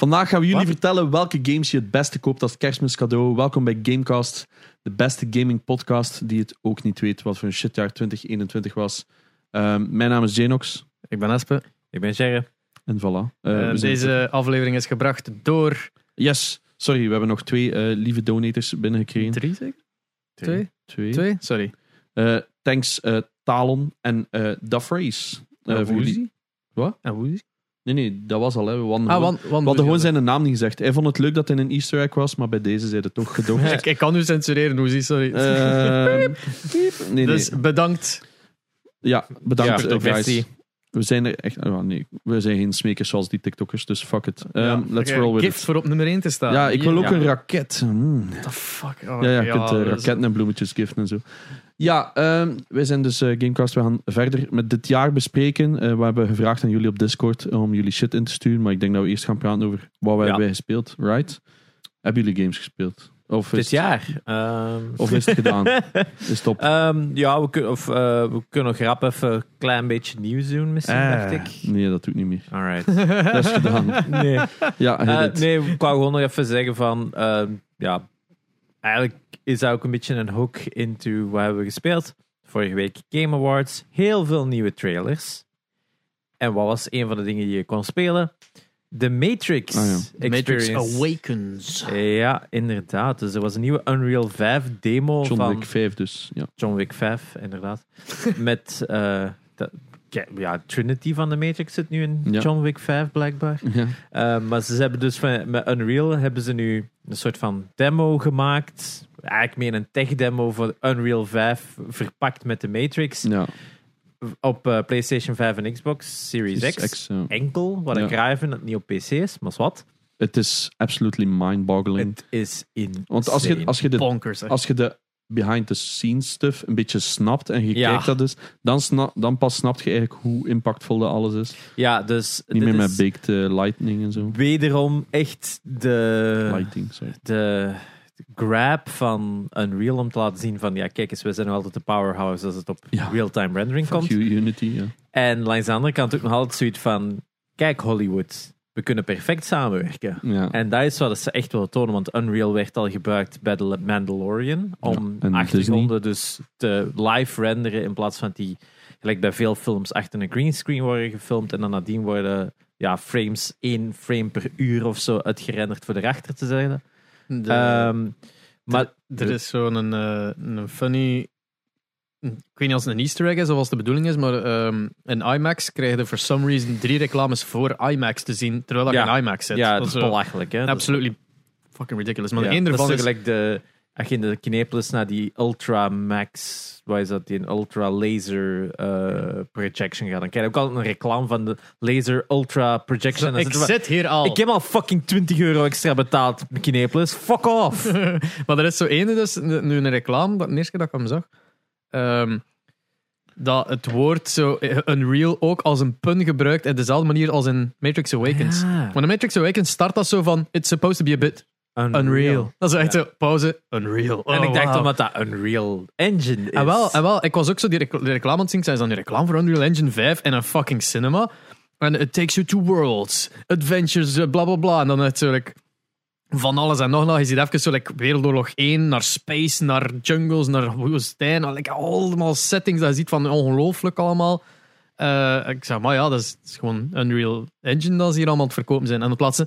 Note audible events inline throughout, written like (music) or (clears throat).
Vandaag gaan we jullie Wat? vertellen welke games je het beste koopt als kerstmiscadeau. Welkom bij Gamecast, de beste gaming podcast die het ook niet weet wat voor een shitjaar 2021 was. Ehm, mijn naam is Janox. Ik ben Espe. Ik ben Jerry. En voilà. Eh, Eh, zijn deze aflevering is gebracht door Yes, sorry, we hebben nog twee eh, lieve donators binnengekregen. drie, zeker? Twee? Twee. Twee? Sorry. Eh, thanks eh, Talon en eh Da Phrase. Eh, En voor jullie- Woozy? Wat? En Woozy? Nee, nee, dat was al. Hè. We hadden Ah, gewoon- we hadden gewoon zijn naam niet gezegd. Hij vond het leuk dat hij een easter egg was, maar bij deze zei het toch gedoogd. (laughs) ik, ik kan u censureren, Woozy, sorry. Ehm, nee, nee. dus bedankt. Ja, bedankt Ja, eh, guys. We zijn er echt... oh, nee, we zijn geen smekers zoals die TikTokkers, dus fuck it. Ehm, let's roll with Gift it. voor op nummer 1 te staan. Ja, ik wil ook Ja. een raket. Hmm. What the fuck? Oh, Ja, ja, je kunt eh, raketten en bloemetjes giften en zo. Ja, ehm, wij zijn dus eh, Gamecast. We gaan verder met dit jaar bespreken. Eh, we hebben gevraagd aan jullie op Discord om jullie shit in te sturen, maar ik denk dat we eerst gaan praten over wat we Ja. hebben gespeeld, right? Hebben jullie games gespeeld? Of Dit jaar. Ehm, Of is het gedaan? (laughs) Is het op? ehm, ja, we, kun, of, eh, we kunnen nog rap even een klein beetje nieuws doen, misschien, Ah. dacht ik. Nee, dat doe ik niet meer. Alright. (laughs) Dat is gedaan. nee. Ja, nee, ik wou gewoon nog even zeggen van... ehm, ja, eigenlijk is dat ook een beetje een hook into wat hebben we gespeeld. Vorige week Game Awards. Heel veel nieuwe trailers. En wat was een van de dingen die je kon spelen? De Matrix Ah, ja. Matrix. Awakens. Ja, inderdaad. Dus er was een nieuwe Unreal 5 demo John van Wick 5 dus. Ja. John Wick 5, inderdaad. (laughs) Met eh, de- ja, ja, Trinity van de Matrix zit nu in Ja. John Wick 5, blijkbaar. Ja. Uh, maar ze hebben dus van, met Unreal hebben ze nu een soort van demo gemaakt. Eigenlijk meer een tech demo voor Unreal 5 verpakt met de Matrix. ja. Op eh, PlayStation 5 en Xbox Series X. ja. Enkel, wat Ja. ik raar vind dat het niet op PC is, maar wat. Het is absolutely mind-boggling. Het is in. Want als je, als je de Bonkers. als je de behind the scenes stuff een beetje snapt en je Ja. kijkt dat dus, dan, dan pas snapt je eigenlijk hoe impactvol dat alles is. Ja, dus. Niet dit meer met baked eh, lightning en zo. Wederom echt de. Lighting, sorry. de grab van Unreal om te laten zien van ja, kijk eens, we zijn nog altijd de powerhouse als het op Ja. real-time rendering Fuck komt. you, Unity, ja. En langs de andere kant ook nog altijd zoiets van kijk Hollywood, we kunnen perfect samenwerken. ja. En dat is wat ze echt willen tonen, want Unreal werd al gebruikt bij de Mandalorian om Ja, en achtergronden dus te live renderen in plaats van die, gelijk bij veel films, achter een greenscreen worden gefilmd en dan nadien worden ja, frames, één frame per uur of zo uitgerenderd voor erachter te zetten. De- Ehm, maar er is zo'n eh, een funny. Ik weet niet als het een Easter egg is of als de bedoeling is, maar ehm, in IMAX krijg je for some reason drie reclames voor IMAX te zien, terwijl dat Ja. in IMAX zit. ja, dat dat is belachelijk. Hè? absolutely fucking ridiculous. Maar Ja, één ervan is gelijk de, als je in de Kinepolis naar die Ultra Max, wat is dat, die Ultra Laser eh, Projection gaat, dan krijg je ook altijd een reclame van de Laser Ultra Projection. Ik zit hier al. ik heb al fucking 20 euro extra betaald Kinepolis. Fuck off! (laughs) maar er is zo ene, dus, nu een reclame, dat de eerste keer dat ik hem zag, ehm, dat het woord zo eh, Unreal ook als een pun gebruikt op dezelfde manier als in Matrix Awakens. Ja. Want in Matrix Awakens start dat zo van, it's supposed to be a bit unreal. Dat is echt zo, pauze, Unreal. En Oh, ik dacht wow. omdat dat Unreal Engine is. En wel, en wel, ik was ook zo die, rec- die reclame aan het zien. Zijn dan die reclame voor Unreal Engine 5 in een fucking cinema. En it takes you to worlds, adventures, eh, bla bla bla. En dan like, van alles en nog nog. Je ziet even zo like, Wereldoorlog 1 naar space, naar jungles, naar woestijn. Like, allemaal settings dat je ziet van ongelooflijk allemaal. Eh, ik zeg, maar ja, dat is, dat is gewoon Unreal Engine dat ze hier allemaal aan het verkopen zijn. En dan plaatsen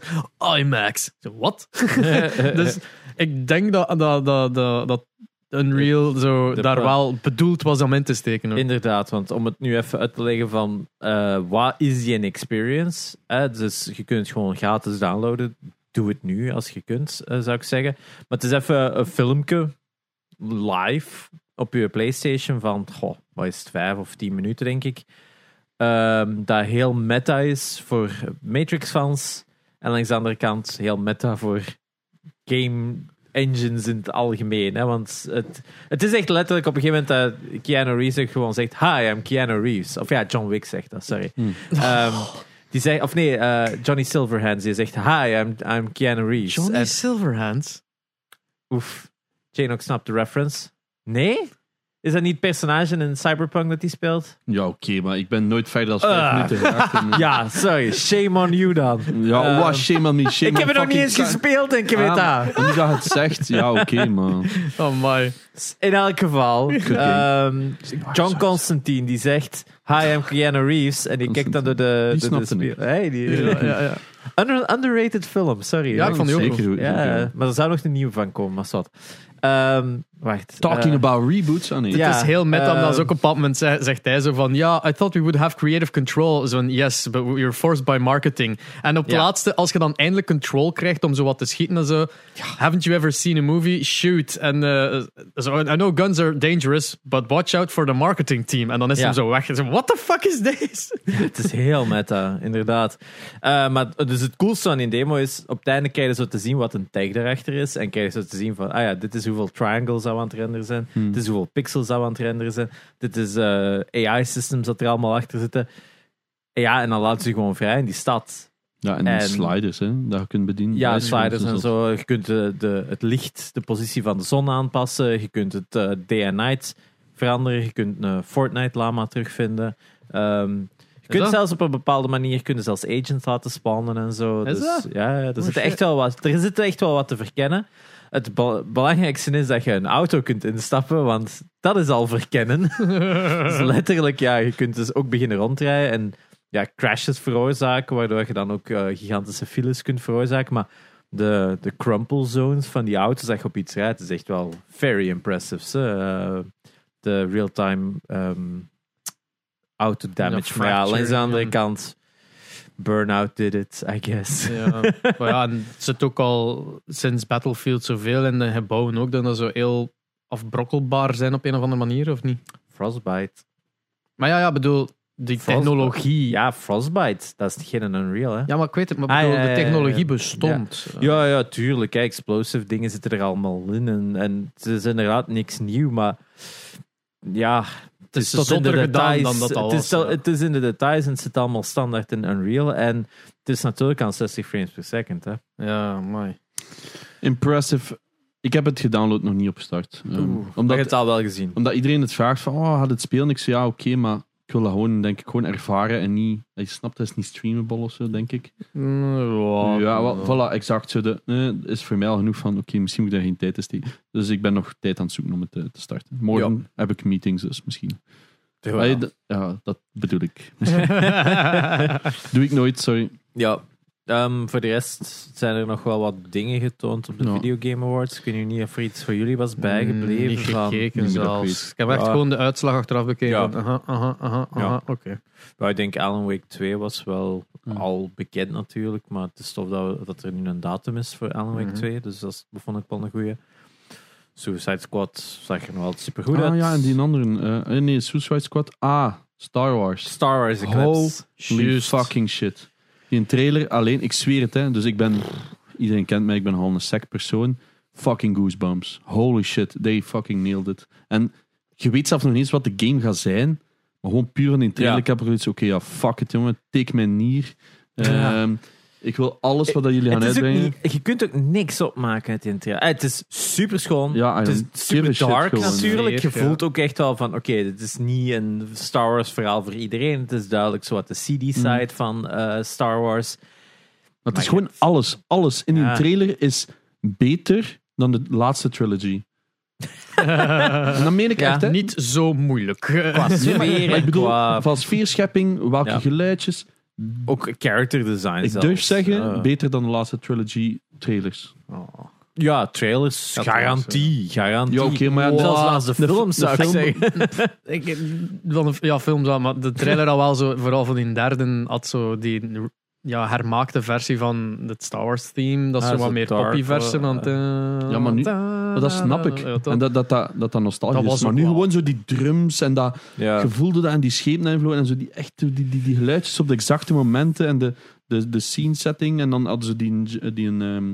IMAX. Wat? (laughs) dus ik denk dat, dat, dat, dat, Unreal zo De daar wel bedoeld was om in te steken. Inderdaad, want om het nu even uit te leggen van eh, wat is die experience? Eh, dus je kunt het gewoon gratis downloaden. Doe het nu als je kunt, eh, zou ik zeggen. Maar het is even een filmpje live op je PlayStation van, goh, wat is het, vijf of tien minuten denk ik. Ehm, dat heel meta is voor Matrix-fans. En langs de andere kant heel meta voor game engines in het algemeen. Hè? Want het, het is echt letterlijk op een gegeven moment dat Keanu Reeves ook gewoon zegt: Hi, I'm Keanu Reeves. Of ja, John Wick zegt dat, sorry. Hmm. Ehm, die zegt, of nee, eh, Johnny Silverhands, die zegt: Hi, I'm, I'm Keanu Reeves. Johnny En- Silverhands. oef, Jane ook snapt de reference. Nee? Is dat niet het personage in Cyberpunk dat hij speelt? Ja, oké, maar ik ben nooit verder dan vijf Ah. minuten geraakt. En- (laughs) Ja, sorry. Shame on you dan. Ja, wat shame on me. Shame ik heb het nog niet eens gespeeld en ik weet Ah, dat. Nu dat het zegt, ja, oké, (laughs) maar... Oh my. In elk geval, ehm, John Constantine die zegt: Hi, I'm Keanu Reeves. En die kijkt dan door de. Die door de speel- Hey, die, Ja, ja, ja. (laughs) Under- underrated film, sorry. Ja, ik vond die ook Zeker. Ja, maar er zou nog een nieuwe van komen, maar zat. Ehm, wacht. Talking eh, about reboots, ah. Het is heel meta, eh, omdat ze ook op een bepaald moment ze- zegt hij zo van, ja, I thought we would have creative control. Zo van, yes, but we are forced by marketing. En op het laatste, als je dan eindelijk control krijgt om zo wat te schieten en zo, haven't you ever seen a movie? Shoot. En eh, zo, I know guns are dangerous, but watch out for the marketing team. En dan is hem zo weg. En zo, what the fuck is this? (laughs) Het is heel meta, inderdaad. Eh, maar dus het coolste aan die demo is, op het einde krijg je zo te zien wat een tag erachter is. En krijg je zo te zien van, ah ja, dit is hoeveel triangles aan het renderen zijn. Hmm. Dit is hoeveel pixels dat we aan het renderen zijn. Dit is eh, AI-systems dat er allemaal achter zitten. Ja, en dan laten ze gewoon vrij in die stad. Ja, en, En- sliders, hè, dat je kunt bedienen. Ja, sliders gewoon en zo. Je kunt de, de, het licht, de positie van de zon aanpassen. Je kunt het eh, day en night veranderen. Je kunt een Fortnite-lama terugvinden. Ehm, je kunt zelfs op een bepaalde manier kunnen zelfs agents laten spawnen en zo. Is dus, dat? Ja, er, Oh, zit echt wel wat, er zit echt wel wat te verkennen. Het be- belangrijkste is dat je een auto kunt instappen, want dat is al verkennen. (laughs) dus letterlijk, ja, je kunt dus ook beginnen rondrijden en ja, crashes veroorzaken, waardoor je dan ook eh, gigantische files kunt veroorzaken. Maar de, de crumple zones van die auto's dat je op iets rijdt, is echt wel very impressive. Eh, de real-time ehm, auto damage. Fracture, langs de andere kant, Burnout did it, I guess. Ja, maar ja, en het zit ook al sinds Battlefield zoveel in de gebouwen ook, dat dat zo heel afbrokkelbaar zijn op een of andere manier, of niet? Frostbite. Maar ja, ja, bedoel, die Frostbite. technologie. Ja, Frostbite, dat is geen Unreal, hè? Ja, maar ik weet het, maar Ah, bedoel, ja, ja, de technologie bestond. Ja, ja, tuurlijk. Hè. Explosive dingen zitten er allemaal in. En, en het is inderdaad niks nieuw, maar ja, het is tot in de details. dan dat al het, is was, het is in de details en het zit allemaal standaard in Unreal. En het is natuurlijk aan 60 frames per second. Hè. Ja, mooi. Impressive. Ik heb het gedownload nog niet opgestart. Um, Oeh, maar je omdat, het al wel gezien. omdat iedereen het vraagt van, oh, had het spelen? Ik zei, ja, oké, maar wil dat gewoon, denk ik, gewoon ervaren en niet... Je snapt, dat is niet streamable of zo, denk ik. Mm, ja, wel, voilà, exact. Zo de, eh, is voor mij al genoeg van, oké, misschien moet ik daar geen tijd in steken. Dus ik ben nog tijd aan het zoeken om het te, te starten. Morgen heb ik meetings, dus misschien. Ja, dat bedoel ik. (laughs) Doe ik nooit, sorry. Ja. Ehm, voor de rest zijn er nog wel wat dingen getoond op de Ja. Video Game Awards. Ik weet nu niet of er iets voor jullie was bijgebleven. Mm, Niet gekeken niet dat ik zelfs. weet. Ik heb echt Ja. gewoon de uitslag achteraf bekeken. Ja. Aha, aha, aha, aha. Ja. Oké. Maar ik denk Alan Wake 2 was wel al bekend natuurlijk. Maar het is tof dat, we- dat er nu een datum is voor Alan Wake Mhm. 2. Dus dat vond ik wel een goeie. Suicide Squad zag er nog wel super goed ah uit. ja, en die andere. eh, nee, Suicide Squad. Ah, Star Wars. Star Wars Eclipse. Holy fucking shit. Die een trailer alleen, ik zweer het, hè. Dus ik ben, iedereen kent mij, ik ben al een sec persoon. Fucking goosebumps. Holy shit, they fucking nailed it. En je weet zelf nog niet eens wat de game gaat zijn. Maar gewoon puur van die trailer, Ja. ik heb er iets, oké, ja, fuck it, jongen. Take mijn nier. Ja. Ehm, ik wil alles wat dat jullie gaan Het is ook uitbrengen. niet, je kunt ook niks opmaken uit die trailer. Eh, het is super schoon. Ja, I het is don't give super shit dark gewoon. natuurlijk. Je voelt ook echt wel van, oké, dit is niet een Star Wars verhaal voor iedereen. Het is duidelijk zo wat de CD-side van eh, Star Wars. Maar het is Maar gewoon alles. Alles in die Ja. trailer is beter dan de laatste trilogy. (laughs) en dan meen ik Ja, echt, hè. Niet zo moeilijk. Qua maar ik bedoel, qua van sfeerschepping, welke Ja. geluidjes. Ook character design Ik zelfs. durf zeggen, beter dan de laatste trilogy trailers. Ja, trailers, garantie. Garantie. Ja, oké, maar ja, Zelfs de, de- films zou ik film- zeggen. (laughs) Ik, van de, ja, films wel, maar de trailer (laughs) al wel zo, vooral van die derde, had zo die ja, hermaakte versie van het Star Wars theme. Dat is Ah, zo wat meer poppy versie. eh, Want, Ja, maar nu- Maar dat snap ik. Ja? En dat dat, dat, dat, dat nostalgisch Dat was is. Maar nu wel- gewoon zo die drums en dat Ja. gevoelde dat en die schepen invloeden en zo die, echt, die, die, die geluidjes op de exacte momenten en de, de, de scene setting. En dan hadden ze die, die een ehm,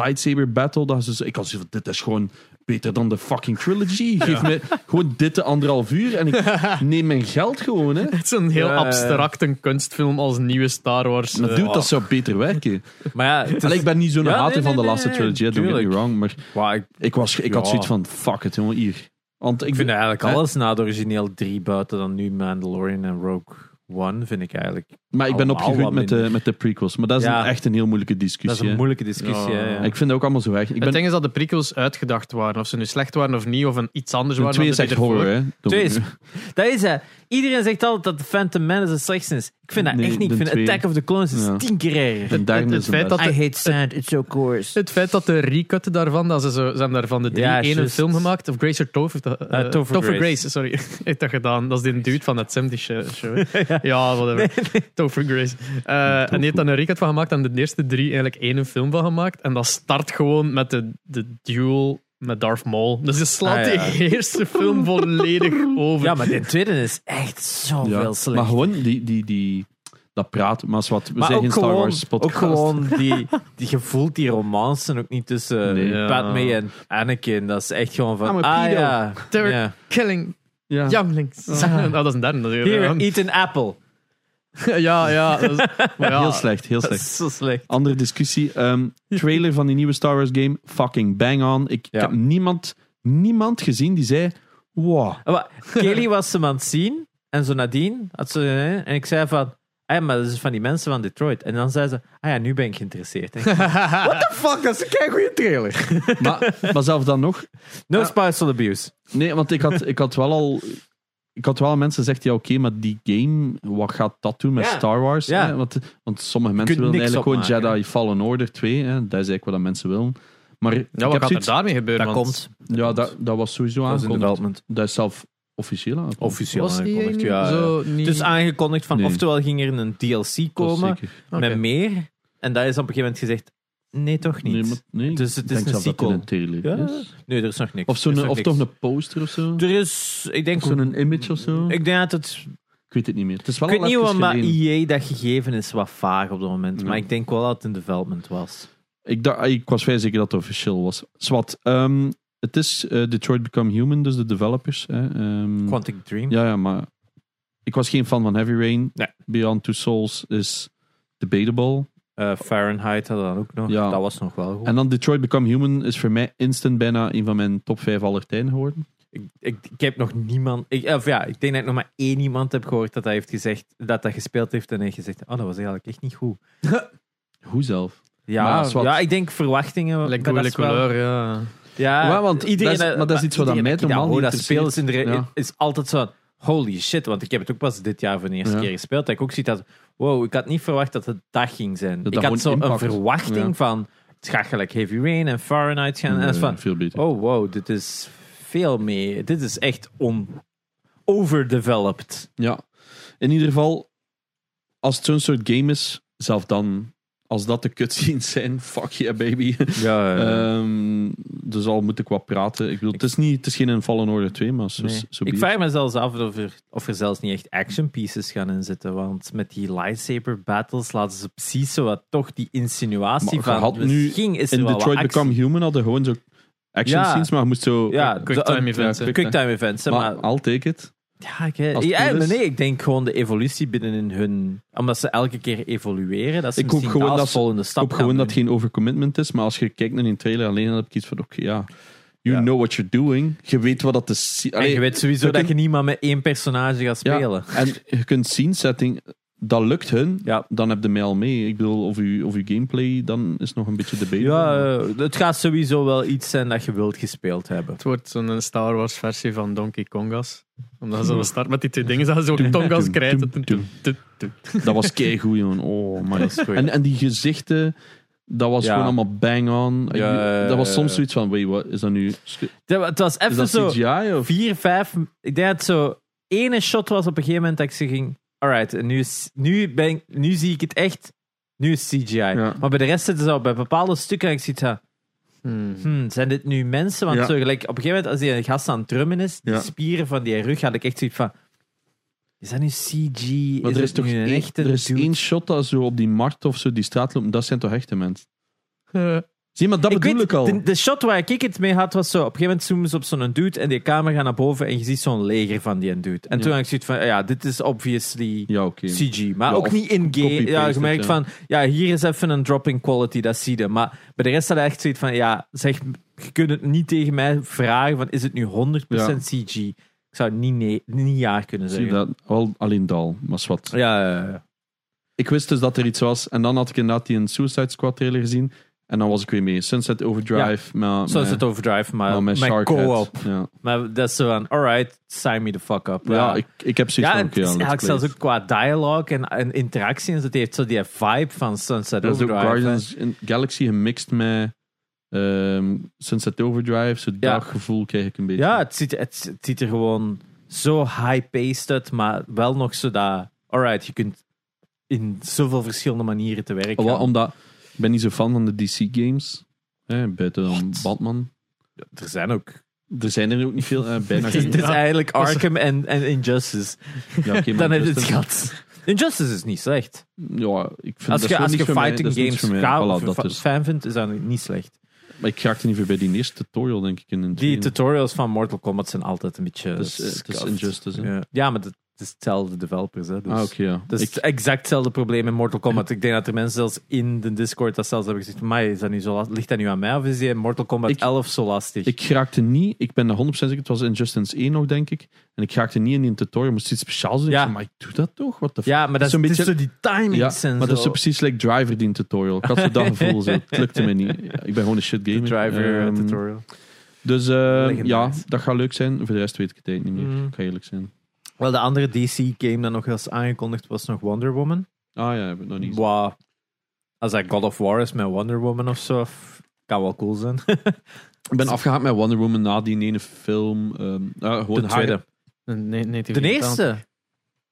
lightsaber battle. Dat ze, ik had zo van, dit is gewoon beter dan de fucking trilogy. Geef me gewoon dit de anderhalf uur en ik (laughs) neem mijn geld gewoon. Hè. (laughs) Het is een heel Ja, ja, ja. abstracte kunstfilm als nieuwe Star Wars. Maar eh, dude, dat zou beter werken. (laughs) Maar ja, het is- Allee, ik ben niet zo'n Ja, hater nee, van de laatste nee, trilogy, don't get me wrong. Maar ik- ik, was, ik had zoiets van, fuck it, jongen, hier. Want ik, Ik vind eigenlijk hè? alles na de origineel 3 buiten dan nu Mandalorian en Rogue One, vind ik eigenlijk. Maar ik ben allemaal opgegroeid wat met de, met de prequels. Maar dat is Ja. een, echt een heel moeilijke Dat is discussie. een hè. moeilijke discussie. Ja. hè, ja. Ik vind het ook allemaal zo erg. Ik ben, Het ding is dat de prequels uitgedacht waren. Of ze nu slecht waren of niet, of een iets anders de waren. twee is dan de echt ervoor. horror, hè. Twee is- (laughs) Dat is hè. Iedereen zegt altijd dat de Phantom Menace de slechtste is. Ik vind dat Nee, echt niet. Ik vind twee. Attack of the Clones is Ja. tien keer erger. De derde het is de feit dat I hate sand, it's so coarse. Het feit dat de recut daarvan, dat ze, zo, ze hebben daarvan de drie Ja, één een juist. film gemaakt. Of Grace or Topher. dat, eh, Eh, Topher Topher Grace. Grace. sorry. (laughs) heeft dat gedaan. Dat is die dude van dat 70 show. (laughs) ja, whatever. Topher Grace. Eh, en die heeft daar een recut van gemaakt en de eerste drie eigenlijk één film van gemaakt. En dat start gewoon met de, de duel met Darth Maul. Dus je slaat Ah, ja. die (laughs) eerste film volledig over. Ja, maar de tweede is echt zoveel Ja. slecht. Maar gewoon die, die, die, dat praten. Maar is wat, we Maar zijn ook geen Star gewoon, Wars ook podcast. gewoon die, die gevoelt die romance ook niet tussen Nee. Ja. Padme en Anakin. Dat is echt gewoon van, ah pedo. ja. They're killing Ja. younglings. Oh, dat is een derde. natuurlijk. Here, eat an apple. (laughs) ja, ja. Dat is, (laughs) maar ja, Heel slecht, heel slecht. (laughs) is zo slecht. Andere discussie. Ehm, trailer van die nieuwe Star Wars game. Fucking bang on. Ik, ik Ja. heb niemand, niemand gezien die zei... Wow. Maar Kelly was hem aan het zien. En zo nadien had ze... En ik zei van... Ah, ja, maar dat is van die mensen van Detroit. En dan zei ze... Ah ja, nu ben ik geïnteresseerd. hè. What the fuck? Dat is een keigoede trailer. Maar, maar zelf dan nog... No spousal abuse. Nee, want ik had, ik had wel al... Ik had wel mensen gezegd, ja oké, maar die game, wat gaat dat doen met Ja. Star Wars? Ja. Hè? Want, want sommige mensen willen eigenlijk gewoon Jedi Fallen Order 2. Hè? Dat is eigenlijk wat dat mensen willen. Maar ik Ja, wat heb gaat er daarmee gebeuren? Dat want komt. Ja, dat, dat was sowieso aangekondigd. development. Dat is zelf officieel aangekondigd. Officieel Was aangekondigd, ja. zo niet... Is aangekondigd van... Nee. Oftewel ging er een DLC komen met meer. En dat is op een gegeven moment gezegd... Nee, toch niet. Nee, maar, nee, Dus het ik is denk een dat sequel. een trailer Ja. is. Nee, er is nog niks. Of, of toch een poster of zo. Er is... Ik denk... Zo'n image of zo. Ik denk dat het Ik weet het niet meer. Het is wel Ik weet niet wat maar. EA dat gegeven is wat vaag op dat moment. Ja. Maar ik denk wel dat het in development was. Ik, dacht, ik was vrij zeker dat het officieel was. Zwat. ehm, het is eh, Detroit Become Human, dus de developers. Hè. Ehm, Quantic Dream. ja, ja, maar ik was geen fan van Heavy Rain. Nee. Beyond Two Souls is debatable. Eh, Fahrenheit hadden dan ook nog. Ja. Dat was nog wel goed. En dan Detroit Become Human is voor mij instant bijna een van mijn top 5 aller tijden geworden. ik, ik, ik heb nog niemand... Ik, of ja, ik denk dat ik nog maar één iemand heb gehoord dat hij heeft gezegd... Dat dat gespeeld heeft en hij heeft gezegd... Oh, dat was eigenlijk echt niet goed. (laughs) Hoe zelf? Ja, wat- ja ik denk verwachtingen... Is wel- couleur, ja. Ja, Ja, want iedereen, dat is- maar dat is iets wat aan mij die normaal dat dat speelt is, in de, is altijd zo... Holy shit, want ik heb het ook pas dit jaar voor de eerste Ja. keer gespeeld. Dat ik ook zie dat... Wow, ik had niet verwacht dat het dat ging zijn. Dat ik dat had zo gewoon een verwachting Ja. van... Het gaat gelijk Heavy Rain en Fahrenheit gaan. en dat is van... veel beter. Oh, wow, dit is veel meer... Dit is echt on, overdeveloped. Ja, in ieder geval, als het zo'n soort game is, zelf dan, als dat de cutscenes zijn, fuck yeah baby. Ja, Ehm, dus al moet ik wat praten. Ik bedoel, het is, niet, het is geen Fallen Order 2, maar zo, Nee. zo ik vraag me zelfs af of er, of er zelfs niet echt action pieces gaan inzitten. Want met die lightsaber battles laten ze precies zo wat toch die insinuatie Maar van. had nu misschien is er In Detroit. Become Human hadden gewoon zo action Ja. scenes, maar je moest zo... Ja, Quicktime de- events, ja. Quicktime events. maar, I'll take it. Ja, ik, het ja, is. nee, ik denk gewoon de evolutie binnenin hun. Omdat ze elke keer evolueren. Dat ze Ik hoop gewoon dat volgende Ik stap hoop gaan gewoon dat geen overcommitment is, maar als je kijkt naar die trailer alleen, dan heb ik iets van, oké, ja... You Ja. know what you're doing. Je weet wat dat is. En je weet sowieso dat je niet maar met één personage gaat Ja, spelen. en je kunt scene setting, dat lukt hun, Ja. dan heb je mij al mee. Ik bedoel, of je, of je gameplay, dan is nog een beetje debate. Ja, eh, het gaat sowieso wel iets zijn dat je wilt gespeeld hebben. Het wordt zo'n Star Wars versie van Donkey Kongas. Omdat ze start met die twee dingen, dat ze zo Tongas krijgen. Dat was keigoed, jongen. Oh, man. En, en die gezichten, dat was Ja. gewoon allemaal bang on. Ja, dat was soms zoiets van, wait, wat is dat nu? Is Het was even dat zo. CGI? Of? vier, vijf. Ik denk dat zo. ene shot was op een gegeven moment dat ik ze ging. Alright, nu, is- nu, ben ik, nu zie ik het echt. Nu is CGI. Ja. Maar bij de rest zitten ze al bij bepaalde stukken. En ik zie het. Hmm. Hmm, zijn dit nu mensen? Want Ja. zo gelijk, op een gegeven moment, als die gast aan het drummen is, die Ja. spieren van die rug, had ik echt zoiets van. Is dat nu CG? Maar er is het toch nu een één, echte er is dude? één shot dat zo op die markt of zo die straat loopt. Dat zijn toch echte mensen? Zie, maar dat Ik bedoel weet, ik al. De, de shot waar ik het mee had, was zo... Op een gegeven moment zoomen ze op zo'n dude en die camera gaat naar boven en je ziet zo'n leger van die dude. En Ja. toen had ik zoiets van, ja, dit is obviously ja. CG. Maar Ja, ook niet in-game. Ja, je merkt van, ja, hier is even een drop in quality, dat zie je. Maar bij de rest had hij echt zoiets van, ja, zeg, je kunt het niet tegen mij vragen van is het nu 100% CG? Ik zou het niet, nee, niet ja kunnen Zie zeggen. dat? Al, alleen Dal, maar wat. Ja, ja, ja. Ik wist dus dat er iets was. En dan had ik inderdaad die een Suicide Squad trailer gezien. En dan was ik weer mee. Sunset Overdrive. met- het Overdrive, maar maar met, co-op. Ja, Maar dat is zo van, alright, sign me the fuck up. ja ik, ik heb zoiets Ja, van, eigenlijk zelfs ook qua dialogue en, en interactie. En het heeft zo die vibe van Sunset Dat is ook Overdrive. Guardians in Galaxy gemixt met ehm, Sunset Overdrive. Zo Ja. dat gevoel krijg ik een beetje. Ja, het ziet, het, het ziet er gewoon zo high-paced uit, maar wel nog zo dat... Alright, je kunt in zoveel verschillende manieren te werk Wel, gaan. omdat ik ben niet zo fan van de DC games. Hè, buiten dan Batman. Er zijn ook... Er zijn er ook niet veel. eh, bijna (laughs) geen. Het is eigenlijk Arkham en, en Injustice. Ja, oké, maar (laughs) Dan heb je het Justice- gehad. Injustice is niet slecht. Ja, ik vind Als dat je, is wel als niet voor mij, fighting dat is games voor mij. Voilà, dat fa- dus. fan vindt, is dat niet slecht. Maar ik raakte niet voorbij die eerste tutorial, denk ik. In een Die tutorials van Mortal Kombat zijn altijd een beetje... Het is, eh, is scuffed. Injustice. hè. Ja, ja maar het is hetzelfde developers. Hè, dus. Ah, ja. Ik, het exact hetzelfde probleem in Mortal Kombat. Ik denk dat er mensen zelfs in de Discord dat zelfs hebben gezegd: "Amai, is dat nu zo last- ligt dat nu aan mij of is die in Mortal Kombat Ik- 11 zo lastig? ik raakte niet, ik ben er 100% zeker, het was Injustice 1 nog, denk ik. En ik raakte niet in die tutorial, moest iets speciaals doen. Ja. zei, maar ik doe dat toch? Wat de ja, maar dat is, zo'n is beetje- zo die timings Ja, maar dat is precies like Driver, die tutorial. Ik had zo dat gevoel, zo. het lukte me niet. Ik ben gewoon een shit gamer. driver Ehm, tutorial. Dus eh, ja, dat gaat leuk zijn. Voor de rest weet ik het eigenlijk niet meer. Mm. Ik ga eerlijk zijn. Wel, de andere DC-game dat nog eens aangekondigd was nog Wonder Woman. Ah ja, heb ik nog niet. Wow. Als dat God of War is met Wonder Woman of zo, kan wel cool zijn. (laughs) Ik ben afgehaakt met Wonder Woman na die ene film. ehm ja, gewoon De haar- tweede. Nee, nee, De eerste.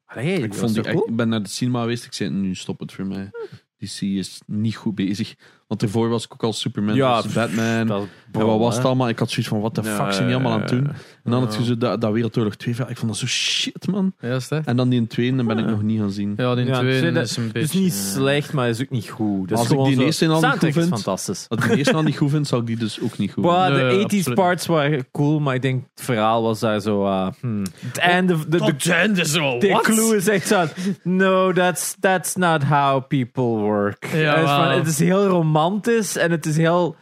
Allee, Ik, vond die ik ben naar de cinema geweest. Ik zei, nu stop het voor mij. DC is niet goed bezig. Want ervoor was ik ook al Superman, Ja, Batman. Dat en wat was hè? het allemaal? Ik had zoiets van, wat de Ja, fuck zijn die allemaal aan het doen? En dan had je zo dat, dat Wereldoorlog 2. Ik vond dat zo shit, man. Ja, is het? En dan die in 2, dan ben ik Ja. nog niet gaan zien. Ja, die Ja, tweede tweede- is een Het beetje... is niet eh, slecht, maar het is ook niet goed. Dat Als ik die eerste al niet goed vind- fantastisch. Als ik de eerste al niet goed vind, zal ik die dus ook niet goed vinden. Nee, de 80s absoluut parts waren cool, maar ik denk het verhaal was daar zo. uh, hmm. Het einde, de, de, Tot einde zo, de clue is echt zo. No, that's, that's not how people work. Ja, het, het is heel romantisch en het is heel.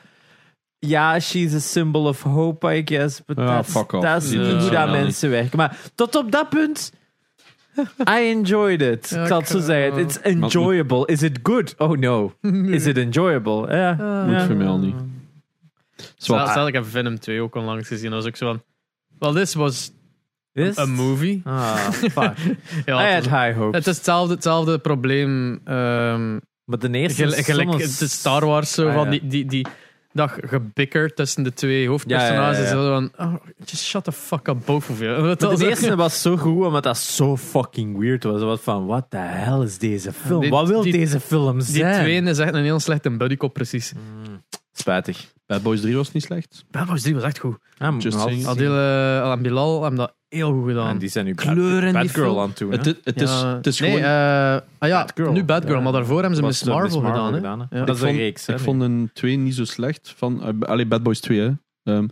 Ja, she's a symbol of hope, I guess. But Ja, that's, fuck off. dat is Ja, hoe mensen werken. Maar tot op dat punt. I enjoyed it. Ja, ik zal het zo ik, zeggen. eh, It's enjoyable. Is it good? Oh no. (laughs) Is it enjoyable? Ja. Moet ja. voor mij al niet. Stel, ik heb Venom 2 ook onlangs gezien. Dat was ook zo van... Well, this was This? a movie. Ah, fuck. (laughs) Ja, I het, had high hopes. het is hetzelfde, hetzelfde probleem. ehm maar de eerste gelijk, is gelijk is Star Wars, zo Ah, van ja. die, die, die dat gebikker tussen de twee hoofdpersonages. Ja, ja, ja, ja. Zo van, oh, just shut the fuck up, both of you. Dat Maar de eerste was zo goed, omdat dat zo fucking weird was. Wat van, what the hell is deze film? Die- wat wil die- deze film Die zijn? twee is echt een heel slechte buddycop, precies. Mm, spijtig. Bad Boys 3 was niet slecht. Bad Boys 3 was echt goed. Ja, Just saying. Adil uh, Alan Bilal hebben dat heel goed gedaan. En die zijn nu kleuren Bad, Girl aan het doen. Het, het is, Ja, het is nee, gewoon... eh, ah ja, Bad Girl. nu Bad Girl, Ja. maar daarvoor hebben ze Miss Marvel, Miss gedaan. hè. gedaan, hè? Ja. Dat is ik een vond, reeks, hè, Ik nu. vond een 2 niet zo slecht. Van, uh, allee, Bad Boys 2, hè. Ehm,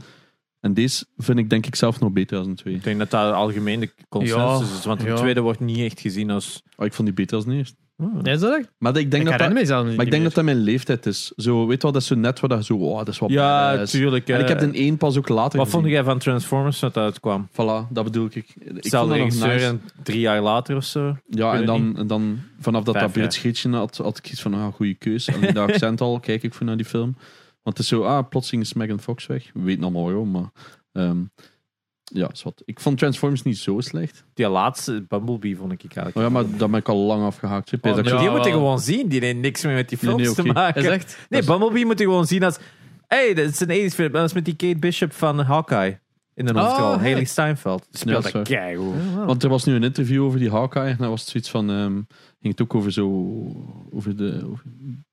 en deze vind ik denk ik zelf nog beter dan een 2. Ik denk dat dat algemeen de consensus Ja, is. Want de ja. tweede wordt niet echt gezien als... Oh, ik vond die beter als de eerste. Nee, is dat echt? Maar ik Ik, denk, dat, herinner dat, niet maar ik denk dat meer. dat mijn leeftijd is. Zo, weet je wat, dat is zo net wat dat zo, oh, dat is wat Ja, badass. tuurlijk. En ik heb eh, de één pas ook later Wat vond jij van Transformers dat uitkwam? Voilà, dat bedoel ik. Ik dat nog regisseur nice. en drie jaar later of zo. Ja, weet en dan, en dan vanaf dat Vijf dat Brits gietje had, had ik iets van, ah, goede keus. Alleen dat (laughs) accent al, kijk ik voor naar die film. Want het is zo, ah, plotseling is Megan Fox weg. We weten allemaal waarom, maar... ehm, ja, is wat. Ik vond Transformers niet zo slecht. Die laatste, Bumblebee, vond ik eigenlijk. Oh ja, maar daar ben ik al lang afgehaakt. Oh, nee, die moet je gewoon zien. Die heeft niks meer met die Nee, films nee, te maken. Is echt? Nee, Dat is- Bumblebee moet je gewoon zien als... hey, dat is een 80s film. Dat is met die Kate Bishop van Hawkeye. In de Oh, hoofdrol. hey. Haley Steinfeld. Speelt Ja, is keigoed. Want er was nu een interview over die Hawkeye. En dat was zoiets van... ehm, ging het ook over zo... Over de over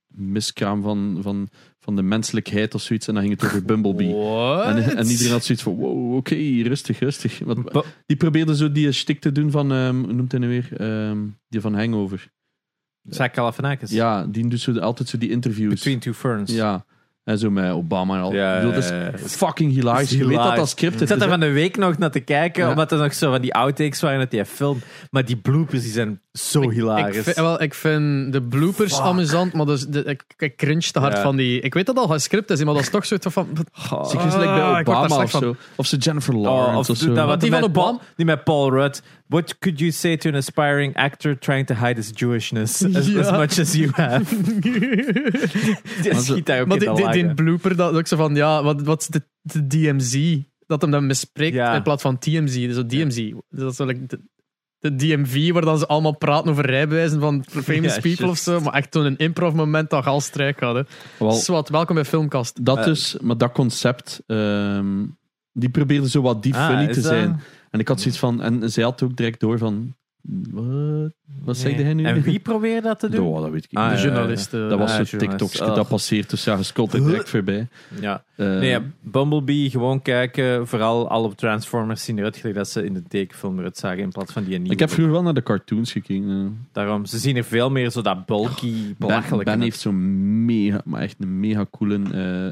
miskraam van, van, van de menselijkheid of zoiets. En dan ging het over Bumblebee. En, en iedereen had zoiets van, wow, oké, rustig, rustig. Want die probeerde zo die stik te doen van, ehm, hoe noemt hij nu weer? Ehm, die van Hangover. Zach Galifianakis. Ja, die doet zo, altijd zo die interviews. Between Two Ferns. Ja. En zo met Obama en al. Ja, Ik bedoel, dat is ja, fucking hilarisch. Je weet dat dat script Ik het zat er van de week nog naar te kijken, Ja. omdat er nog zo van die outtakes waren uit die film. Maar die bloopers die zijn zo Ik, hilarisch. vind, wel, ik vind de bloopers Fuck. amusant, maar dus de, ik, ik cringe te hard Ja. van die... Ik weet dat al gescript is, maar dat is toch zo van... Oh. Like Ah, bij ik daar Obama of van. zo. Of ze Jennifer Oh, Lawrence of of zo. dat, wat die van met Paul, Obama- die met Paul Rudd. What could you say to an aspiring actor trying to hide his Jewishness as, Ja. as much as you have? (laughs) die schiet daar ook maar in blooper, dat is ook zo van, ja, wat, wat is de, de DMZ? Dat hem dan bespreekt Ja. in plaats van TMZ. Dus zo DMZ. Dat is zo like de, de DMV, waar dan ze allemaal praten over rijbewijzen van famous (laughs) Ja, people of zo. Maar echt zo'n improv moment dat al strijk hadden. Wel, Zwat, welkom bij Filmkast. dat Eh. dus, maar dat concept, ehm, die probeerde zo wat die Ah, funny te dat- zijn. En ik had zoiets van, en zij had ook direct door van, wat, wat Nee. zei hij nu? En wie probeerde dat te doen? Oh, dat weet ik Ah, niet. de ja, ja, ja. journalist. eh, Dat was Ah, zo'n journalist. TikTokje, Oh. dat passeert, dus ja, je scrolt er direct voorbij. Ja. Eh, Nee, Bumblebee, gewoon kijken. Vooral alle Transformers zien eruit gelijk dat ze in de tekenfilm eruit zagen in plaats van die nieuwe. ik heb vroeger wel naar de cartoons gekeken. eh. Daarom, ze zien er veel meer zo dat bulky, belachelijk. ben heeft zo'n mega, maar echt een mega coole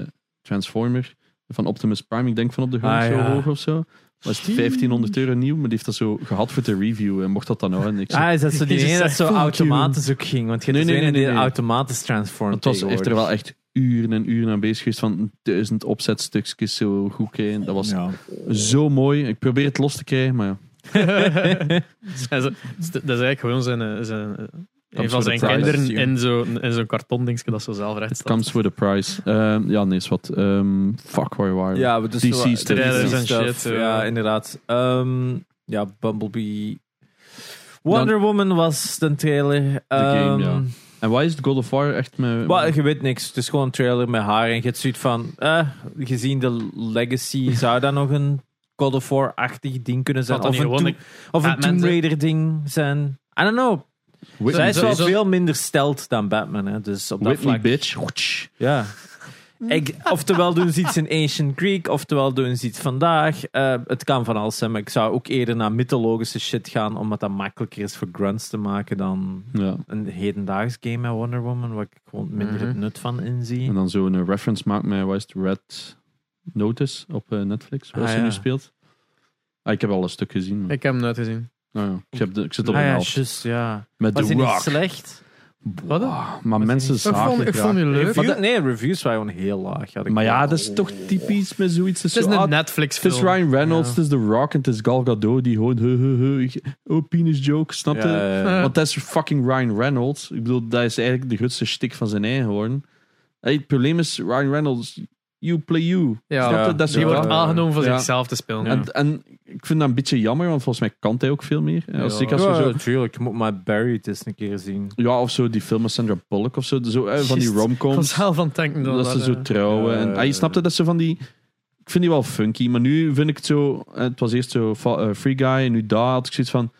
eh, Transformer van Optimus Prime. Ik denk van op de grond Ah, zo ja. hoog of zo. Was het 1500 euro nieuw, maar die heeft dat zo gehad voor de review en mocht dat dan houden. Ik zei, Ah, is dat zo die (laughs) ene dat zo automatisch ook ging? Want je Nee, nee, nee, nee, die nee, nee. automatisch transform het was, heeft er wel echt uren en uren aan bezig geweest van duizend opzetstukjes zo goed krijgen. Dat was Ja. zo mooi. Ik probeer het los te krijgen, maar ja. (laughs) (laughs) En zo- dat is eigenlijk gewoon zijn, eh, zijn, eh, een van zijn kinderen in zo'n in zo'n kartondingetje dat zo zelf recht It staat. comes with a price. Ehm, ja, nee, is wat. Ehm, fuck, waar waren we? Ja, dus DC. Trailers en stuff, shit, Ja, eh. inderdaad. Ehm, ja, Bumblebee. Wonder Woman was de trailer. game, Ehm, ja. En wat is het God of War echt met... Maar je weet niks. Het is gewoon een trailer met haar. En je hebt zoiets van... Eh, gezien de legacy (laughs) zou dat nog een God of War-achtig ding kunnen zijn. Of een, of een Tomb zijn? Raider ding zijn. I don't know. Whitney, Zij is wel zo- veel minder stelt dan Batman. Hè. Dus op dat Whitney vlak... bitch. Ja. Ik, oftewel doen ze iets in Ancient Greek, oftewel doen ze iets vandaag. Eh, het kan van alles zijn, maar ik zou ook eerder naar mythologische shit gaan, omdat dat makkelijker is voor grunts te maken dan Ja. een hedendaags game met Wonder Woman, waar ik gewoon minder Mhm. het nut van inzie. En dan zo een reference maakt met, het, Red Notice op eh, Netflix, waar Ah, ze ja. nu speelt. Ah, ik heb al een stuk gezien. Maar, Ik heb hem nooit gezien. Nou ja, ik, heb de, ik zit op Ah een ja, helft. juist, ja. Met Was The hij niet Rock. slecht? Wat? Ah, maar mensen niet- Ik zagen vond, ik graag. vond die leuk. Review- nee, reviews waren gewoon heel laag. Had ik Maar ja, dat is toch typisch met zoiets. Het is, is zo, een ah, Netflix het is film. Ryan Reynolds, Ja. het is The Rock en het is Gal Gadot die gewoon... He, he, he, ik- oh, penis joke, snap je? Ja, ja, ja. Want dat is fucking Ryan Reynolds. Ik bedoel, dat is eigenlijk de grootste stick van zijn eigen geworden. Hey, het probleem is, Ryan Reynolds, you play you. Ja, Snap je? Dat is die wordt dat. aangenomen voor Ja. zichzelf te spelen. Ja. En, en ik vind dat een beetje jammer, want volgens mij kan hij ook veel meer. Als, Ja. als we Ja, zo, natuurlijk. Je moet maar Barry het eens een keer zien. ja, of zo die film met Sandra Bullock of zo. zo eh, van die Juist. Ik romcoms. was zelf aan het denken. Dat ze zo trouwen. Ja, en, ja, ah, je ja. snapt het, dat ze van die... Ik vind die wel funky, maar nu vind ik het zo... eh, Het was eerst zo fa- eh, Free Guy, en nu daar had ik zoiets van...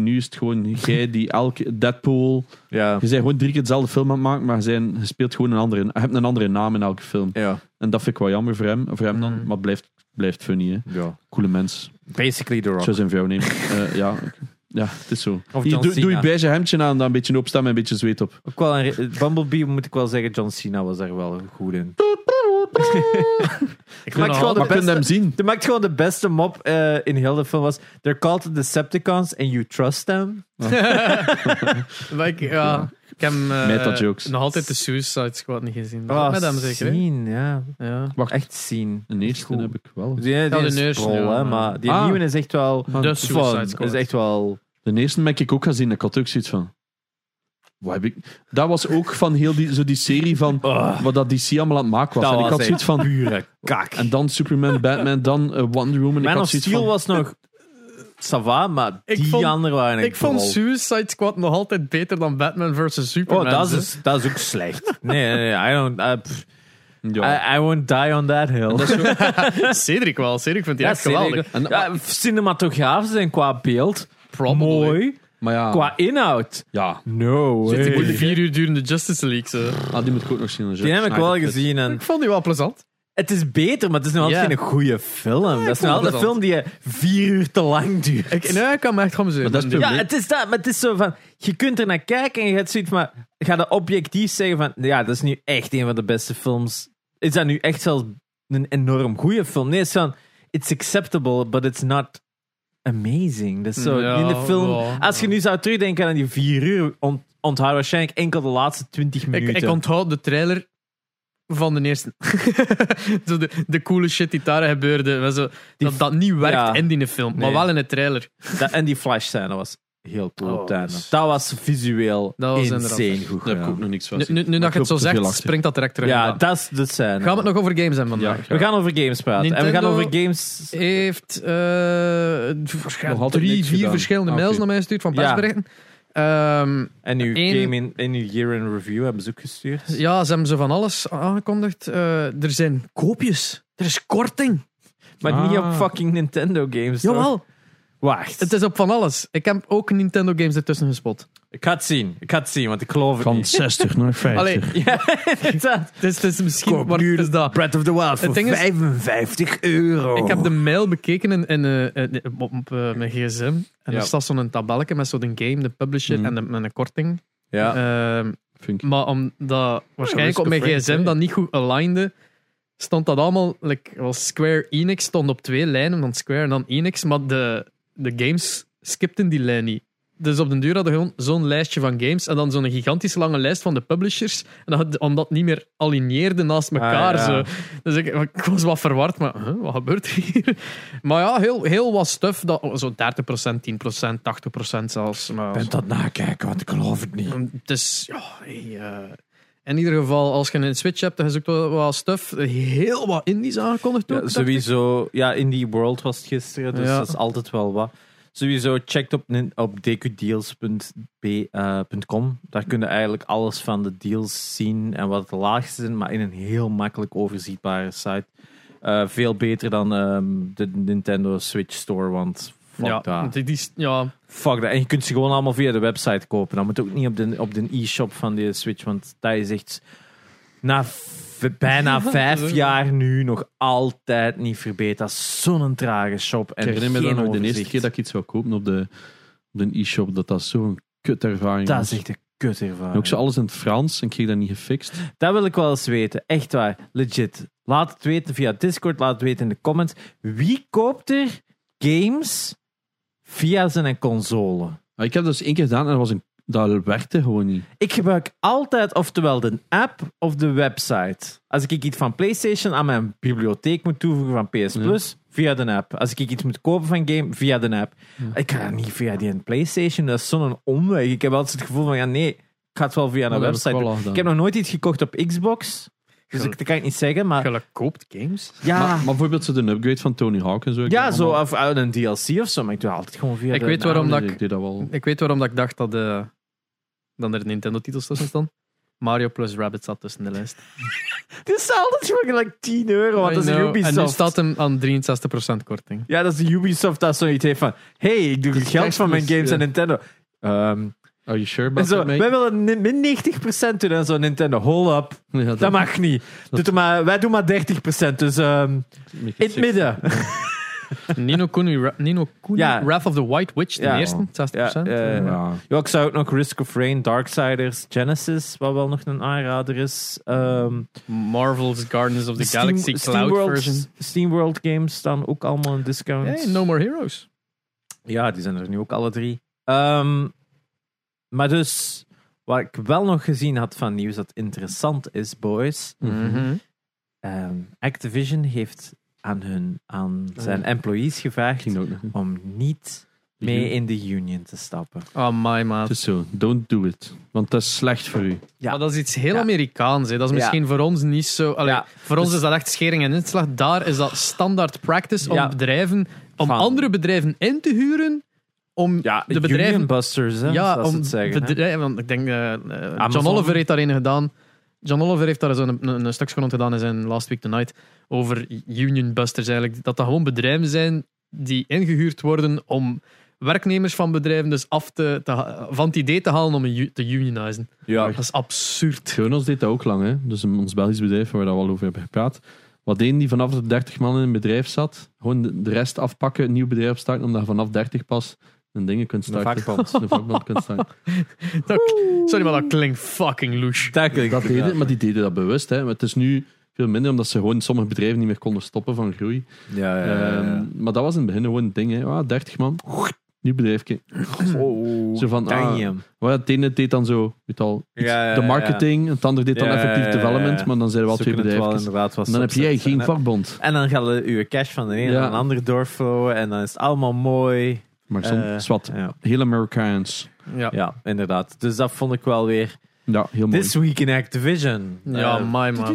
nu is het gewoon jij die elke... Deadpool... Ja. Je bent gewoon drie keer dezelfde film aan het maken, maar je, zijn, je speelt gewoon een andere... Je hebt een andere naam in elke film. Ja. En dat vind ik wel jammer voor hem, voor hem dan. Mhm. Maar het blijft, blijft funny, hè. ja. Coole mens. Basically The Rock. Zo zijn vrouw neemt. (laughs) Eh, ja, ja, het is zo. Of Hier, John doe, doe je Cena. beige hemdje aan, dan een beetje opstaan met een beetje zweet op. Ook wel een re- Bumblebee moet ik wel zeggen, John Cena was daar wel goed in. (laughs) Ik maak gewoon de Maar kun je hem zien? De maakt gewoon de beste mop eh, in heel de film was They're called the Decepticons and you trust them. Maar (laughs) ik, ja, ik heb hem, eh, Meta-jokes. nog altijd de Suicide Squad niet gezien. Ah, Met hem zeker. hè? zien, ja. Ja. Echt zien. de eerste Goed. heb ik wel. Die, die Ja, de is eerste, prol, ja, hè, maar- die Ah. nieuwe is echt wel De fun. Suicide Squad. Is echt wel... De eerste heb ik ook gezien. Ik had ook zoiets van... Wat heb ik... Dat was ook van heel die, zo die serie van... Ugh. Wat dat DC allemaal aan het maken was. Dat en ik was had zoiets van... pure kak. En dan Superman, Batman, dan eh, Wonder Woman. Ik Man had of zoiets Steel van... was nog... Sava, maar Ik die vond- anderen waren echt Ik vond. Suicide Squad nog altijd beter dan Batman vs. Superman. Oh, dat is, dat is ook slecht. Nee, nee, nee. I don't... I, pff, Ja. I, I won't die on that hill. Dat is zo- (laughs) Cedric wel. Cedric vindt die echt geweldig. En- ja, cinematografisch zijn qua beeld mooi. maar ja... Qua inhoud, Ja, no Zit goede vier uur durende Justice League. Zo. ah, die moet ik ook nog zien. Die heb ik wel gezien en Ik vond die wel plezant. het is beter, maar het is nog altijd Ja. geen goede film. dat is nog altijd een film die je vier uur te lang duurt. Ik, nee, ik kan me echt gaan bezuren. het ja, het is dat, maar het is zo van, je kunt er naar kijken en je gaat zoiets maar ga je objectief zeggen van, ja, dat is nu echt een van de beste films is dat nu echt zelfs een enorm goede film? Nee, het is van, it's acceptable, but it's not amazing. Dat is zo, Ja, in de film, ja, als je nu zou terugdenken aan die vier uur, ont, onthoud waarschijnlijk enkel de laatste twintig minuten. ik onthoud de trailer van de eerste. (laughs) zo de, de coole shit die daar gebeurde. Zo, dat, dat niet werkt in die film, maar wel in de trailer. Dat- en die flash scène was heel cool Oh, op het einde. dat was visueel Dat was insane goed Daar heb ik ook nog niks van Nu, nu, dat je het zo zegt, springt dat direct terug. Ja, dat is de scène. Gaan we het nog over games hebben vandaag? Ja, We gaan over games praten. En we gaan Nintendo- over games... heeft eh, altijd drie, vier gedaan. verschillende Ah, mails naar mij gestuurd van Ja. persberichten. Ehm, En uw game in, in uw year in review hebben ze ook gestuurd. ja, ze hebben zo van alles aangekondigd. Eh, er zijn koopjes. Er is korting. Maar niet op Ah. fucking Nintendo games. toch? Jawel, Wacht. het is op van alles. Ik heb ook Nintendo games ertussen gespot. Ik ga het zien. Ik ga het zien, want ik geloof het Van niet. 60 naar (laughs) 50. Allee, Ja, (laughs) inderdaad. het is, het is misschien... Het is dat. Breath of the Wild voor ding is- 55 euro. Ik heb de mail bekeken in, in, eh, in- op, op, eh, mijn gsm. En Ja. er staat zo'n tabelletje met zo'n game, de publisher Mhm. en, de, en een korting. Ja. Ehm, maar omdat waarschijnlijk op mijn gsm dat niet goed alignde, stond dat allemaal... Like, was Square Enix stond op twee lijnen, dan Square en dan Enix. Maar de, de games skipten die lijn niet. Dus op den duur hadden we gewoon zo'n lijstje van games en dan zo'n gigantische lange lijst van de publishers. En dat, omdat niet meer aligneerde naast elkaar. Ah, ja. zo. Dus ik, ik was wat verward, maar huh, wat gebeurt er hier? (laughs) Maar ja, heel, heel wat stuff. Dat, zo 30%, 10%, 80% zelfs. Maar ben dat nakijken, want ik geloof het niet. het is, ja, hey, eh, in ieder geval, als je een Switch hebt, dan is ook wel wat stuff. Heel wat indies aangekondigd ook. Ja, sowieso, ja, Indie World was het gisteren, dus Ja. dat is altijd wel wat. Sowieso, check op, op dqdeals.com. Daar kun je eigenlijk alles van de deals zien en wat de laagste zijn, maar in een heel makkelijk overzichtbare site. Eh, veel beter dan ehm, de Nintendo Switch Store, want fuck ja, dat. die, die, ja, Fuck dat. En je kunt ze gewoon allemaal via de website kopen. Dan moet ook niet op de, op de e-shop van de Switch, want dat is echt na bijna (laughs) vijf jaar nu nog altijd niet verbeterd. Dat is zo'n trage shop. En Ik herinner me dan nog de eerste keer dat ik iets zou kopen op de, op de e-shop, dat dat zo'n kut ervaring Dat was. is echt een kut ervaring. En ook zo alles in het Frans en ik kreeg dat niet gefixt. Dat wil ik wel eens weten. Echt waar. Legit. Laat het weten via Discord. Laat het weten in de comments. Wie koopt er games via zijn console? Ik heb dat dus één keer gedaan en dat, was een, dat werkte gewoon niet. Ik gebruik altijd oftewel de app of de website. Als ik iets van PlayStation aan mijn bibliotheek moet toevoegen van PS Plus, via de app. Als ik iets moet kopen van game, via de app. Ik ga dat niet via die PlayStation, dat is zo'n omweg. Ik heb altijd het gevoel van, ja nee, ik ga het wel via een ik website. Ik heb nog nooit iets gekocht op Xbox, dus ik, dat kan ik niet zeggen, maar je koopt games. ja... Maar, maar bijvoorbeeld zo de upgrade van Tony Hawk en zo. ja, zo, allemaal- of uit een DLC of zo, maar ik doe altijd gewoon via Ik de... weet waarom dat ik- dat wel. Ik weet waarom dat ik dacht dat, eh dan er Nintendo-titels tussen staan. Mario plus Rabbit zat tussen de lijst. (laughs) Het is altijd gewoon like 10 euro, want I dat is know. Ubisoft. En nu staat hem aan 63% korting. Ja, dat is de Ubisoft dat zoiets heeft van... hey, ik doe het geld van mijn games ja. aan Nintendo. Ehm, Are you sure en about zo, wij willen ni- min 90% doen en zo Nintendo. Hold up. Ja, dat, Dat mag niet. Doe er maar, wij doen maar 30%. Dus ehm, make in it het six. midden. (laughs) Nino Kuni, Ra- Nino Kuni Ja. Wrath of the White Witch, de Ja. eerste, 60%. Ja, ja, ja. Ja. Ja, ik zou ook nog Risk of Rain, Darksiders, Genesis, wat wel nog een aanrader is. Ehm Marvel's Guardians of the Steam- Galaxy Cloud SteamWorld, version. SteamWorld games staan ook allemaal in discount. Hey, no More Heroes. Ja, die zijn er nu ook alle drie. Ehm, maar dus, wat ik wel nog gezien had van nieuws dat interessant is, boys. Mhm. Ehm, Activision heeft aan, hun, aan zijn employees gevraagd om niet mee in de union te stappen. Oh my maat. Het is zo, don't do it. Want dat is slecht voor u. Ja. Maar dat is iets heel Ja. Amerikaans. Hè. Dat is Ja. misschien voor ons niet zo. Allee, Ja. Voor ons Dus- is dat echt schering en inslag. Daar is dat standaard practice om bedrijven, om Van- andere bedrijven in te huren. Om Ja, de bedrijven. Unionbusters, hè, ja, om het zeggen. bedrijven. Want ik denk, eh, eh, John. Oliver heeft daar een gedaan. John Oliver heeft daar zo'n een, een, een stukje rond gedaan in zijn Last Week Tonight. Over Union Busters eigenlijk. Dat dat gewoon bedrijven zijn die ingehuurd worden om werknemers van bedrijven dus af te, te- van het idee te halen om te unionizen. Ja, Dat is absurd. Jonas deed dat ook lang, hè? Dus een- ons Belgisch bedrijf waar we dat wel over hebben gepraat. Wat deden die vanaf de 30 man in een bedrijf zat? Gewoon de, de rest afpakken, een nieuw bedrijf starten, omdat je vanaf 30 pas een dingen kunt Een starten. vakbond. (laughs) Een vakbond kunt starten. (laughs) Dat- sorry, maar dat klinkt fucking louche. dat klinkt dat inderdaad. deden, maar die deden dat bewust. Hè. Maar het is nu veel minder, omdat ze gewoon sommige bedrijven niet meer konden stoppen van groei. Ja, ja, ja, ja. Ehm, maar dat was in het begin gewoon een ding. Hè. Ah, 30 man, nieuw bedrijfje. Oh, Zo van, ah, het ene deed dan zo, weet al, iets- Ja, ja, de ja, marketing, het andere deed dan Ja, effectief ja, ja, development, maar dan zijn er wel Zo twee bedrijven. dan heb jij geen vakbond. En dan gaat je je cash van de ene Ja. naar de andere doorflowen en dan is het allemaal mooi. Maar soms Eh, wat Ja. heel Amerikaans. Ja, ja, inderdaad. Dus dat vond ik wel weer. Ja, heel mooi. This week in Activision. ja Eh, my (laughs)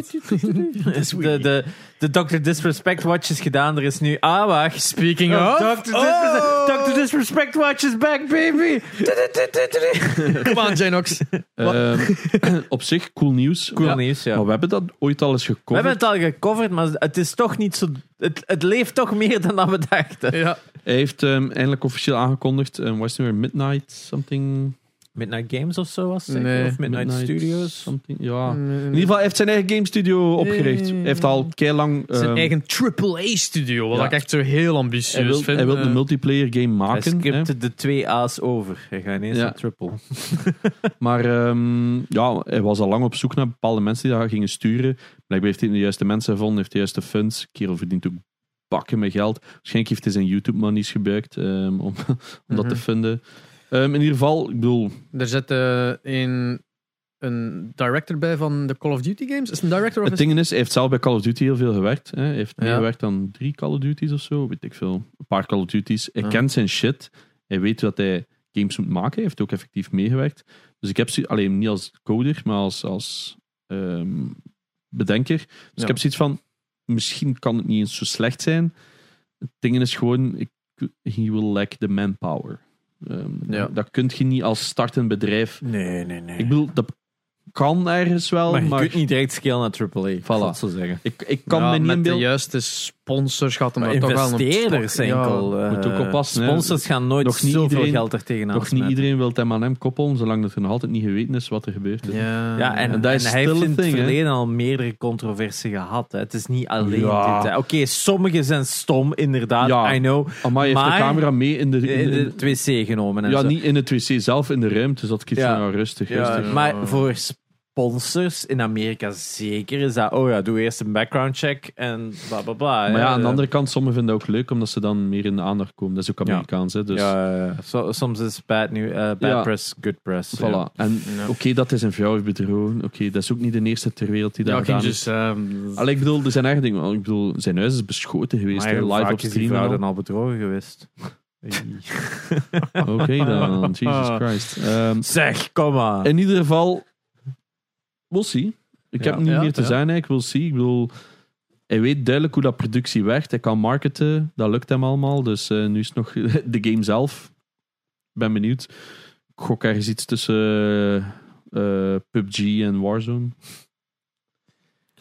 is de, de, de Dr. Disrespect Watch is gedaan. Er is nu. Ah, wacht. Speaking Oh, of, Dr. Disrespect, Dr. Disrespect Watch is back, baby. (laughs) come on Janox. (laughs) Ehm, (coughs) op zich, cool nieuws. Cool Ja. nieuws, ja. Maar we hebben dat ooit al eens We gecoverd. hebben het al gecoverd, maar het is toch niet zo. Het, het leeft toch meer dan dat we dachten. Ja. Hij heeft ehm, eindelijk officieel aangekondigd, um, was het nu weer Midnight something? Midnight Games of zo was het? zeker? Nee. Of Midnight, Studios? Something, ja. In ieder geval, hij heeft zijn eigen game studio opgericht. Nee. Hij heeft al kei lang... Zijn ehm, eigen AAA-studio, wat ja. ik echt zo heel ambitieus hij wil, vind. hij wil Eh, een multiplayer game Hij maken. hè. skipte de twee A's over. Hij gaat ineens Ja. naar triple. (laughs) Maar ehm, ja, hij was al lang op zoek naar bepaalde mensen die dat gingen sturen. Blijkbaar heeft hij de juiste mensen gevonden, heeft de juiste funds. Kerel verdient ook bakken met geld. Waarschijnlijk heeft hij zijn YouTube-monies gebruikt ehm, om, (laughs) om dat Mhm. te vinden. Ehm, in ieder geval, ik bedoel, Er zit eh, een, een director bij van de Call of Duty games. Is een director of het ding is, hij heeft zelf bij Call of Duty heel veel gewerkt. Hè. Hij heeft Ja. meegewerkt aan drie Call of Duties of zo, weet ik veel. Een paar Call of Duties. Hij Ja. kent zijn shit. Hij weet dat hij games moet maken. Hij heeft ook effectief meegewerkt. Dus ik heb ze alleen niet als coder, maar als, als ehm, bedenker. Dus Ja. ik heb zoiets van, misschien kan het niet eens zo slecht zijn. Het ding is gewoon, ik, he will lack the manpower. Ehm, Ja. Dat kun je niet als startend bedrijf. Nee, nee, nee. Ik bedoel, dat kan ergens wel, maar maar, je kunt niet direct scalen naar AAA. Voilà. Zo zeggen. ik, ik kan ja, me niet met de inbeelden. juiste sponsors gaat hem toch wel een investeerders enkel. Ja, eh, moet ook oppassen, hè. Sponsors gaan nooit Nog niet zoveel iedereen- geld er tegenaan Nog niet iedereen wil het M&M koppelen, zolang dat er nog altijd niet geweten is wat er gebeurt. is. ja. Ja, en, En dat is en hij heeft in het verleden al meerdere controversie gehad. Hè. Het is niet alleen Ja. dit. Oké, sommige zijn stom, inderdaad. Ja. I know. Amai heeft Maar- de camera mee in de... in de- In in- de 2C genomen. En ja, zo. niet in het wc zelf, in de ruimte. Dus dat ik iets Ja. van, ja, rustig, Ja, rustig. maar voor sponsors in Amerika zeker is dat, oh ja, doe eerst een background check en bla bla bla. Maar ja, aan de andere kant, sommigen vinden dat ook leuk, omdat ze dan meer in de aandacht komen. Dat is ook Ja. Amerikaans, hè. Dus, Ja, ja, ja. So- soms is bad, new, eh, bad Ja. press good press. voilà. ja. En Ja. oké, dat hij zijn vrouw bedrogen. Oké, dat is ook niet de eerste ter wereld die dat Ja, gedaan dus, ehm, Allee, ik bedoel, er zijn eigen dingen. Ik bedoel, zijn huis is beschoten geweest, Maar live vaak op is die stream. vrouw en dan al. al bedrogen geweest? (laughs) Oké dan, Jesus Christ. (laughs) Ehm, zeg, kom maar. in ieder geval, we'll see. Ik Ja. heb niet Ja, meer te ja. zijn, hè. ik wil see. Ik bedoel, hij weet duidelijk hoe dat productie werkt. Hij kan marketen, dat lukt hem allemaal. Dus eh, nu is het nog (laughs) de game zelf. Ben benieuwd. Ik gok ergens iets tussen eh, eh, PUBG en Warzone.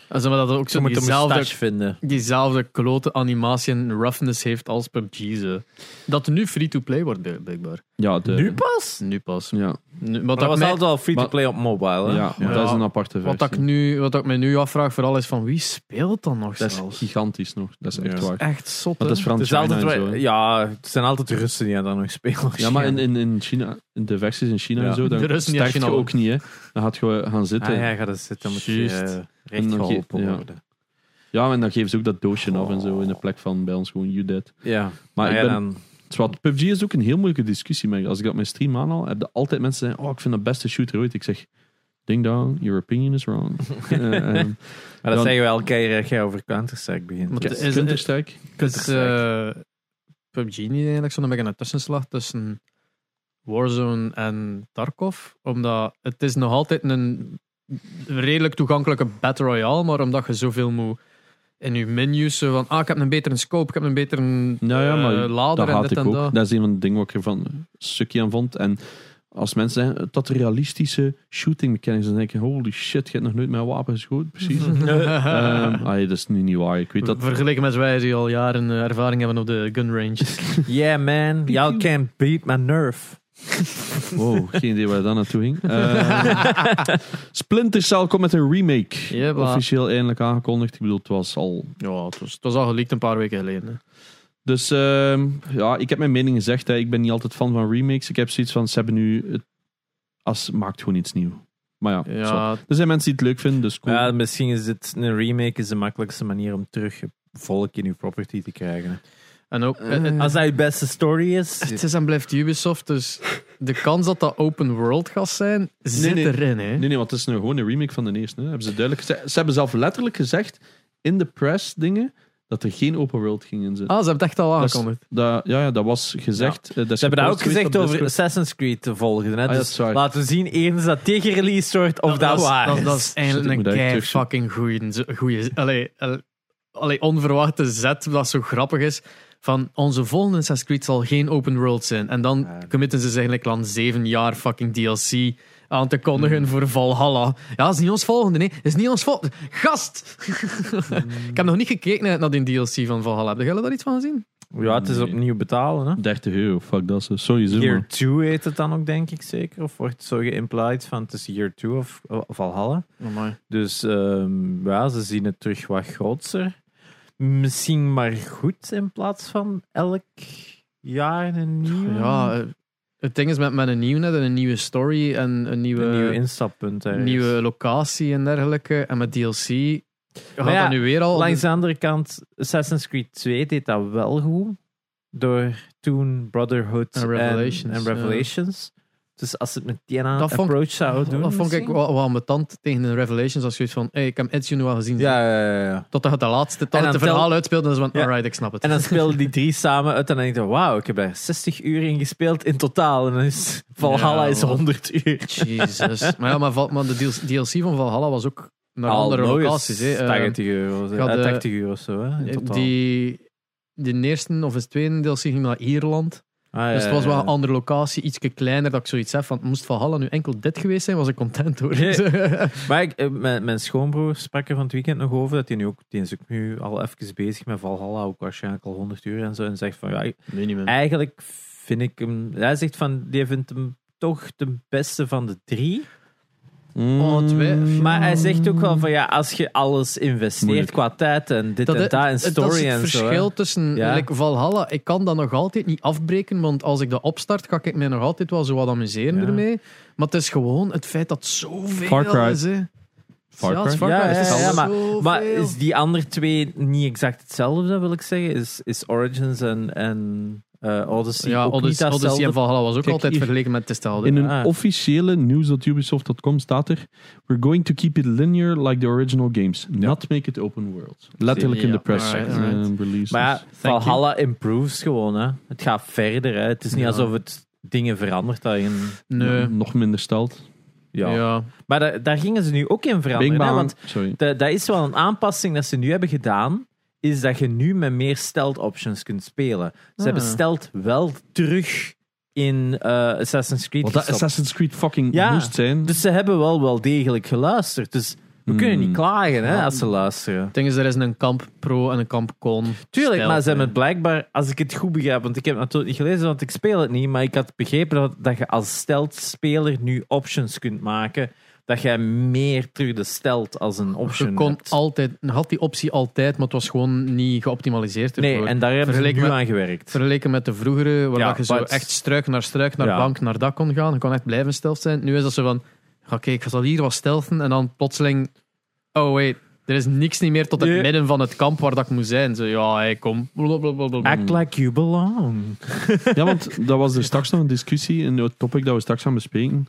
Maar dat er ook zo diezelfde, vinden. diezelfde klote animatie en roughness heeft als PUBG. Ze. Dat er nu free-to-play wordt, bl- blijkbaar. Ja, de, Nu pas? Nu pas. Ja, Nu, wat dat was mij- altijd al free-to-play op mobile. Hè? ja, maar dat is een aparte versie. Wat ik, nu, wat ik me nu afvraag vooral is van wie speelt dan nog dat is zelfs? gigantisch nog. Dat is echt Ja. waar. Echt zot. Dat is? Frans zo, ja, het zijn altijd Russen die daar nog spelen. Ja, maar in, in, in China, in de versies in China Ja. en zo, dan De Russen die sterft je ook niet, hè. Dan gaat je gaan zitten. Ah, ja. ja, ga er zitten, dan moet je uh, En recht geholpen ja. worden. en dan geven ze ook dat doosje af en zo in de plek van bij ons gewoon you dead. Ja, Maar maar ik ja, ben- dan... Wat, PUBG is ook een heel moeilijke discussie. Maar als ik dat mijn stream aanhaal, heb je altijd mensen zeggen: Oh, ik vind dat beste shooter ooit. Ik zeg: Ding dong, your opinion is wrong. (laughs) (laughs) Eh, ehm, Maar dat Dan- zeggen we elke keer als jij over Counter-Strike begint. Maar ja, het is- Counter-Strike. Is eh, PUBG niet eigenlijk zo'n beetje een tussenslag tussen Warzone en Tarkov? Omdat het is nog altijd een redelijk toegankelijke Battle Royale, maar omdat je zoveel moet in je menus van, ah, ik heb een betere scope, ik heb een betere Nou ja, maar eh, lader dat en haat dit ik en ook. dat. Dat is een van de dingen wat ik ervan een stukje aan vond. En als mensen zeggen dat realistische shooting mechanics, dan denk je: Holy shit, je hebt nog nooit met een wapen geschoten. Precies. (laughs) Ehm allee, dat is nu niet waar. Ik weet dat. Vergeleken met wij die al jaren eh, ervaring hebben op de gun range. (laughs) Yeah man, y'all can't beat my nerf. (laughs) Wow, geen idee waar dat naartoe ging. Ehm, (laughs) Splinter Cell komt met een remake. Officieel eindelijk aangekondigd. Ik bedoel, het was al. ja, het was, het was al geleakt een paar weken geleden. hè. Dus ehm, ja, ik heb mijn mening gezegd. Hè. Ik ben niet altijd fan van remakes. Ik heb zoiets van: ze hebben nu. Het, als, maakt gewoon iets nieuws. Maar ja, Ja, er zijn mensen die het leuk vinden, dus cool. Ja, misschien is dit een remake is de makkelijkste manier om terug volk in uw property te krijgen. En ook... Eh, het- Als dat je beste story is, (laughs) het is en blijft Ubisoft, dus de kans dat dat open world gaat zijn, zit nee. erin, hè. Nee, nee, want het is een, gewoon een remake van de eerste. Hè. Hebben ze, duidelijk gezegd. ze hebben zelf letterlijk gezegd in de press dingen dat er geen open world ging in zitten. Ah, ze hebben het echt al Dat aangekondigd. Dat, ja, ja, dat was gezegd. eh, dat Ze hebben dat ook gezegd over Discord. Assassin's Creed te volgen. Hè? Ah, ja, dus dat laten we zien eens dat tegen release wordt of dat, is- waar dat, is. dat is eigenlijk een kei fucking goeie, goeie allee, al- allee, onverwachte zet, dat zo grappig is. Van onze volgende Assassin's Creed zal geen open world zijn. En dan Ja. committen ze zich eigenlijk aan zeven jaar fucking DLC aan te kondigen Hmm. voor Valhalla. Ja, dat is niet ons volgende, nee. Dat is niet ons volgende. Gast! (laughs) ik heb nog niet gekeken naar, die DLC van Valhalla. Heb jij daar iets van gezien? Ja, het is opnieuw betalen. Hè? 30 euro, fuck dat zo. Sorry, zo Year man. 2 heet het dan ook, denk ik zeker. Of wordt zo geïmplied van het is Year 2 of, of Valhalla. Dus ehm, ja, ze zien het terug wat groter. Misschien maar goed in plaats van elk jaar een nieuwe. Ja, het ding is met, met een nieuwe net, en een nieuwe story en een nieuwe, een nieuw instappunt. ergens. nieuwe locatie en dergelijke. En met DLC gaat ja, dat nu weer al... Langs de andere kant, Assassin's Creed 2 deed dat wel goed. Door toen Brotherhood En en Revelations, en Revelations. Dus als het met die Dat vond- approach zou doen. dat vond ik wel, wel ambetant tegen de Revelations. Als zoiets van, hey, ik heb Ezio nu al gezien. Ja, ja, ja, ja. Totdat het de laatste, tot het verhaal tel- uitspeelde. En dan is van, Ja. alright, ik snap het. En dan speelden die drie samen uit en dan denk je, wauw, ik heb daar 60 uur in gespeeld in totaal. En dan is Valhalla Ja, is man. 100 uur. Jesus. (laughs) maar ja, maar, Val- maar de DLC van Valhalla was ook naar Al andere locaties. Hè. Eh, 80 euro. ik had, eh, eh, 80 euro of zo, hè, in totaal. die, de eerste of de tweede DLC ging naar Ierland. Ah, ja, Dus het was wel een andere locatie, iets kleiner, dat ik zoiets heb van, moest Valhalla nu enkel dit geweest zijn, was ik content hoor. (laughs) Maar ik, eh, mijn, mijn schoonbroer sprak er van het weekend nog over, dat hij nu ook, die is ook nu al even bezig met Valhalla, ook waarschijnlijk al 100 uur en zo, en zegt van, ja, Minimum. eigenlijk vind ik hem, hij zegt van, die vindt hem toch de beste van de drie. Oh, twee- Mm. Maar hij zegt ook wel van, ja, als je alles investeert Moeilijk. qua tijd en dit Dat, en het- dat en story dat is het en zo. hè. verschil tussen Ja. like, Valhalla. Ik kan dat nog altijd niet afbreken, want als ik dat opstart, ga ik mij nog altijd wel zo wat amuseren Ja. ermee. Maar het is gewoon het feit dat zoveel Far Cry. is. Hè. Far Ja, Cry? Far Ja, Cry. ja, Het is ja, maar- zoveel. Maar is die andere twee niet exact hetzelfde, wil ik zeggen? Is, is Origins en, en eh, Odyssey ja, ook Odyssey, niet Odyssey datzelfde? en Valhalla was ook Kijk, altijd vergeleken met hetzelfde. In een Ah. officiële news.ubisoft.com staat er: We're going to keep it linear like the original games, not make it open world. Letterlijk in de press eh, release. Maar Valhalla improves gewoon. Hè. Het gaat verder. Hè. Het is niet Ja. alsof het dingen verandert. Dat je een- you. nee. Nog minder stelt. ja. Ja. Maar da- daar gingen ze nu ook in veranderen. Hè, want da- dat is wel een aanpassing dat ze nu hebben gedaan. Is dat je nu met meer stealth options kunt spelen. Ze Ah. hebben stealth wel terug in eh, Assassin's Creed Wat dat gestopt. Assassin's Creed fucking Ja, moest zijn. Dus ze hebben wel wel degelijk geluisterd. Dus we kunnen Hmm. niet klagen hè, als ze luisteren. Het ding is, er is een kamp pro en een kamp con. Tuurlijk, maar ze hebben het blijkbaar, als ik het goed begrijp, want ik heb het natuurlijk niet gelezen, want ik speel het niet, maar ik had begrepen dat, dat je als stelt-speler nu options kunt maken, dat jij meer terug de stelt als een option Je kon hebt. altijd, je had die optie altijd, maar het was gewoon niet geoptimaliseerd ervoor. Nee, en daar hebben ze nu Vergeleken met- aan gewerkt. Vergeleken met de vroegere, waar Ja, dat je zo but- echt struik naar struik, naar Ja. bank, naar dak kon gaan. Je kon echt blijven stealth zijn. Nu is dat zo van, ga kijk, ik zal hier wat stealthen en dan plotseling, oh wait, er is niks niet meer tot het midden van het kamp waar dat ik moet zijn. Zo, ja, hey, kom. Blablabla. Act like you belong. Ja, want dat was er (laughs) straks nog een discussie in het topic dat we straks gaan bespreken.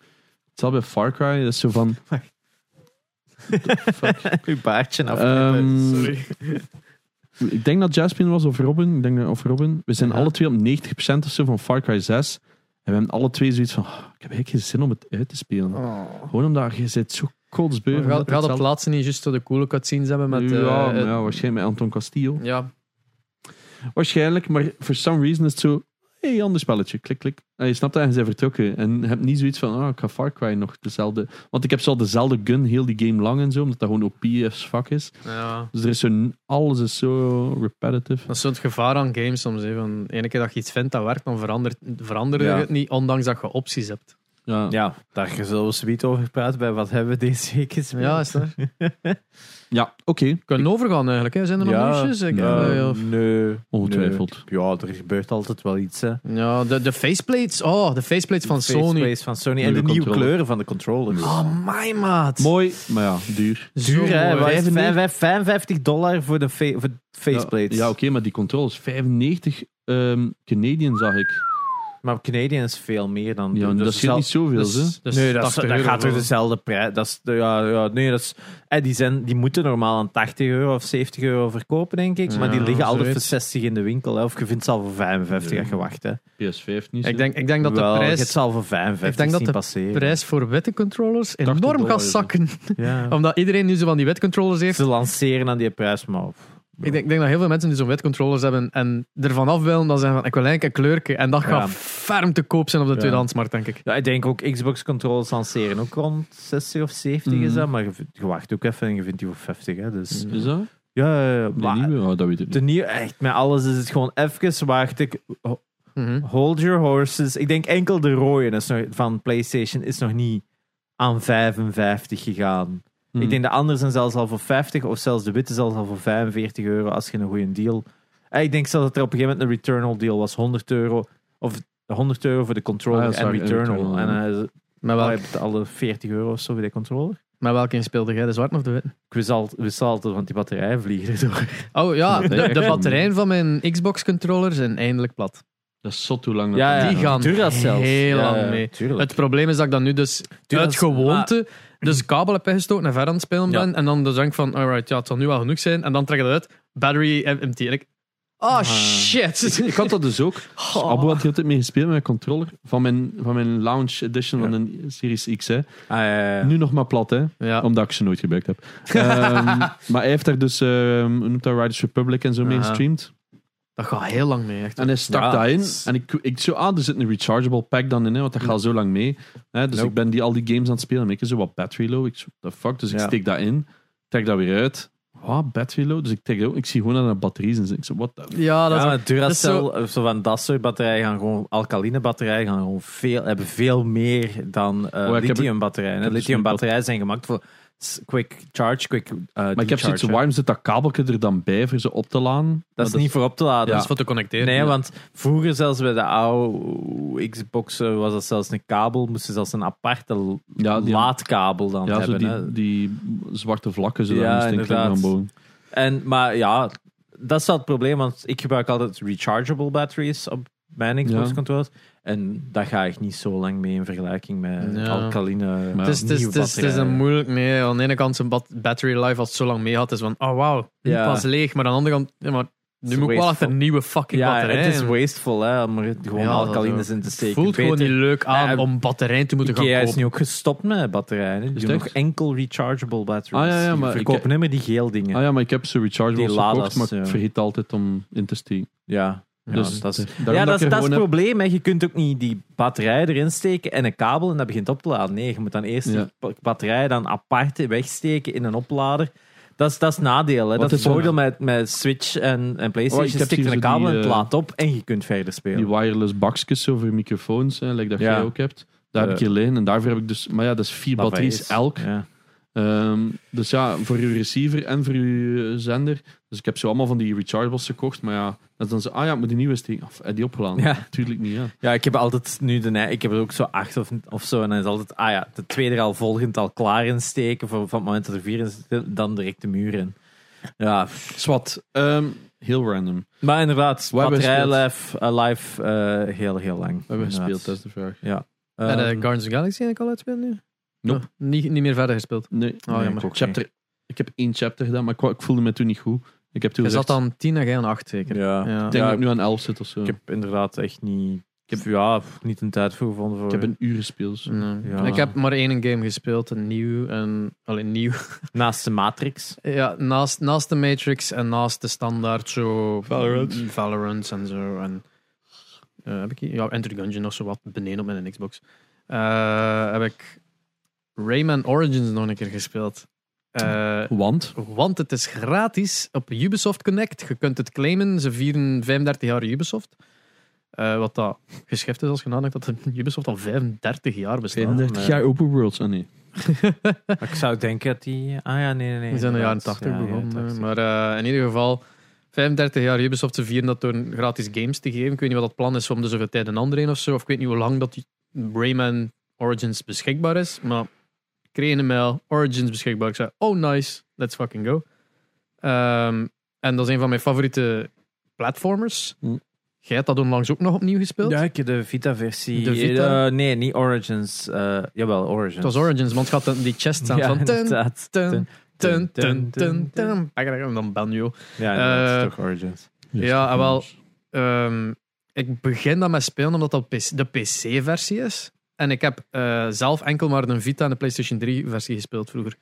Hetzelfde bij Far Cry. Dat is zo van. (laughs) (laughs) Uw baardje af. ehm, Sorry. ik denk dat Jasmine was of Robin. Ik denk dat, of Robin. We zijn Ja. alle twee op 90% of zo van Far Cry 6. En we hebben alle twee zoiets van. "Ah, ik heb eigenlijk geen zin om het uit te spelen. Gewoon omdat je zit zo kotsbeu. Van gaat dat op laatste niet juist zo de coole cutscenes hebben met... ja, eh, maar het- ja, waarschijnlijk met Anton Castillo. ja, Waarschijnlijk, maar for some reason is het zo. Hé, hey, ander spelletje, klik, klik. En je snapt je bent vertrokken. En je hebt niet zoiets van, ah, ik ga Far Cry nog dezelfde. Want ik heb zo dezelfde gun heel die game lang en zo, omdat dat gewoon OP as fuck is. ja. Dus er is zo, alles is zo repetitive. Dat is zo'n gevaar aan games soms. Hè. Van, ene keer dat je iets vindt dat werkt, dan verandert, verandert Ja. het niet, ondanks dat je opties hebt. Ja. Ja, daar zullen we zoiets over praten bij wat hebben we deze week gespeeld. Ja, is dat? (laughs) Ja, oké. We kunnen overgaan eigenlijk. Hè. Zijn er nog Ja, nieuwsjes? Ik, eh, eh, ja. nee. Ongetwijfeld. nee. Ja, er gebeurt altijd wel iets. Hè. Ja, de, de faceplates. Oh, de faceplates van Sony. Faceplates van Sony. En de nieuwe controller. kleuren van de controllers. Oh, my maat. Mooi, maar ja, duur. Duur, hè? mooi. Wat is het? 95 55 dollar voor de fa- voor de faceplates. Ja, oké, maar die controllers, 95 ehm Canadian zag ik. Maar Canadian is veel meer dan... Ja, dus dat scheelt niet zoveel, Dus, hè? dus nee, dat, is, 80 dat euro gaat toch voor- dezelfde prijs. Dat is, ja, ja, nee, dat is, eh, die, zijn, die moeten normaal aan 80 euro of 70 euro verkopen, denk ik. maar Ja, die liggen altijd voor zoiets. 60 in de winkel. Hè. Of je vindt ze al voor 55 als je wacht. Hè. PS5 niet zo. Ik denk, ik denk dat de Wel, prijs, ze al voor 55 ik denk dat de passeren. prijs voor witte controllers 80 enorm gaat is zakken. Ja. (laughs) Omdat iedereen nu zo van die wit controllers heeft. Ze lanceren aan die prijs, maar... Ik denk, ik denk dat heel veel mensen die zo'n wit controllers hebben en ervan af willen, dan zeggen van ik wil eigenlijk een kleurke. En dat gaat ferm te koop zijn op de Ja. tweedehandsmarkt, denk ik. Ja, ik denk ook Xbox controllers lanceren ook rond 60 of 70 is Mhm. dat. Maar je, wacht ook even en je vindt die voor 50. Hè, dus, Is dat? ja, ja, ja, De maar nieuwe? Oh, dat weet ik niet. de nieuwe, echt met alles is het gewoon even wacht ik. Mhm. Hold your horses. Ik denk enkel de rode is nog, van PlayStation is nog niet aan 55 gegaan. Ik denk de andere zijn zelfs al voor 50 of zelfs de witte zelfs al voor 45 euro als je een goede deal. Eh, Ik denk zelfs dat er op een gegeven moment een Returnal deal was 100 euro of 100 euro voor de controller Ah, en Returnal. Returnal, en ja. eh, Met, oh, betaalde 40 euro of zo voor de controller. met welke speelde jij, de zwarte of de witte? Ik wist altijd, want die batterijen vliegen erdoor. Oh ja, (laughs) de, batterijen van mijn Xbox controller zijn eindelijk plat. Dat is zot hoe lang dat Ja, ja, Die gaan heel Ja, lang mee. tuurlijk. Het probleem is dat ik dan nu dus uit gewoonte dus kabel heb ingestoken en verder aan het spelen Ja. ben. En dan dus denk ik van, alright, ja, het zal nu wel genoeg zijn. En dan trek je dat uit. Battery empty. En ik, oh Ah. shit. Ik had dat dus ook. (laughs) Dus. Abu had heel tijd mee gespeeld met mijn controller van mijn, van mijn launch edition van de Series X. Hè. Ah. Nu nog maar plat, hè. Omdat ik ze nooit gebruikt heb. (laughs) Ehm, maar hij heeft daar dus, ehm hoe noemt dat, Riders Republic en zo mee gestreamd. Dat gaat heel lang mee, echt. En hij stak Ja, dat in. dat is- En ik, ik zo, ah, er zit een rechargeable pack dan in, hè, want dat gaat zo lang mee. Hè, dus Nope. ik ben die, al die games aan het spelen. En ik zo wat battery low. Ik zo, the fuck? Dus ik Ja. steek dat in. Trek dat weer uit. Wat, battery low? Dus ik, trek ook. ik zie gewoon dat er batteries in zitten. Ik zo, what the Ja, dat ja, is maar Duracell, dat zo, zo van dat soort batterijen gaan gewoon, alkaline batterijen gaan gewoon veel, hebben veel meer dan eh Oh, lithium batterijen. dus Lithium batterijen zijn gemaakt voor quick charge, quick uh, Maar ik heb zoiets, waarom zit dat kabeltje er dan bij voor ze op te laden? Dat is niet voor op te laden. dat is voor te connecteren. Nee, Ja. want vroeger zelfs bij de oude Xbox eh, was dat zelfs een kabel, moest je zelfs een aparte Ja, die- laadkabel dan Ja, hebben. hè. die, die zwarte vlakken zo Ja, inderdaad. bouwen. En, maar ja, dat is wel het probleem, want ik gebruik altijd rechargeable batteries op mijn Xbox Ja. En daar ga ik niet zo lang mee in vergelijking met Ja. alkaline Maar Het is, het, is, nieuwe het, is, het is een moeilijk mee. Aan de ene kant zijn bat- battery life als het zo lang mee had, is van, oh wauw, nu Ja. pas leeg. Maar aan de andere kant, ja, maar nu is moet ik wel echt een nieuwe fucking Ja, batterij. het is wasteful hè, om er gewoon Ja, dat alkalines in te steken. voelt gewoon niet leuk aan Ja, om batterijen te moeten gaan Ikea is kopen. nu ook gestopt met batterijen. Die Is doen het nog enkel rechargeable batteries. Ah, ja, ja, Die maar ik verkopen heb- niet meer die geel dingen. Ah ja, maar ik heb ze rechargeable Die gekocht, Lada's, maar ik vergeet altijd om in te steken. Ja, ja, Dus dat is, ja, dat is, er het probleem. Hè. Je kunt ook niet die batterij erin steken en een kabel en dat begint op te laden. Nee, je moet dan eerst Ja. die ba- batterij dan apart wegsteken in een oplader. Dat is, dat is het nadeel. Hè. Dat is het er- voordeel met, met Switch en, en Oh, PlayStation. je stikt in een kabel die, en het eh, laat op en je kunt verder spelen. Die wireless bakjes zo voor microfoons, hè, like dat Ja. jij ook hebt. Daar heb ik Eh, hier liggen. En daarvoor heb ik dus... Maar ja, dat is vier Dat batteries is- elk. Ja. Ehm, dus ja, voor uw receiver en voor uw zender. Dus ik heb zo allemaal van die rechargeables gekocht. Maar ja, dat is dan zo... Ah ja, ik moet die nieuwe steken. Of heb die opgeladen? Ja. Tuurlijk niet, ja. Ja, ik heb altijd nu de ik heb er ook zo acht of, of zo. En dan is altijd, ah ja, de tweede er al volgend al klaar in steken. Voor, van het moment dat er vier in zit, dan direct de muur in. Ja, Swat. Ehm, heel random. maar inderdaad, uh, life, eh, heel, heel lang. We hebben Inderdaad. gespeeld, dat is de vraag. Ja. En uh, Guardians of the Galaxy eigenlijk al uitspelen nu? Nope. Niet, niet meer verder gespeeld. Nee, Oh, nee, jammer. ik, chapter, ik heb één chapter gedaan, maar ik, ik voelde me toen niet goed. Ik heb toen Je zat dan 10 en jij aan 8 zeker. ja. Ja. ik denk Ja, dat ik nu aan 11 zit of zo. Ik Ik heb heb, inderdaad echt niet... Ik heb ja, niet een tijd voor gevonden voor... een uur gespeeld. zo. Nee. Ja. Ik heb maar één game gespeeld, een nieuw. En, alleen nieuw. (laughs) Naast de Matrix. Ja, naast, naast de Matrix en naast de standaard zo... Valorant. Valorant en zo. En, eh, heb ik hier? Ja, Enter the Gungeon nog zo wat beneden op mijn Xbox. Eh, heb ik Rayman Origins nog een keer gespeeld. Eh, Want? want het is gratis op Ubisoft Connect. Je kunt het claimen. Ze vieren 35 jaar Ubisoft. Eh, wat dat geschift is als je nadenkt dat de Ubisoft al 35 jaar bestaat. 35 nee. jaar open worlds. Ah nee. (laughs) Ik zou denken dat die... Ah ja, nee, nee, nee. Die zijn in de jaren inderdaad. 80 Ja, ja, begonnen. 80. Maar eh, in ieder geval, 35 jaar Ubisoft te vieren dat door gratis games te geven. Ik weet niet wat dat plan is om de zoveel tijd een ander een of zo. Of ik weet niet hoe lang dat die Rayman Origins beschikbaar is. Maar kreeg een mail, Origins beschikbaar. Ik zei, oh nice, let's fucking go. Ehm, en dat is een van mijn favoriete platformers. Hm. Jij hebt dat onlangs ook nog opnieuw gespeeld? Ja, ik heb de Vita-versie. De Vita? Eh, nee, niet Origins. Eh, jawel, Origins. Het was Origins, want het gaat die chest aan Ja, van... Ten, ten, ten, ten, ten, ten. En dan Banjo. Ja, Eh, het is toch Origins. Ja, en wel, Ehm, ik begin dat met spelen omdat dat PC de PC-versie is. En ik heb eh, zelf enkel maar de Vita en de PlayStation 3-versie gespeeld vroeger.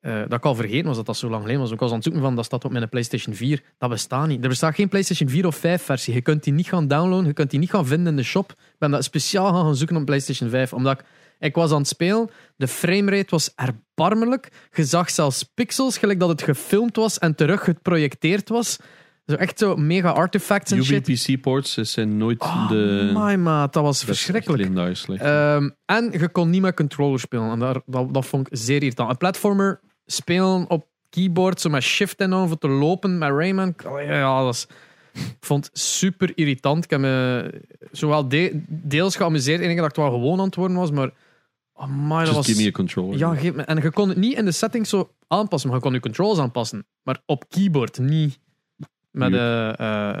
Eh, dat ik al vergeten was dat dat zo lang geleden was. Ik was aan het zoeken van dat staat op mijn PlayStation 4. Dat bestaat niet. Er bestaat geen PlayStation 4 of 5 versie. Je kunt die niet gaan downloaden. Je kunt die niet gaan vinden in de shop. Ik ben dat speciaal gaan, zoeken op PlayStation 5. Omdat ik, ik was aan het spelen. De framerate was erbarmelijk. Je zag zelfs pixels, gelijk dat het gefilmd was en terug geprojecteerd was. Zo echt zo mega artifacts en shit. UBPC-ports zijn nooit Oh, de... my maat, dat was verschrikkelijk. Ehm, en je kon niet met controller spelen. En daar, dat, dat vond ik zeer irritant. Een platformer spelen op keyboard, zo met shift en dan voor te lopen met Rayman. Ja, dat is, ik vond het super irritant. Ik heb me zowel de- deels geamuseerd. Het enige dat ik het wel gewoon aan het worden was, maar... Oh my, dat Just was... give me a controller. Ja, geef me, en je kon het niet in de settings zo aanpassen, maar je kon je controls aanpassen. Maar op keyboard niet. Met de eh,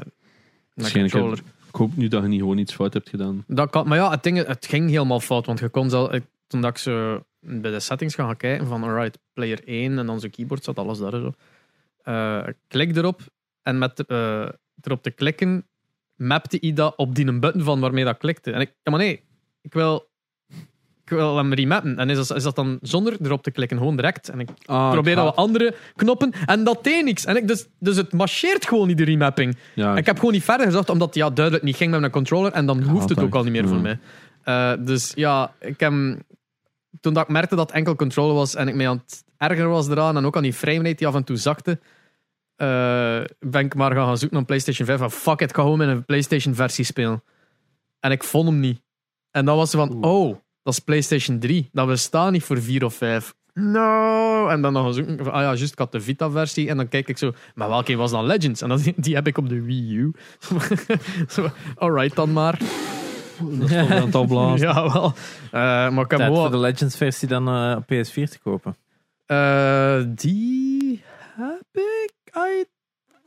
Waarschijnlijk controller. Ik hoop nu dat je niet gewoon iets fout hebt gedaan. Dat kan, maar ja, het, ding, het ging helemaal fout. Want je kon zelf, toen dat ik zo bij de settings ga gaan kijken van alright, player 1 en dan keyboard zat alles daar zo. Eh, ik klik erop en met eh, erop te klikken mapte hij dat op die een button van waarmee dat klikte. En ik, ja, maar nee, ik wil, ik wil hem remappen. En is dat, is dat dan zonder erop te klikken, gewoon direct. En ik Ah, probeer wat andere knoppen en dat deed niks. En ik, dus, dus het marcheert gewoon niet, de remapping. Ja, Ik heb gewoon niet verder gezocht, omdat het ja, duidelijk niet ging met mijn controller. En dan hoeft het ook al niet meer voor mij. Eh, dus ja, ik heb, toen dat ik merkte dat het enkel controller was en ik mij aan het erger was eraan en ook aan die framerate die af en toe zakte, eh, ben ik maar gaan, gaan zoeken naar een PlayStation 5. Van fuck it, ik ga gewoon met een PlayStation versie spelen. En ik vond hem niet. En dan was ze van, oh, dat is PlayStation 3. Dat bestaat niet voor 4 of 5. No! En dan nog gaan zoeken. van, Ah ja, juist, ik had de Vita-versie. En dan kijk ik zo, maar welke was dan Legends? En dan, (laughs) die heb ik op de Wii U. (laughs) Zo, Alright dan maar. Dat is toch (laughs) blazen. Ja, wel. Eh, maar ik heb voor de Legends versie dan eh, op PS4 te kopen. Eh, die heb ik, I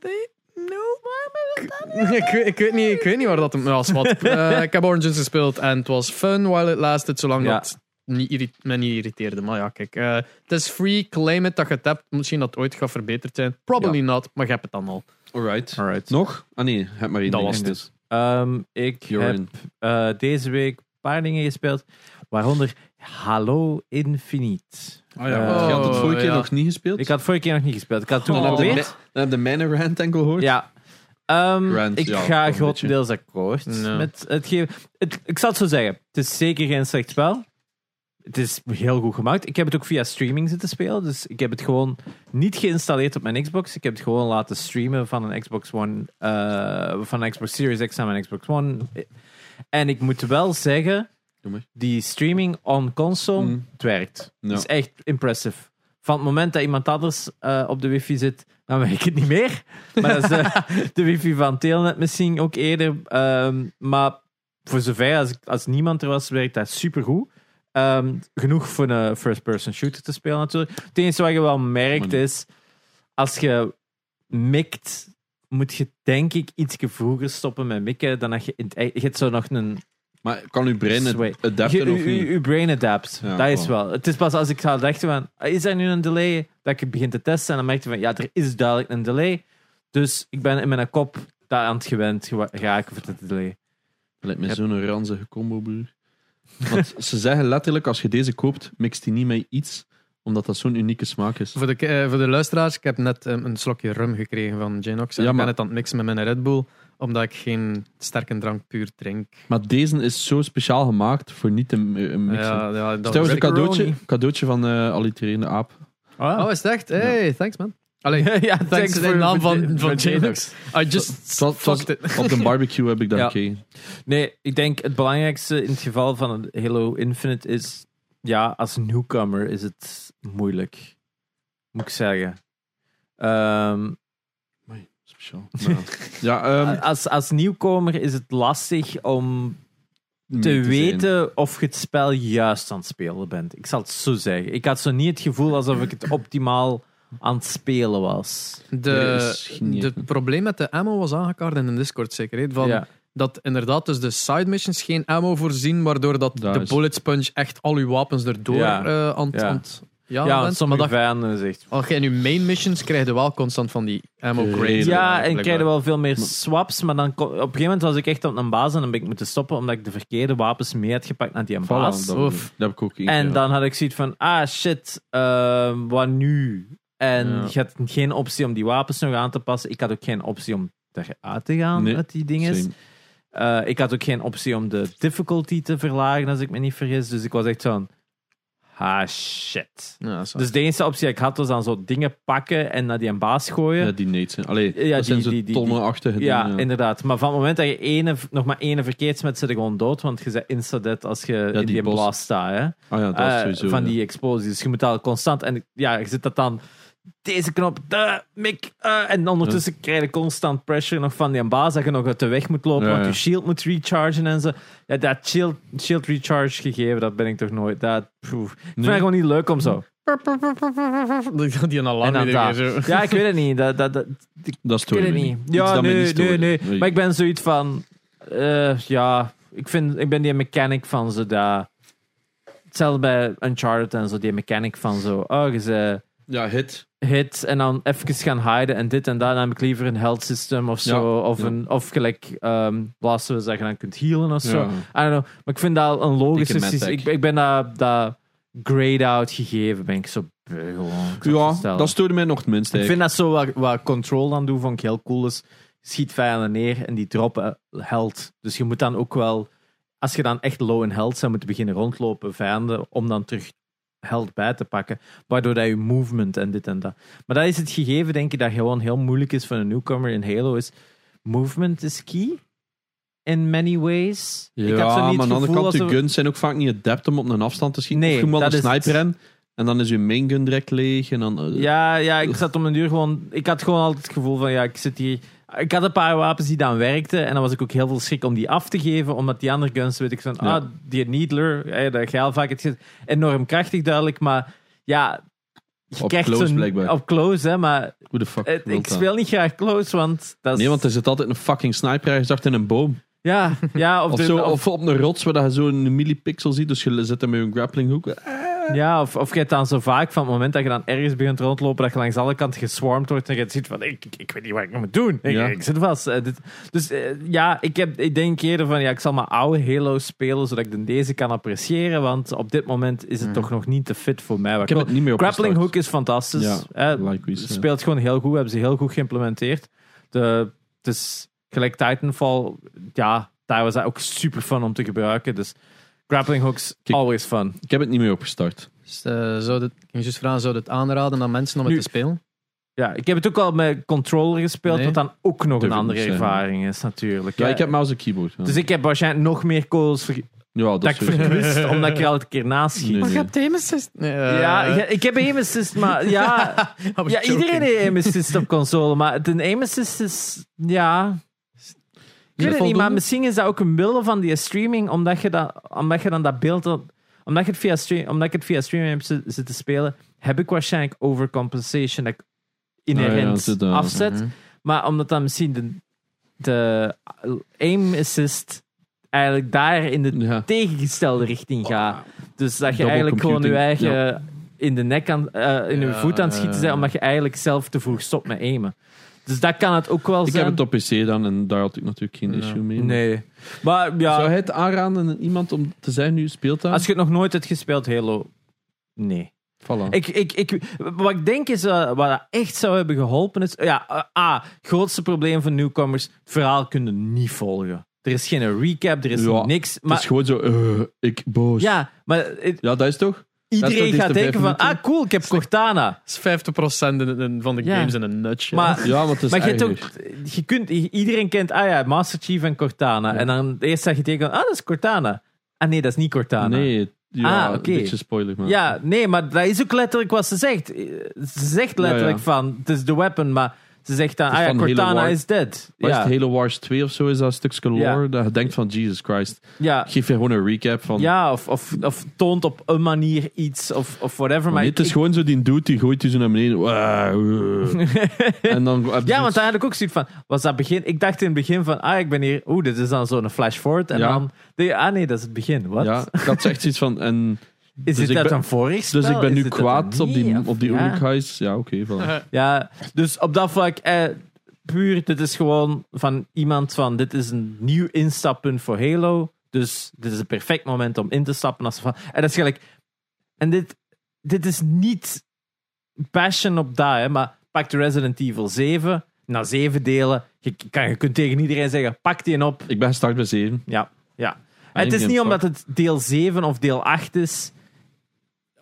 think. Ik, weet- ik, weet niet, ik weet niet waar dat hem was. Wat. (laughs) Eh, ik heb Origins gespeeld en het was fun while it lasted, zolang Ja. dat niet irri- me niet irriteerde. Maar ja, kijk, eh, het is free, claim it dat je het hebt. Misschien dat het ooit gaat verbeterd zijn. Probably not, maar je hebt het dan al. Alright. Alright. Nog? Ah nee, heb maar één Dat ding. was het. Dus. Ehm, ik You're heb in. eh, deze week een paar dingen gespeeld, waaronder Halo Infinite. Ah ja, want je had het vorige keer ja. nog niet gespeeld. Ik had vorige keer nog niet gespeeld. Ik had toen Oh. dan, heb je de, geprobeerd. ma- dan heb je de mijne rant enkel gehoord. Ja. Ehm, Rant, ik ja, ga grotendeels akkoord met het geven. Het, ik zal het zo zeggen. Het is zeker geen slecht spel. Het is heel goed gemaakt. Ik heb het ook via streaming zitten spelen. Dus ik heb het gewoon niet geïnstalleerd op mijn Xbox. Ik heb het gewoon laten streamen van een Xbox One. eh, van een Xbox Series X naar mijn Xbox One. En ik moet wel zeggen. Die streaming on console, Mm. het werkt. Ja. Het is echt impressive. Van het moment dat iemand anders eh, op de wifi zit, dan werkt het niet meer. Maar dat is de, (laughs) de wifi van Telnet misschien ook eerder. Ehm, maar voor zover als, als niemand er was, werkt dat supergoed. Ehm genoeg voor een first-person shooter te spelen natuurlijk. Het enige wat je wel merkt is, als je mikt, moet je denk ik iets vroeger stoppen met mikken dan dat je in het, je hebt zo nog een Maar kan uw brein het adapten of niet? je brain adapt. Ja, dat is wel. Het is pas als ik ga dachten van, ah, is er nu een delay? Dat ik het begin te testen en dan merk je van, ja, er is duidelijk een delay. Dus ik ben in mijn kop daar aan het gewend geraken voor de delay. Lijkt me zo'n ranzige combo, broer. Want (laughs) ze zeggen letterlijk, als je deze koopt, mixt die niet met iets, omdat dat zo'n unieke smaak is. Voor de, eh, voor de luisteraars, ik heb net eh, een slokje rum gekregen van Genox. En Ja, ik ben het aan het mixen met mijn Red Bull, omdat ik geen sterke drank puur drink. Maar deze is zo speciaal gemaakt voor niet te eh, mixen. Ja, ja, dat is een cadeautje, cadeautje van eh Allitererende Aap. Oh, is het echt? Hey, thanks man. Allee, (laughs) ja, thanks to de naam van, van J-Lux. I just. Op de barbecue heb ik dat Ja. gekeken. Nee, ik denk het belangrijkste in het geval van Halo Infinite is, ja, als newcomer is het moeilijk. Moet ik zeggen. Ehm, Nou, ja, ehm, als, als nieuwkomer is het lastig om te zijn. weten of je het spel juist aan het spelen bent. Ik zal het zo zeggen. Ik had zo niet het gevoel alsof ik het optimaal aan het spelen was. De, probleem met de ammo was aangekaart in de Discord zeker. hè, Van ja. Dat inderdaad dus de side missions geen ammo voorzien, waardoor dat Dat de is- bullet sponge echt al uw wapens erdoor Ja. eh, aan, het- Ja. aan ja, Ja, bent. sommige vijanden zegt. als je je main missions krijg je wel constant van die ammo crates. Ja, en krijg wel veel meer swaps, maar dan op een gegeven moment was ik echt op een baas en dan ben ik moeten stoppen omdat ik de verkeerde wapens mee had gepakt naar die baas. dat, Oef. dat heb ik ook En dan had ik zoiets van, ah shit, ehm, wat nu? En Ja. je had geen optie om die wapens nog aan te passen. Ik had ook geen optie om eruit te gaan Nee, met die dingen. Eh, ik had ook geen optie om de difficulty te verlagen, als ik me niet vergis. Dus ik was echt zo'n, ah shit. Ja, dat is waar. Dus de enige optie die ik had was dan zo dingen pakken en naar die een baas gooien. Ja, die nades zijn. Allee, Ja, dat zijn die- zo die- die- tonnenachtige Ja, dingen. inderdaad. Maar van het moment dat je ene, nog maar ene verkeerd zet, zit je gewoon dood. Want je bent insta-dead als je in die blast staat. Hè? Ah ja, dat Eh, is sowieso. van ja. die explosies. Dus je moet al constant. En ja, je zit dat dan. Deze knop, de mik. eh, en ondertussen krijg je constant pressure nog van die baas. Dat je nog uit de weg moet lopen. Ja, want je shield moet rechargen en zo. Ja, dat shield, shield recharge gegeven, dat ben ik toch nooit. Dat, poeh. Ik vind het gewoon niet leuk om zo. Die een alarm. Ja, ik weet het niet. Dat, dat, dat, Dat is ik weet het niet. Ja, nee, nee, nee. Maar ik ben zoiets van. eh, ja, ik, vind, ik ben die mechanic van zo dat. Hetzelfde bij Uncharted en zo, die mechanic van zo. Oh, je Ja, hit. hit en dan even gaan hiden en dit en dat. Dan heb ik liever een health system of zo. Ja, of, ja. een, of gelijk um, Us dat je dan kunt healen of zo. I don't know. Maar ik vind dat een logische systeem. Ik, ik ben dat, dat grayed-out gegeven. Ben ik zo beu gewoon. Ja, dat stoorde mij nog het minst. Ik vind dat zo wat, Control dan doet, vond ik heel cool. Is, je schiet vijanden neer en die droppen held. Dus je moet dan ook wel, als je dan echt low in held zou moeten beginnen rondlopen, vijanden, om dan terug held bij te pakken. Waardoor dat je movement en dit en dat. Maar dat is het gegeven, denk ik, dat gewoon heel moeilijk is voor een newcomer in Halo. Is movement is key. In many ways. Ja, ik zo niet maar aan de andere kant, alsof- guns zijn ook vaak niet adept om op een afstand te schieten. Nee, of je moet een sniper en dan is je main gun direct leeg. En dan, eh, Ja, ja, ik zat om een duur gewoon. Ik had gewoon altijd het gevoel van ja, ik zit hier. Ik had een paar wapens die dan werkten. En dan was ik ook heel veel schrik om die af te geven. Omdat die andere guns, weet ik van, Ja. ah, die Needler, eh, dat geil vaak het ge- enorm krachtig duidelijk. Maar ja, je Op krijgt close blijkbaar. Op close, hè. Maar Hoe de fuck het- ik speel niet graag close, want dat is... Nee, want er zit altijd een fucking sniper ergens achter in een boom. Ja, ja, (laughs) of, Of, de- zo, of- of op een rots waar dat je zo'n millipixel ziet. Dus je zit hem met een grappling hoek. Ja, of, of je hebt dan zo vaak van het moment dat je dan ergens begint rondlopen, dat je langs alle kanten geswarmd wordt en je ziet van, ik, ik, ik weet niet wat ik nog moet doen. Ik, Ja. ik zit vast. Eh, dit- dus eh, ja, ik, heb, ik denk eerder van, ja, ik zal mijn oude Halo spelen, zodat ik de deze kan appreciëren, want op dit moment is het toch nog niet te fit voor mij. Ik heb het niet meer op Grappling hook is fantastisch. Ja. speelt gewoon heel goed, hebben ze heel goed geïmplementeerd. De, het is gelijk Titanfall, ja, daar was dat ook super fun om te gebruiken. Dus grappling hooks, Kijk. always fun. Ik heb het niet meer opgestart. Dus, eh, zou dit, ik je juist vragen, zou het aanraden aan mensen om het te spelen? Ja, ik heb het ook al met controller gespeeld, Nee. wat dan ook nog Durf een andere ervaring is natuurlijk. Ja, ik heb mouse en keyboard. Ja. Dus ik heb waarschijnlijk nog meer calls ver- ja, dat, ik verkwist, (laughs) omdat ik er altijd een keer naast schiet. Nee, nee. hebt aim assist. Nee, eh, Ja, ik heb aim assist, maar ja, (laughs) ja iedereen heeft aim assist op console, maar een aim assist is, ja... Ik weet het niet, maar misschien is dat ook een wilde van die streaming, omdat je, dat, omdat je dan dat beeld... Omdat, je het via stream, omdat ik het via streaming heb zit- zitten spelen, heb ik waarschijnlijk overcompensation dat ik inherent ja, eh, afzet. Mhm. Maar omdat dan misschien de, de aim assist eigenlijk daar in de Ja. tegengestelde richting gaat. Dus dat je Double eigenlijk gewoon je eigen in de nek aan, eh, in Ja, voet aan het schieten bent, omdat je eigenlijk zelf te vroeg stopt met aimen. Dus dat kan het ook wel Ik zijn. heb het op PC dan en daar had ik natuurlijk geen Ja. issue mee. Nee. Maar ja, Zou hij het aanraden aan iemand om te zijn nu speelt dat? als je het nog nooit hebt gespeeld, Halo, nee. Voilà. Ik, ik, ik, wat ik denk is, eh, wat dat echt zou hebben geholpen is... Ja, eh, A, grootste probleem van nieuwkomers, het verhaal kunnen niet volgen. Er is geen recap, er is Ja, niks. het Maar, is gewoon zo, eh, ik boos. Ja. ja, maar het- dat is toch? Iedereen gaat denken van, ah cool, ik heb Cortana. Dat is 50% in- in- van de Ja. games in een nutshell. Maar, Ja, want het is maar je, hebt ook, je kunt, iedereen kent, ah ja, Master Chief en Cortana. En dan eerst zeg je tegen, ah dat is Cortana. Ah nee, dat is niet Cortana. Nee, ja, Ah, oké. een beetje spoiler. Maar. Ja, nee, maar dat is ook letterlijk wat ze zegt. Ze zegt letterlijk Ja, van, het is de weapon, maar ze zegt dan, ah ja, Cortana War. is dead. Is Ja, het Halo Wars 2 of zo? Is dat een stukje lore? Ja. Dat je denkt van, Jesus Christ. ja, Geef je gewoon een recap van... ja of, of, of toont op een manier iets of, of whatever. Maar nee, het is ik- gewoon zo die dude die gooit je zo naar beneden. (laughs) En dan Ja, want daar had ik ook zoiets van. Was dat begin? Ik dacht in het begin van, ah, ik ben hier. Oeh, dit is dan zo'n flash forward. En Ja. dan. ah, nee, dat is het begin. Wat? Ja, ik had echt zoiets van... En, is dus dit ben- een vorig spel? dus ik ben Is nu kwaad op die, op die ja. Ja, oké. voilà. Ja, dus op dat vlak, eh, puur, dit is gewoon van iemand van, dit is een nieuw instappunt voor Halo. Dus dit is een perfect moment om in te stappen. Als van, en dat is gelijk, en dit, dit is niet passion op dat, hè, maar pak de Resident Evil 7, na zeven delen, je, kan, je kunt tegen iedereen zeggen, pak die op, Ik ben gestart bij 7. ja, ja. Het is niet omdat het deel 7 of deel 8 is.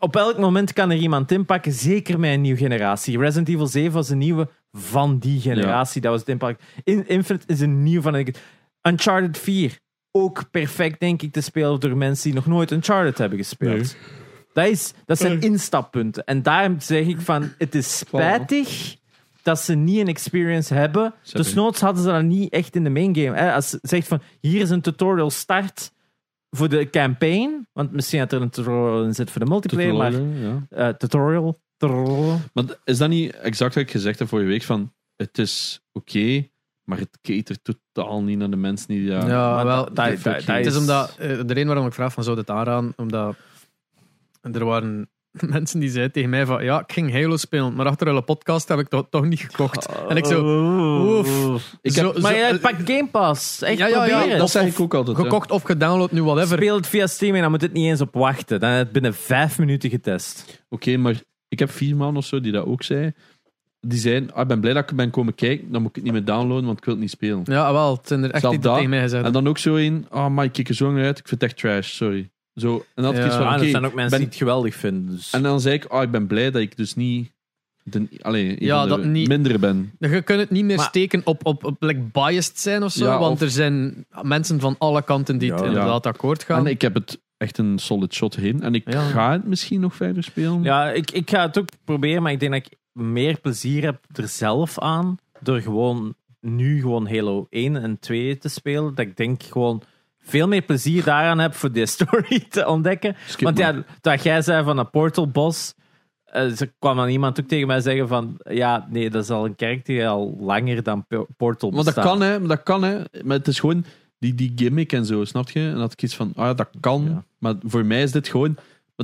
Op elk moment kan er iemand inpakken, zeker met een nieuwe generatie. Resident Evil 7 was een nieuwe van die generatie. Dat was het inpakken. In, Infinite is een nieuw van. Uncharted 4. Ook perfect, denk ik, te spelen door mensen die nog nooit Uncharted hebben gespeeld. Dat, is, dat zijn instappunten. En daarom zeg ik van, het is spijtig dat ze niet een experience hebben. Dus noods hadden ze dat niet echt in de main game. Als ze zegt van, hier is een tutorial start voor de campaign. Want misschien dat er een tutorial in zit voor de multiplayer, maar ja. eh, tutorial. tutorial. Maar is dat niet exact wat ik gezegd heb vorige week? Van, het is oké, maar het catert totaal niet naar de mensen die... Ja, Ja, Maar wel. dat- dat Het is is- omdat, eh, de reden waarom ik vraag van zou dit aanraden, omdat er waren (laughs) mensen die zeiden tegen mij van ja, ik ging Halo spelen, maar achter een podcast heb ik dat toch niet gekocht. En ik zo, oef. Ik heb- Maar zo- ja, eh, pak Game Pass. Echt Ja, ja, ja, proberen. dat zeg ik ook altijd. ja. gekocht of gedownload, nu whatever. Speel het via Steam en dan moet het niet eens op wachten. Dan heb je het binnen vijf minuten getest. Oké, maar ik heb vier man of zo die dat ook zei. Die zeiden, ah, ik ben blij dat ik ben komen kijken, dan moet ik het niet meer downloaden, want ik wil het niet spelen. Ja, wel, het zijn er echt Zelf die dat tegen mij gezegd. En dan ook zo een, ah, maar ik kijk er zo naar uit, ik vind het echt trash, sorry. Zo, en ik Ja. iets van, Ah, oké, er zijn ook mensen ben- die het geweldig vinden. Dus. En dan zei ik, ah, ik ben blij dat ik dus niet de, allee, Ja, dat niet- minder ben. Je kunt het niet meer Maar- steken op, op, op like, biased zijn of zo, Ja, want of- er zijn mensen van alle kanten die het Ja. inderdaad akkoord gaan. En ik heb het echt een solid shot heen. En ik Ja. ga het misschien nog verder spelen. Ja, ik, ik ga het ook proberen, maar ik denk dat ik meer plezier heb er zelf aan. Door gewoon nu gewoon Halo 1 en 2 te spelen. Dat ik denk gewoon veel meer plezier daaraan heb voor die (laughs) story te ontdekken. Skip Want ja, dat jij zei van een Portal Boss. eh, ze kwam dan iemand ook tegen mij zeggen van ja, nee, dat is al een karakter die al langer dan Portal Maar dat bestaat. kan, hè. maar Dat kan, hè. Maar het is gewoon die, die gimmick en zo, snap je? En dat ik iets van, ah ja, dat kan. Ja. Maar voor mij is dit gewoon...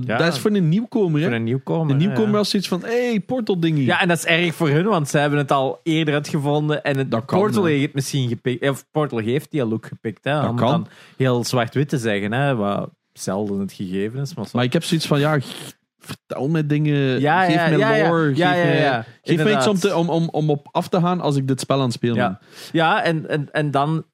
Ja. Dat is voor een nieuwkomer, Voor een nieuwkomer. De nieuwkomer ja. als zoiets van, hey, portal dingie. Ja, en dat is erg voor hun, want zij hebben het al eerder uitgevonden. En het Dat Portal heeft misschien gepikt. Of Portal heeft die look gepikt. Hè, Dat om kan. dan heel zwart-wit te zeggen. Hè, wat zelden het gegeven is. Maar, zo- Maar ik heb zoiets van, ja, vertel me dingen. ja, geef ja, me ja, lore. Ja, geef me, geef me iets om, te, om, om, om op af te gaan als ik dit spel aan het spelen Ja. ben. Ja, en, en, en dan...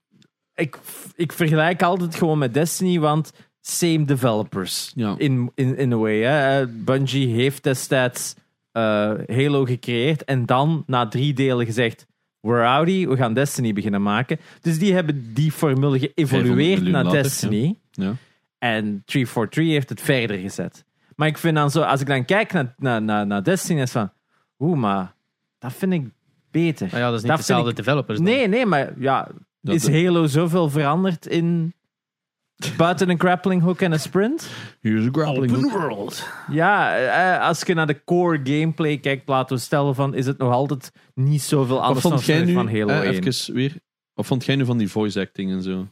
Ik, ik vergelijk altijd gewoon met Destiny, want same developers. Ja. In, in, in a way. Hè. Eh, Bungie heeft destijds eh, Halo gecreëerd en dan na drie delen gezegd... We're outie, we gaan Destiny beginnen maken. Dus die hebben die formule 500 geëvolueerd naar later, Destiny. Ja. En 343 heeft het verder gezet. Maar ik vind dan zo, als ik dan kijk naar, naar, naar, naar Destiny, is van... Oeh, maar dat vind ik beter. Maar ja, dat is niet Dat dezelfde ik- developers. dan. Nee, nee, maar ja, Dat- is Halo zoveel veranderd in buiten een grappling hook en een sprint? Here's a grappling hook. world. Ja, eh, als je naar de core gameplay kijkt, laten we stellen van, is het nog altijd niet zoveel Wat anders dan vond jij nu, van Halo eh, 1. even weer, wat vond jij nu van die voice acting en zo?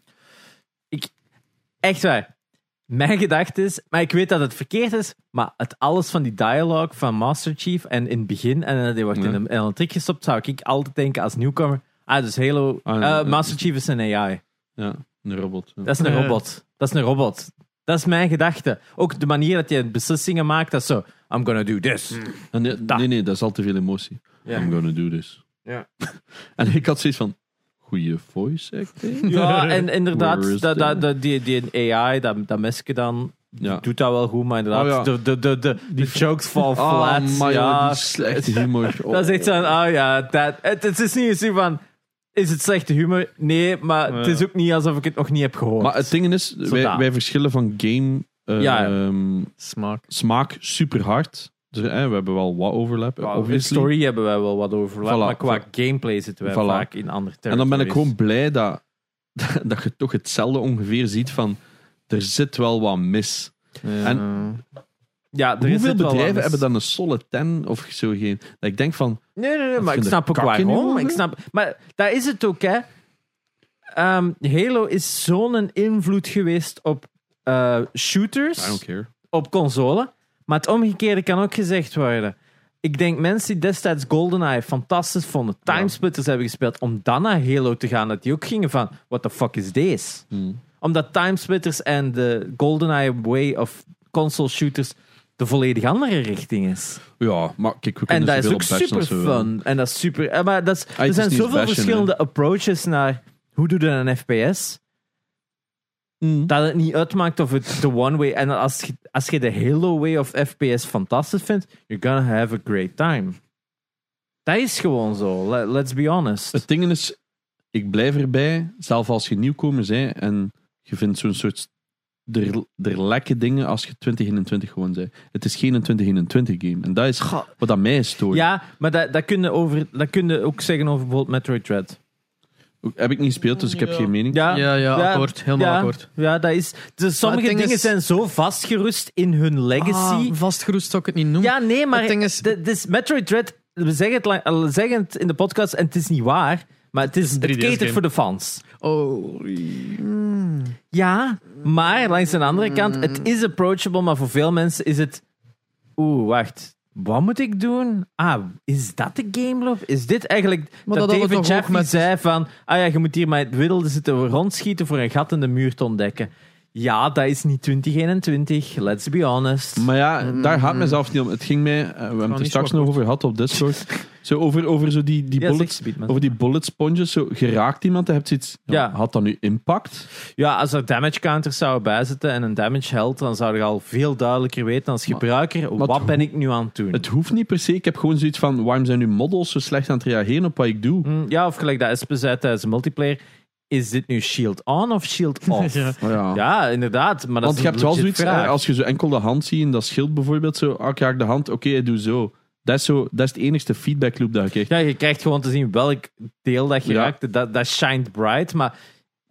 Echt waar. Mijn gedachte is, maar ik weet dat het verkeerd is, maar het alles van die dialogue van Master Chief en in het begin, en eh, die wordt Ja. in, een, in een trick gestopt, zou ik altijd denken als nieuwkomer, ah, dus Halo, Ah, ja, eh, ja. Master Chief is een AI. Ja, een robot. ja. Dat is een robot. Dat is een robot. Dat is mijn gedachte. Ook de manier dat je beslissingen maakt, dat is zo, I'm gonna do this. En nee, nee, nee, dat is al te veel emotie. Ja. I'm gonna do this. Ja. (laughs) en ik had zoiets van, goede voice acting? Ja, (laughs) en inderdaad, dat, dat, dat, die, die AI, dat, dat mesje dan, Ja. doet dat wel goed, maar inderdaad, Oh, ja. de, de, de, de, de jokes fall Ah, flat. maar joh, ja, die slechte humor. Oh. (laughs) dat is echt zo'n, ah ja, dat, het, het is niet eens zo van, is het slechte humor? Nee, maar het Ja. is ook niet alsof ik het nog niet heb gehoord. Maar het ding is, wij, wij verschillen van game eh, Ja, ja. ehm, Smaak. smaak super hard. Dus, eh, we hebben wel wat overlap, Qua obviously. story hebben wij wel wat over, Voilà, maar qua voilà. gameplay zitten wij Voilà. vaak in andere En dan ben ik gewoon blij dat, (laughs) dat je toch hetzelfde ongeveer ziet van er zit wel wat mis. En- Ja, er is Hoeveel bedrijven hebben dan een solid 10 of zo geen? Dat ik denk van, Nee, nee, nee, maar ik snap ook waarom. Ik snap, maar daar is het ook, hè. Ehm, Halo is zo'n invloed geweest op I shooters, don't care. op console. Maar het omgekeerde kan ook gezegd worden. Ik denk mensen die destijds GoldenEye fantastisch vonden, Timesplitters hebben gespeeld, om dan naar Halo te gaan, dat die ook gingen van, what the fuck is this? Hmm. Omdat Timesplitters en de GoldenEye way of console shooters de volledig andere richting is. Ja, maar kijk, we En kunnen dat is ook super fun. En dat is super. eh, Maar dat is, het er zijn zoveel bashen, verschillende approaches naar hoe doe je een FPS. Hmm. Dat het niet uitmaakt of het de one way. En als je, als je de Halo way of FPS fantastisch vindt, you're gonna have a great time. Dat is gewoon zo. Let- Let's be honest. Het ding is, ik blijf erbij, zelfs als je nieuwkomer bent en je vindt zo'n soort er, er lekke dingen als je 2021 gewoon zei. Het is geen 2021 game. En dat is Goh. wat aan mij stoort. Ja, maar dat, dat, kun je over, dat kun je ook zeggen over bijvoorbeeld Metroid Dread. Heb ik niet gespeeld, dus ik heb Ja. geen mening. Ja, Ja, ja, Ja, akkoord. Helemaal ja, akkoord. Ja, dat is. Dus sommige ding dingen is- zijn zo vastgerust in hun legacy. Ah, vastgeroest zou ik het niet noemen. Ja, nee, maar Het ding is- de- dus Metroid Dread, we zeggen het, lang- zeggen het in de podcast en het is niet waar, maar het is het 3DS catert game. voor de fans. Oh. mm. Ja, maar langs de andere kant, het is approachable, maar voor veel mensen is het, oeh, wacht, wat moet ik doen? Ah, is dat de game loop? Is dit eigenlijk Maar dat, David Jeffrey met- zei van, ah ja, je moet hier met widdelde zitten rondschieten voor een gat in de muur te ontdekken. Ja, dat is niet 2021, let's be honest. Maar ja, daar gaat mij zelfs niet om. Het ging mij, eh, we hebben het er straks nog over gehad op Discord. (laughs) zo over, over zo die, die Ja, bullets. zeg, Speedman. Over die bullet sponges, zo geraakt iemand, dan heb je iets. Ja, Ja. Had dat nu impact? Ja, als er damage counters zouden bijzitten en een damage held, dan zou je al veel duidelijker weten als gebruiker, maar wat ben ik nu aan het doen? Het hoeft niet per se. Ik heb gewoon zoiets van: waarom zijn nu models zo slecht aan het reageren op wat ik doe? Hm, Ja, of gelijk dat Espe zei tijdens de multiplayer, is dit nu shield on of shield (laughs) off? Ja. Ja. Ja, inderdaad. Maar dat Want is je hebt wel zoiets, vraag. als je zo enkel de hand ziet in dat schild bijvoorbeeld, zo, ah, ik raak de hand, oké, ik doe zo. Dat is, zo. dat is het enigste feedback loop dat je krijgt. Ja, je krijgt gewoon te zien welk deel dat je Ja. raakt. Dat, dat shined bright. Maar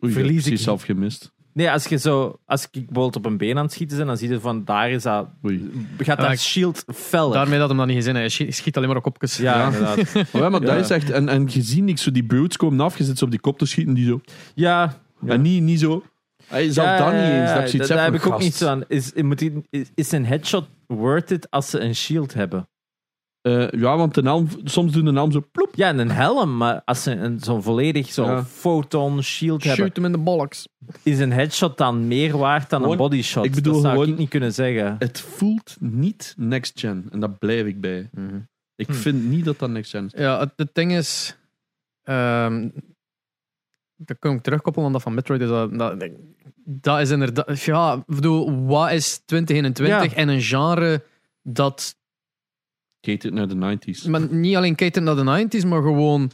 Oei, verlies ik- zelf gemist. Nee, als je zo, als ik bijvoorbeeld op een been aan het schieten ben, dan zie je van daar is dat, Oei. gaat dat ik- shield feller. Daarmee dat hem dat niet gezien. Hij schiet- alleen maar op kopjes. ja, Ja. inderdaad. (laughs) Maar, ja, maar Ja. dat is echt, en, en je ziet niks, zo die brutes komen af, je zit zo op die kop te schieten, die zo. Ja, Ja. En niet, niet zo. Hij zelf Ja, dat niet eens. ja, Dat ik daar heb ik ook niet zo aan. Is, moet die, is, is een headshot worth it als ze een shield hebben? Eh, ja, want de helm, soms doen de helm zo ploep. Ja, en een helm, maar als ze een, zo'n volledig zo'n Ja. photon shield hebben, Shoot hem in de bollocks. is een headshot dan meer waard dan Gewoon- een bodyshot? ik bedoel dat zou gewoon- ik niet kunnen zeggen. Het voelt niet next gen. En daar blijf ik bij. Ik Hm. vind niet dat dat next gen is. Ja, het, het ding is... ehm dat kan ik terugkoppelen aan dat van Metroid. Is dat, dat, dat is inderdaad... Ja, ik bedoel, wat is 2021 Ja. en een genre dat... Catered naar de 90s. Maar niet alleen kijken naar de 90s, maar gewoon...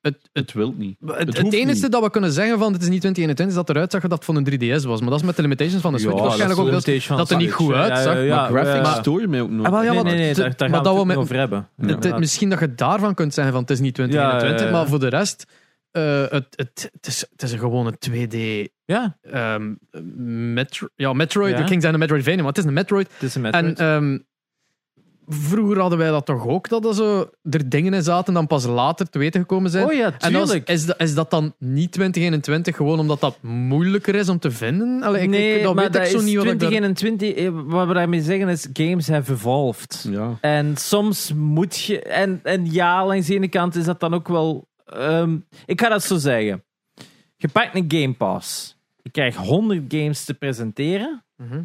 Het, het, Het wil niet. het, Het het, hoeft enige niet. dat we kunnen zeggen van het is niet 2021 is dat eruit zag dat het van een 3DS was. Maar dat is met de limitations van de Switch Ja, waarschijnlijk ook. dat is Dat, dat er niet goed uitzag. ja, ja, maar graphics ja. storen mij ook nog. Ah, nee, maar nee, nee, het- daar, daar maar gaan dat we het met- over hebben. Ja. Het- het- misschien dat je daarvan kunt zeggen van het is niet 2021, Ja, ja, ja. maar voor de rest, eh, het, het, het, is, het is een gewone 2D Ja, ehm, Metro, ja, Metroid. Ja. Ik ging zeggen een Metroidvania, maar het is een Metroid. het is een En Metroid. Vroeger hadden wij dat toch ook, dat er zo er dingen in zaten dan pas later te weten gekomen zijn. oh ja, en als, tuurlijk. is, dat, is dat dan niet 2021 gewoon omdat dat moeilijker is om te vinden? Allee, ik, nee, ik, dat maar weet dat ik zo is niet wat ik daar... 2021. eh, Wat we daarmee zeggen is, games have evolved. Ja. En soms moet je. En, en ja, langs de ene kant is dat dan ook wel. ehm, ik ga dat zo zeggen. Je pakt een Game Pass. Je krijgt 100 games te presenteren. Mhm.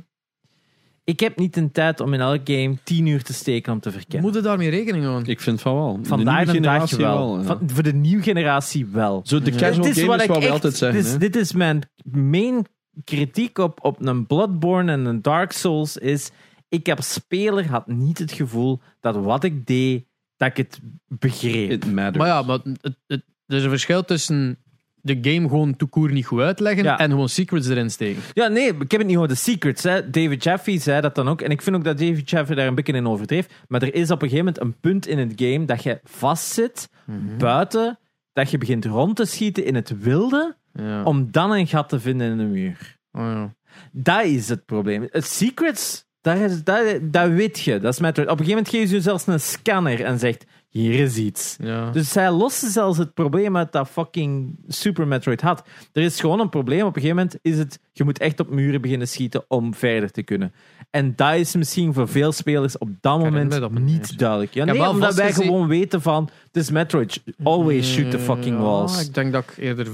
Ik heb niet de tijd om in elk game 10 uur te steken om te verkennen. Moet je daarmee rekening houden? Ik vind van wel. Vandaar de dag wel. ja. Van, voor de nieuwe generatie wel. Zo de casual Dit is gamers wat ik wat we altijd zeggen. Dit is, dit is mijn main kritiek op, op een Bloodborne en een Dark Souls is, ik als speler had niet het gevoel dat wat ik deed, dat ik het begreep. It matters. Maar ja, maar het, het, er is een verschil tussen de game gewoon toekoor niet goed uitleggen Ja. en gewoon secrets erin steken. Ja, nee, ik heb het niet over de secrets. Hè. David Jaffe zei dat dan ook. En ik vind ook dat David Jaffe daar een beetje in overdreef. Maar er is op een gegeven moment een punt in het game dat je vastzit buiten, dat je begint rond te schieten in het wilde, Ja. om dan een gat te vinden in de muur. Oh, ja. Dat is het probleem. Het secrets, dat, is, dat, dat weet je. Dat is Metroid. Op een gegeven moment ze je zelfs een scanner en zegt, hier is iets. Ja. Dus zij lossen zelfs het probleem uit dat fucking Super Metroid had. Er is gewoon een probleem. Op een gegeven moment is het, je moet echt op muren beginnen schieten om verder te kunnen. En dat is misschien voor veel spelers op dat moment dat niet duidelijk. Ja, nee, omdat wij gewoon weten van, het is Metroid. Always shoot the fucking Ja, walls. Ik denk dat ik eerder...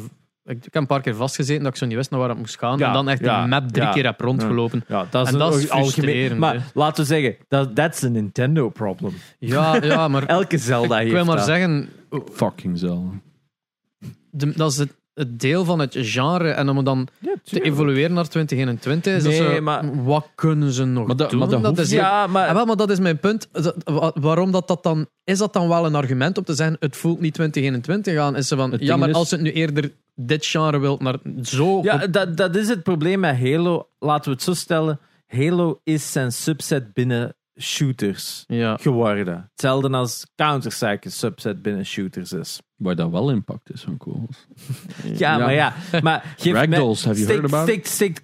Ik, ik heb een paar keer vastgezeten dat ik zo niet wist naar waar het moest gaan. Ja, en dan echt ja, de map drie ja. keer heb rondgelopen. Ja, dat is, En dat is een algemeen. Maar laten we zeggen, dat that's a Nintendo problem. Ja, ja, (laughs) maar Elke Zelda ik heeft wil maar dat. zeggen, Fucking zelf. de- dat is het, het deel van het genre. En om het dan Ja, te evolueren naar 2021 is Nee, dat zo, maar- wat kunnen ze nog Maar doen? maar dat is Ja, maar... Ah, wel, maar dat is mijn punt. Waarom dat, dat dan... Is dat dan wel een argument om te zeggen, het voelt niet 2021 aan? Is ze van, ja, maar is- als het nu eerder dit genre wilt, naar zo... Ja, dat, dat is het probleem met Halo. Laten we het zo stellen. Halo is zijn subset binnen shooters ja. geworden. Hetzelfde als Counter-Strike een subset binnen shooters is. Waar dat wel impact is van kogels. (laughs) Ja, Ja. maar ja. Maar geef Ragdolls, have you stikt- heard about stikt- stikt-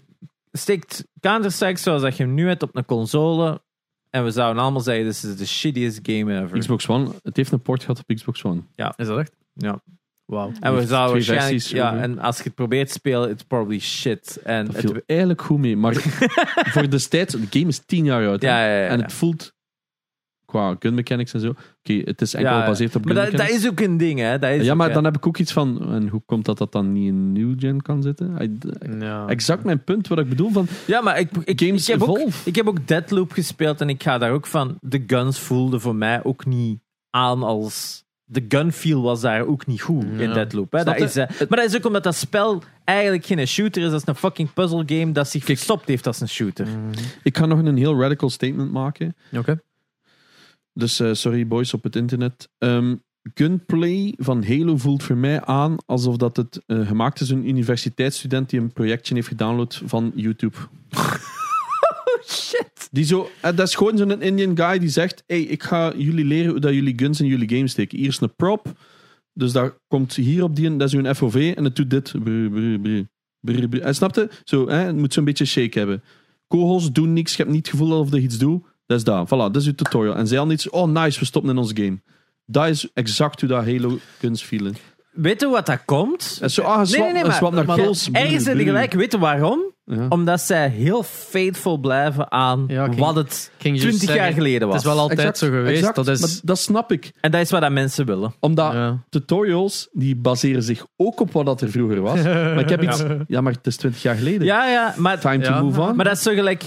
stikt Counter-Strike zoals dat je hem nu hebt op een console. En we zouden allemaal zeggen: This is the shittiest game ever. Xbox One, het heeft een port gehad op Xbox One. Is dat echt? Ja. Wauw. En we zouden waarschijnlijk. versies Ja, en als je het probeert te spelen, it's probably shit. En Dat het, viel eigenlijk goed mee. Maar (laughs) voor destijds, de game is tien jaar oud. hè. Ja, ja, ja, En het voelt qua gun mechanics en zo. Oké, het is enkel Ja, gebaseerd op maar gun dat, dat is ook een ding, hè? Dat is ja, maar dan heb ik ook iets van. En hoe komt dat dat dan niet in new gen kan zitten? I- Ja. Exact mijn punt, wat ik bedoel van Ja, maar ik, ik, games ik, heb ook, ik heb ook Deadloop gespeeld en ik ga daar ook van. De guns voelden voor mij ook niet aan als. De gun feel was daar ook niet goed in. Deadloop. Hè. Dat is, eh, maar dat is ook omdat dat spel eigenlijk geen shooter is. Dat is een fucking puzzle game dat zich verstopt heeft als een shooter. Ik ga nog een heel radical statement maken. Oké. Dus eh, sorry boys op het internet. Ehm, gunplay van Halo voelt voor mij aan alsof dat het eh, gemaakt is door een universiteitsstudent die een projectje heeft gedownload van YouTube. (laughs) (laughs) Shit. Die zo, eh, dat is gewoon zo'n Indian guy die zegt: Hey, ik ga jullie leren hoe dat jullie guns in jullie games steken. Hier is een prop. Dus daar komt hier op die, dat is een FOV en het doet dit. En snapte? Zo, hè, het moet zo'n beetje shake hebben. Kogels doen niks, je hebt niet het gevoel alsof je iets doet. Dat is dat. Voilà, dat is uw tutorial. En zij al iets, oh nice, we stoppen in onze game. Dat is exact hoe dat Halo guns vielen. Weet je wat dat komt? En zo, ah, swap, nee, nee, maar- swap naar maar-. Ergens je gelijk. Weet je waarom? Ja. Omdat zij heel faithful blijven aan Ja, ik ging- wat het 20 jaar geleden was. Het is wel altijd Exact, zo geweest. exact. Dat is... Dat snap ik. En dat is wat dat mensen willen. Omdat ja. tutorials, die baseren zich ook op wat dat er vroeger was. (laughs) Maar ik heb iets... Ja, maar het is 20 jaar geleden. Ja, ja, maar, Time to move on. maar dat is zo gelijk...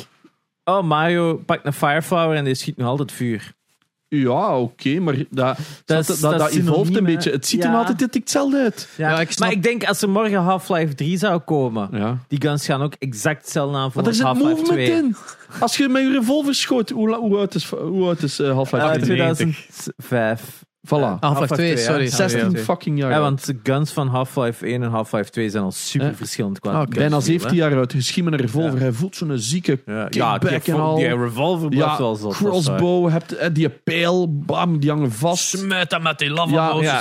Oh, Mario pakt een Fireflower en die schiet nog altijd vuur. Ja, oké, maar dat, dat, Dat dat, is- dat, een beetje. Het ziet er Ja. nog altijd hetzelfde uit. Ja, Ja, ik snap- Maar ik denk als er morgen Half-Life 3 zou komen, Ja. die guns gaan ook exact hetzelfde aan voor Maar er zit Half-Life movement 2. in. Als je met je revolver schoot, hoe, hoe oud is, hoe oud is eh, Half-Life Eh, 2? 2005. Voilà. Ja. Half-Life 2, ja. sorry. 16 sorry. fucking jaar Ja, oud. want de guns van Half-Life 1 en Half-Life 2 zijn al super Eh. verschillend qua Ah, Bijna feel, 17 hè. jaar met een revolver. Ja. Hij voelt zo'n zieke Ja, ja kickback die, en al. die revolver blijft Ja, wel zo. crossbow. Hebt, eh, die pijl, bam, die hangen vast. Smuit dat met die Ja, lava ja.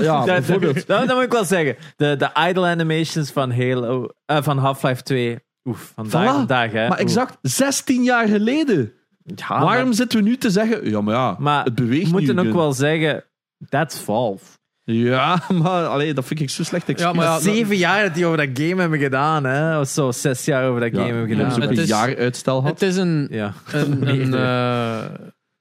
ja (laughs) Dat, bijvoorbeeld. dat, dat moet ik wel zeggen. De, de idle animations van Halo, eh, van Half-Life 2. Oef, vandaag Voilà. de dag, hè. Maar exact 16 jaar geleden. Ja, Waarom maar- zitten we nu te zeggen, ja, maar ja, Maar het beweegt we moeten niet. ook wel zeggen, that's Valve. Ja, (laughs) maar allee, dat vind ik zo slecht. Ja, maar ja, Zeven jaar dat die over dat game hebben gedaan, hè. Of zo, zes jaar over dat Ja, game hebben gedaan. ze ook het een is- jaar uitstel. Het is een... Ja. een, (laughs) een eh,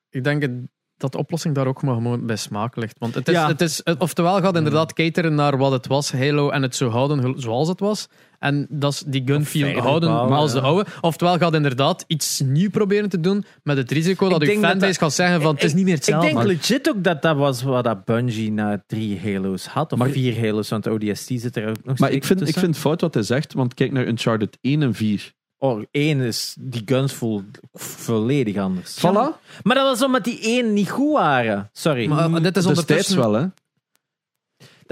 ik denk het- dat de oplossing daar ook maar gewoon bij smaak ligt. Want het is, Ja. het is, het- oftewel gaat inderdaad cateren naar wat het was, Halo, en het zo houden zoals het was. En dat is die gun Of feel verder houden bouwen, als de oude. Oftewel gaat inderdaad iets nieuw proberen te doen met het risico dat Ik dat fanbase dat- gaat zeggen van het is niet meer Ik hetzelfde. denk legit ook dat dat was wat dat Bungie na drie Halo's had. Of Maar- vier Halo's, want de ODST zit er ook nog Maar steeds ik vind, ik vind het fout wat hij zegt, want kijk naar Uncharted 1 en 4. Oh, één is... Die guns voelen volledig anders. Voilà. Maar dat was omdat die één niet goed waren. Sorry. Maar, maar dit is Destijds ondertussen... wel, hè.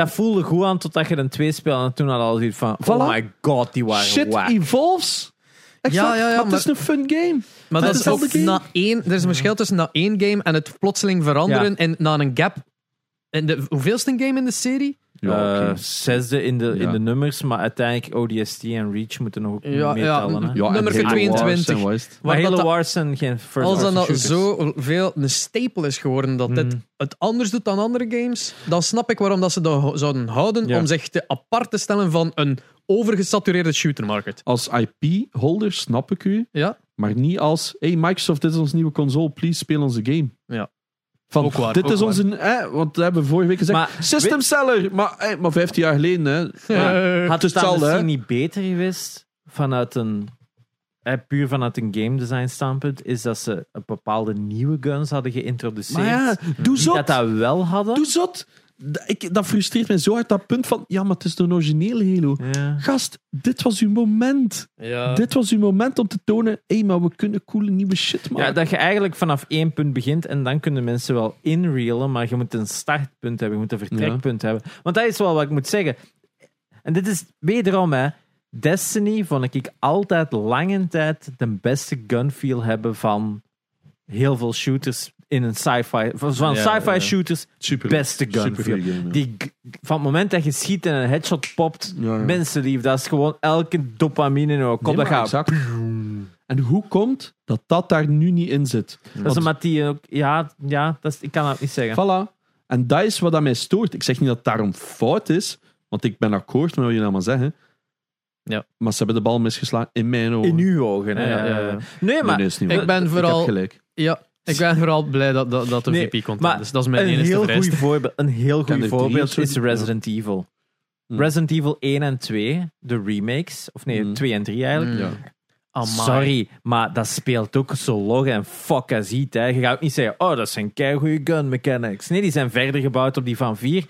Dat voelde goed aan totdat je een twee speelde. En toen had al zoiets van... Oh Voilà. my god, die waren Shit wack. evolves. Exact, Ja, ja, ja, maar het maar- is een fun game. Maar Dat dat is is ook hetzelfde game. na één, er is een verschil tussen na één game en het plotseling veranderen en na een gap. En de, hoeveelste game in de serie? Ja, Eh, zesde in de, in de nummers, maar uiteindelijk ODST en Reach moeten nog ook Ja, meetellen. ja, hè. Ja, en nummer Halo 22. Wars en West. Maar dat- Wars zijn geen first Als dat nou shooters. zoveel een staple is geworden dat dit Mm. het anders doet dan andere games, dan snap ik waarom dat ze dat zouden houden Ja. om zich te apart te stellen van een overgesatureerde shootermarket. Als IP-holder snap ik u, Ja, maar niet als hey Microsoft, dit is onze nieuwe console, please speel onze game. Ja. Van, Ook waar, dit ook is onze, eh, want we hebben vorige week gezegd, Maar system seller, maar, eh, maar 15 jaar geleden, hè. Had het dan misschien hè. niet beter geweest vanuit een... eh, puur vanuit een game design standpunt, is dat ze een bepaalde nieuwe guns hadden geïntroduceerd. Maar ja, doe die zot. dat dat wel hadden. Doe zot. Dat, ik, dat frustreert mij zo hard, dat punt van, ja, maar het is een originele Halo. Ja. Gast, dit was uw moment. ja. Dit was uw moment om te tonen, hé, hey, maar we kunnen coole nieuwe shit maken. Ja, dat je eigenlijk vanaf één punt begint en dan kunnen mensen wel inrealen, maar je moet een startpunt hebben, je moet een vertrekpunt hebben. Want dat is wel wat ik moet zeggen. En dit is wederom, hè. Destiny vond ik altijd lange tijd de beste gunfeel hebben van heel veel shooters in een sci-fi. Van Ja, sci-fi ja. shooters, super, beste game, ja. Die, van het moment dat je schiet en een headshot popt, Ja, ja. mensenlief, dat is gewoon elke dopamine in je kop. Nee, dat gaat. En hoe komt dat dat daar nu niet in zit? Dat is omdat die ook... Ja, ja dat is, ik kan dat niet zeggen. Voilà. En dat is wat aan mij stoort. Ik zeg niet dat het daarom fout is, want ik ben akkoord met wat jullie allemaal zeggen. Ja. Maar ze hebben de bal misgeslagen in mijn ogen. In uw ogen, hè. Ja, ja, ja. Nee, maar nee, Ik ben Ik vooral- heb gelijk. ja, ik ben vooral blij dat, dat, dat de Nee, VP content is. Dat is mijn een enige heel, goed voorbeeld, een heel goed voorbeeld is Resident Evil. Resident Evil 1 en 2, de remakes, of nee, Hm. 2 en 3 eigenlijk. Mm. Ja. Amai. Sorry, maar dat speelt ook zo log en fuck iets. Hè. Je gaat ook niet zeggen, oh, dat zijn keigoede gun mechanics. Nee, die zijn verder gebouwd op die van 4.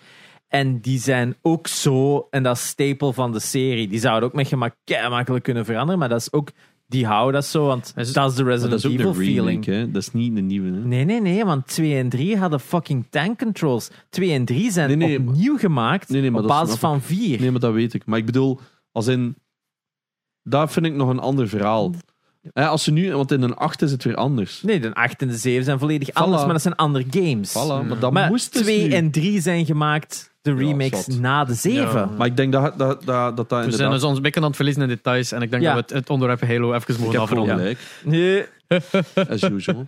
En die zijn ook zo, en dat is staple van de serie. Die zouden ook met gemak makkelijk kunnen veranderen, maar dat is ook, die houden dat zo, want Is het- dat is de Resident dat is Evil remake, feeling. hè? Dat is niet een nieuwe. Hè? Nee, nee, nee, want 2 en 3 hadden fucking tank controls. 2 en 3 zijn Nee, nee, opnieuw gemaakt Nee, nee, maar op dat basis van 4. Nee, maar dat weet ik. Maar ik bedoel, als in... Dat vind ik nog een ander verhaal. Hè, als ze nu... Want in een 8 is het weer anders. Nee, de 8 en de 7 zijn volledig anders, maar dat zijn andere games. Voilà, maar dat maar moest dus 2 nu. en 3 zijn gemaakt, de remakes, na de 7. Ja. Maar ik denk dat dat, dat, dat, dat We zijn inderdaad... dus ons bekken aan het verliezen in details en ik denk Ja. dat we het, het onderwerp Halo even gewoon afronden. Nee. As usual.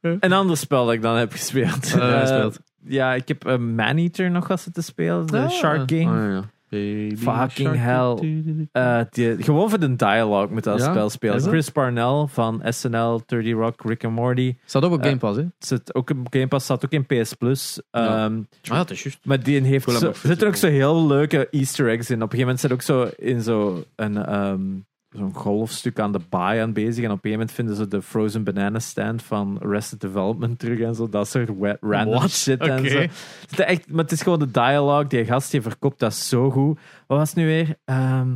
Een ander spel dat ik dan heb gespeeld. Eh, Eh, gespeeld. ja, ik heb uh, Maneater nog gaan zitten spelen, de Ah. Shark Game. Ah, ja. Baby Fucking shark. hell. Eh, die, gewoon voor de dialogue met dat Ja? spel spelen. Is dat? Chris Parnell van SNL, 30 Rock, Rick and Morty. Staat ook op Eh, Game Pass, hè? Zit ook op Game Pass, staat ook in PS Plus. Ja. Ehm, Ah, dat is juist. Maar die heeft zo, er zitten ook zo heel leuke easter eggs in. Op een gegeven moment zit ook zo in zo een, ehm, zo'n golfstuk aan de baai aan bezig. En op een moment vinden ze de Frozen Banana Stand van Arrested Development terug en zo. Dat soort random What? shit en zo. Het is echt, maar het is gewoon de dialogue. Die gast die verkoopt dat zo goed. Wat was het nu weer? Ehm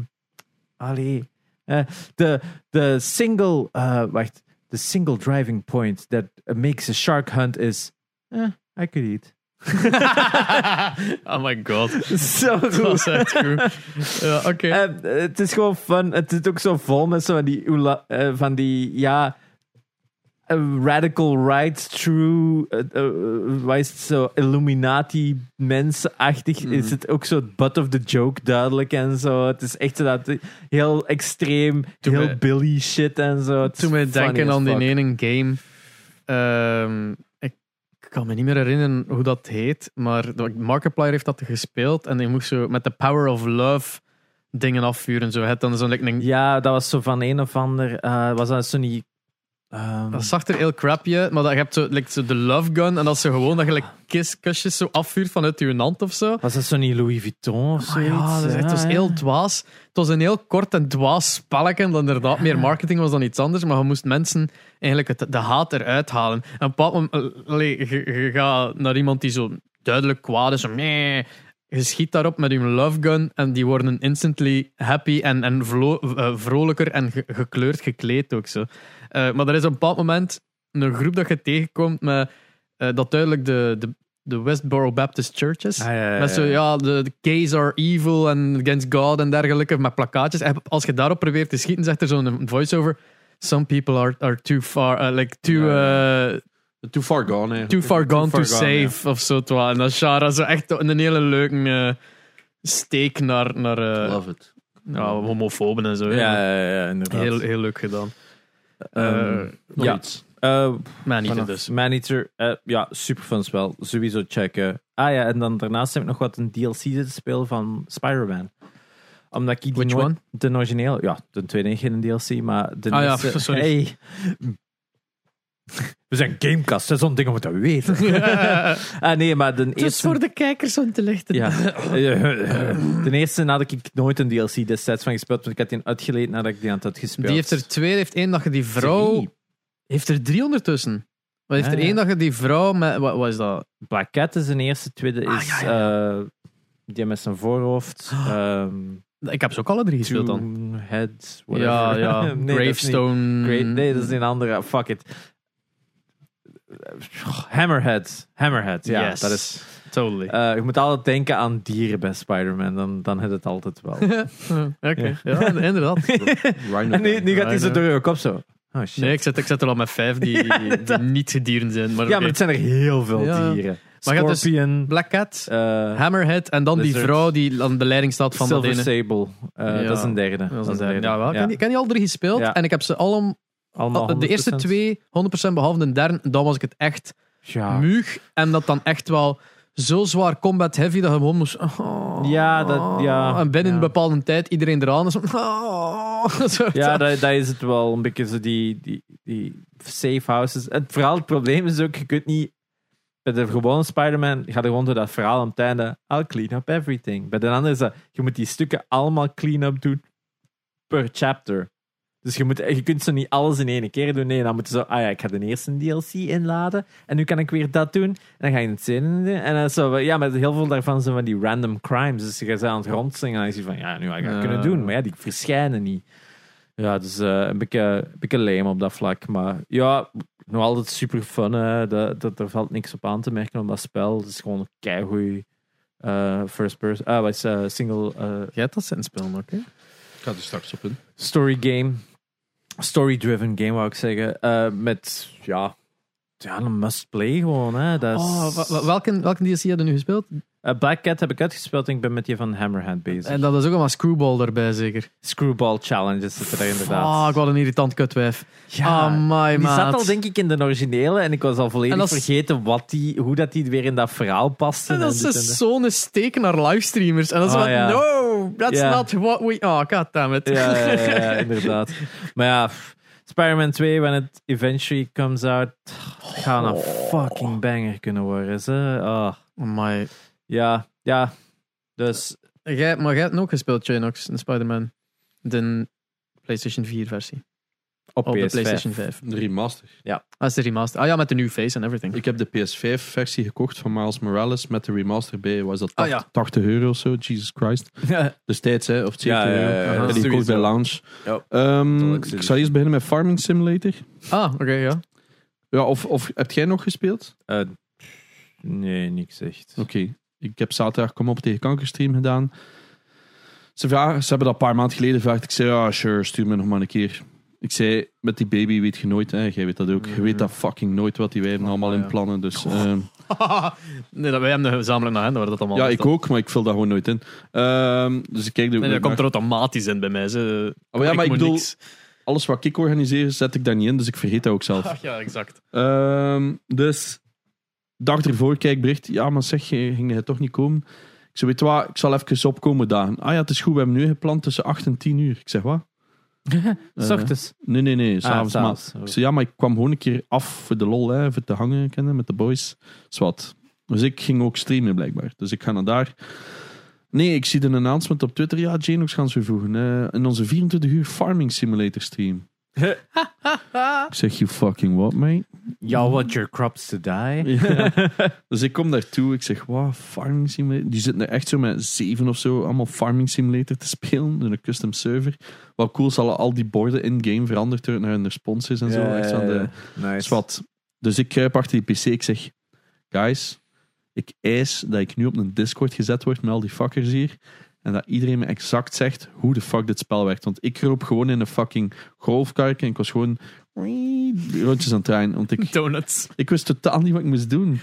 allee. Eh, de, de single... eh, wacht. The single driving point that makes a shark hunt is... Eh, I could eat. (laughs) oh my god. Zo Dat goed. was echt goed. Ja, oké. Eh, het is gewoon fun. Het is ook zo vol met zo van die, eh, van die ja, eh, radical right, true, het zo, Illuminati mensenachtig. Mhm. Is het ook zo het butt of the joke duidelijk en zo. Het is echt zo dat heel extreem, Toen heel Billy shit en zo. Toen funny denken aan die ene game. ehm, ik kan me niet meer herinneren hoe dat heet. Maar Markiplier heeft dat gespeeld. En die moest zo met de power of love dingen afvuren. Zo. Dan zo'n Ja, dat was zo van een of ander. eh, was dat zo Ehm, Dat zag er heel crappy uit, maar dat, je hebt zo, like, zo de love gun en dat ze gewoon dat je like, kiss, kusjes zo afvuurt vanuit je hand of zo. was dat zo niet Louis Vuitton of Maar zoiets? ja, dat is echt, het was heel dwaas. Het was een heel kort en dwaas spelletje, dat inderdaad meer marketing was dan iets anders, maar je moest mensen eigenlijk het, de haat eruit halen. En op een bepaald moment, eh, je, je gaat naar iemand die zo duidelijk kwaad is, zo, nee, je schiet daarop met je love gun en die worden instantly happy en, en vlo- eh, vrolijker en ge- gekleurd gekleed ook zo. Eh, maar er is op een bepaald moment een groep dat je tegenkomt met, eh, dat duidelijk de, de, de Westboro Baptist Church is. Ah, ja, ja, Met zo, ja. de, de gays are evil en against God en dergelijke, met plakkaatjes. En als je daarop probeert te schieten, zegt er zo'n voice-over. Some people are, are too far, uh, like too, Too far gone, hè. too far gone far to gone, save, of zo. twa. En dat is Shara zo echt een hele leuke eh, steek naar, naar eh, Love it. ja, homofoben en zo. Ja, ja, ja, inderdaad. Heel, heel leuk gedaan. Ehm, Eh, ja. Iets. Eh, vanaf dus. Maneater, eh, ja, super fun spel. Sowieso checken. Ah ja, en dan daarnaast heb ik nog wat een DLC zitten spelen van Spider-Man. Omdat ik die Which one? De origineel, ja, de tweede geen DLC, maar de Ah ja, (laughs) sorry. Hey. We zijn Gamecast, dat is zo'n ding om het te weten. (laughs) ah nee, maar de eerste... de kijkers om te lichten. Ja. (laughs) Ten eerste had ik nooit een DLC destijds van gespeeld, want ik had die uitgeleend nadat ik die aan het had gespeeld. Die heeft er twee, heeft één dat je die vrouw... Drie. Heeft er drie ondertussen. Maar heeft Ah, er ja. één dat je die vrouw met... Wat, wat is dat? Black Cat is een eerste, tweede Ah, is ja, eh, die met zijn voorhoofd. ehm Ik heb ze ook alle drie gespeeld dan. Toonhead, whatever. Ja, ja. (laughs) Nee, dat is niet- Gravestone. Great, nee, dat is een andere. Fuck it. Hammerhead. Hammerhead, ja. Yes. Dat is, Totally. eh, je moet altijd denken aan dieren bij Spider-Man, dan, dan heb je het altijd wel. (laughs) Oké, ja. inderdaad. (laughs) Rhino en nu, nu gaat hij zo door je kop zo. Oh shit. Nee, ik zet, ik zet er al met vijf die, (laughs) die niet gedieren zijn. Maar, ja, maar het zijn er heel veel Ja. dieren. Maar dus Scorpion, Black Cat, eh, Hammerhead en dan die vrouw die aan de leiding staat van Silver ene. Sable. Eh, Ja. Dat is een derde. Dat is een derde. Ja, wel. Ik Ja. heb die- ik heb die al drie gespeeld Ja. en ik heb ze allemaal... Allemaal de eerste 100%. twee 100% behalve de derde, dan was ik het echt Ja. muug. En dat dan echt wel zo zwaar combat heavy dat je gewoon moest... oh. Ja, dat- ja, En binnen ja. een bepaalde tijd iedereen eraan is. Oh. (laughs) Ja, dat, dat is het wel. Een beetje zo die, die, die safe houses. Het vooral het probleem is ook, je kunt niet... Bij de gewone Spider-Man gaat er gewoon door dat verhaal om het einde. I'll clean up everything. Bij de andere is dat, je moet die stukken allemaal clean up doen per chapter. Dus je, moet, je kunt zo niet alles in één keer doen. Nee, dan moet je zo, ah ja, ik ga de eerste DLC inladen. En nu kan ik weer dat doen. En dan ga je het zin doen. En dan zo, ja, maar heel veel daarvan zijn van die random crimes. Dus je gaat aan het rondslingen en dan is je van, ja, nu ga ik het Ja. kunnen doen. Maar ja, die verschijnen niet. Ja, dus eh, een beetje, een beetje lame op dat vlak. Maar ja, nog altijd super fun. Hè. Dat, dat, er valt niks op aan te merken op dat spel. Het is gewoon een keigoed eh first person. Ah, wat is eh, single eh, Jij hebt dat zijn spelen, oké? Ik ga er straks op in. story game. Story-driven game, wou ik zeggen. Eh, met, ja, ja, een must-play gewoon. Hè. Dat Oh, welke, welke DLC je nu gespeeld? Eh, Black Cat heb ik uitgespeeld en ik ben met die van Hammerhead bezig. En dat is ook allemaal Screwball erbij, zeker. Screwball Challenges zitten er inderdaad. Ah, ik had een irritant kutwijf. Ja, Amai, die zat al denk ik in de originele en ik was al volledig is- vergeten wat die, hoe dat die weer in dat verhaal paste. En dat en is zo'n steek naar livestreamers. En dat is Oh, wat, ja. no, that's not what we... Oh, goddammit. Ja, ja, ja, ja, (laughs) inderdaad. Maar ja, Spider-Man 2, when it eventually comes out, gaat een fucking banger kunnen worden. Ze. Oh, Amai. Ja, ja. Dus Jij, maar jij hebt ook gespeeld, Janox, in Spider-Man. De PlayStation 4 versie. op, Op de PS5. PlayStation 5. De remaster. Ah, is de remaster. Ah ja, met de new face en everything. Ik heb de PS5-versie gekocht van Miles Morales met de remaster bij. Was dat Ah, 80, ja. 80 euro of zo? Jesus Christ. (laughs) Destijds, hè? Of 70 Ja, ja, ja, euro. ja, ja, die gekocht bij. Ja. Ehm, ik serieus. zal eerst beginnen met Farming Simulator. Ah, oké, ja. Ja, of, of heb jij nog gespeeld? Eh, nee, niks echt. Oké. Ik heb zaterdag Kom op tegen kankerstream gedaan. Ze, vragen, ze hebben dat een paar maanden geleden gevraagd. Ik zei, ja, sure, stuur me nog maar een keer. Ik zei, met die baby weet je nooit, hè. jij weet dat ook. Je weet dat fucking nooit wat die wijven allemaal in plannen. Dus, ehm, (laughs) nee, dat, wij hebben gezamenlijk naar hen, waar dat allemaal ja, ik ook, maar ik vul dat gewoon nooit in. Ehm, dus ik kijk Nee, dat komt er automatisch in bij mij. Ze. Oh, ja, maar ik bedoel, niks. alles wat ik organiseer, zet ik daar niet in, dus ik vergeet dat ook zelf. Ach (laughs) ja, exact. Ehm, dus, dag ervoor kijk bericht. Ja, maar zeg, ging hij toch niet komen? Ik zei, weet wat, ik zal even opkomen dagen. Ah ja, het is goed, we hebben nu gepland tussen 8 en 10 uur. Ik zeg, wat? (laughs) S ochtends. Nee, nee, nee, Ah, s'avonds. maar s'avonds. ik zei, ja, maar ik kwam gewoon een keer af voor de lol, hè, voor te hangen kennen, met de boys. Zwat. Dus ik ging ook streamen, blijkbaar. Dus ik ga naar daar. Nee, ik zie een announcement op Twitter. Ja, Janox gaan ze voegen. eh, in onze 24 uur Farming Simulator stream. (laughs) Ik zeg, you fucking what, mate? Y'all want your crops to die? (laughs) Ja. Dus ik kom daartoe. Ik zeg, wow, Farming Simulator. Die zitten er echt zo met zeven of zo allemaal Farming Simulator te spelen. In een custom server. Wat cool is, al, die borden in-game veranderd worden naar hun responses en zo. Echt van de, nice. Dus ik kruip achter die PC. Ik zeg, guys, ik eis dat ik nu op een Discord gezet word met al die fuckers hier. En dat iedereen me exact zegt hoe de fuck dit spel werkt. Want ik kroop gewoon in een fucking golfkark en ik was gewoon rondjes aan het draaien. Want ik, Donuts. ik wist totaal niet wat ik moest doen.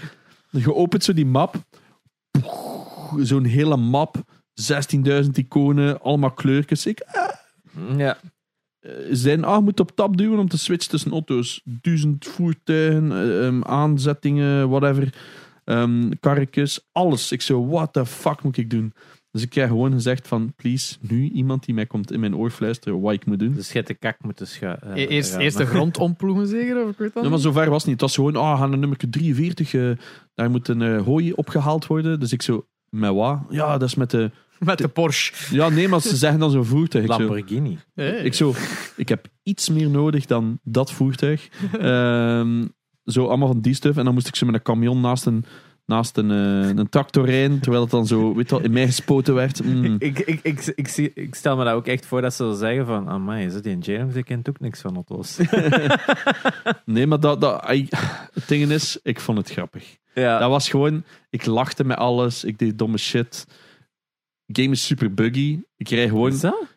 Je opent zo die map. Zo'n hele map. 16.000 iconen, allemaal kleurtjes. Ik, Ja. eh, zijn, ah, moet op tab duwen om te switchen tussen auto's. Duizend voertuigen, eh, ehm, aanzettingen, whatever. Ehm karretjes, alles. Ik zo, what the fuck moet ik doen? Dus ik krijg gewoon gezegd van, please, nu iemand die mij komt in mijn oor fluisteren wat ik moet doen. Dus je hebt de kak moeten schuiven. E- Eerst, eerst de grond omploegen zeker? Of ik weet dat Ja, maar zover was het niet. Het was gewoon, ah, gaan een nummer 43, eh, daar moet een eh, hooi opgehaald worden. Dus ik zo, met wat? Ja, dat is met de... (laughs) Met de Porsche. Ja, nee, maar ze zeggen dan zo'n voertuig. Ik zo, Lamborghini. Hey. Ik zo, ik heb iets meer nodig dan dat voertuig. (laughs) Ehm, zo allemaal van die stuff. En dan moest ik ze met een camion naast een, naast een, eh, een tractor rijden. Terwijl het dan zo, weet wel, in mij gespoten werd. Mm. Ik, ik, ik, ik, zie, ik stel me dat ook echt voor dat ze zeggen van amai, is dat die James? Die kent ook niks van auto's. (laughs) Nee, maar dat, dat, het ding is, ik vond het grappig. ja. Dat was gewoon, ik lachte met alles. Ik deed domme shit. Game is super buggy. Ik rijd gewoon,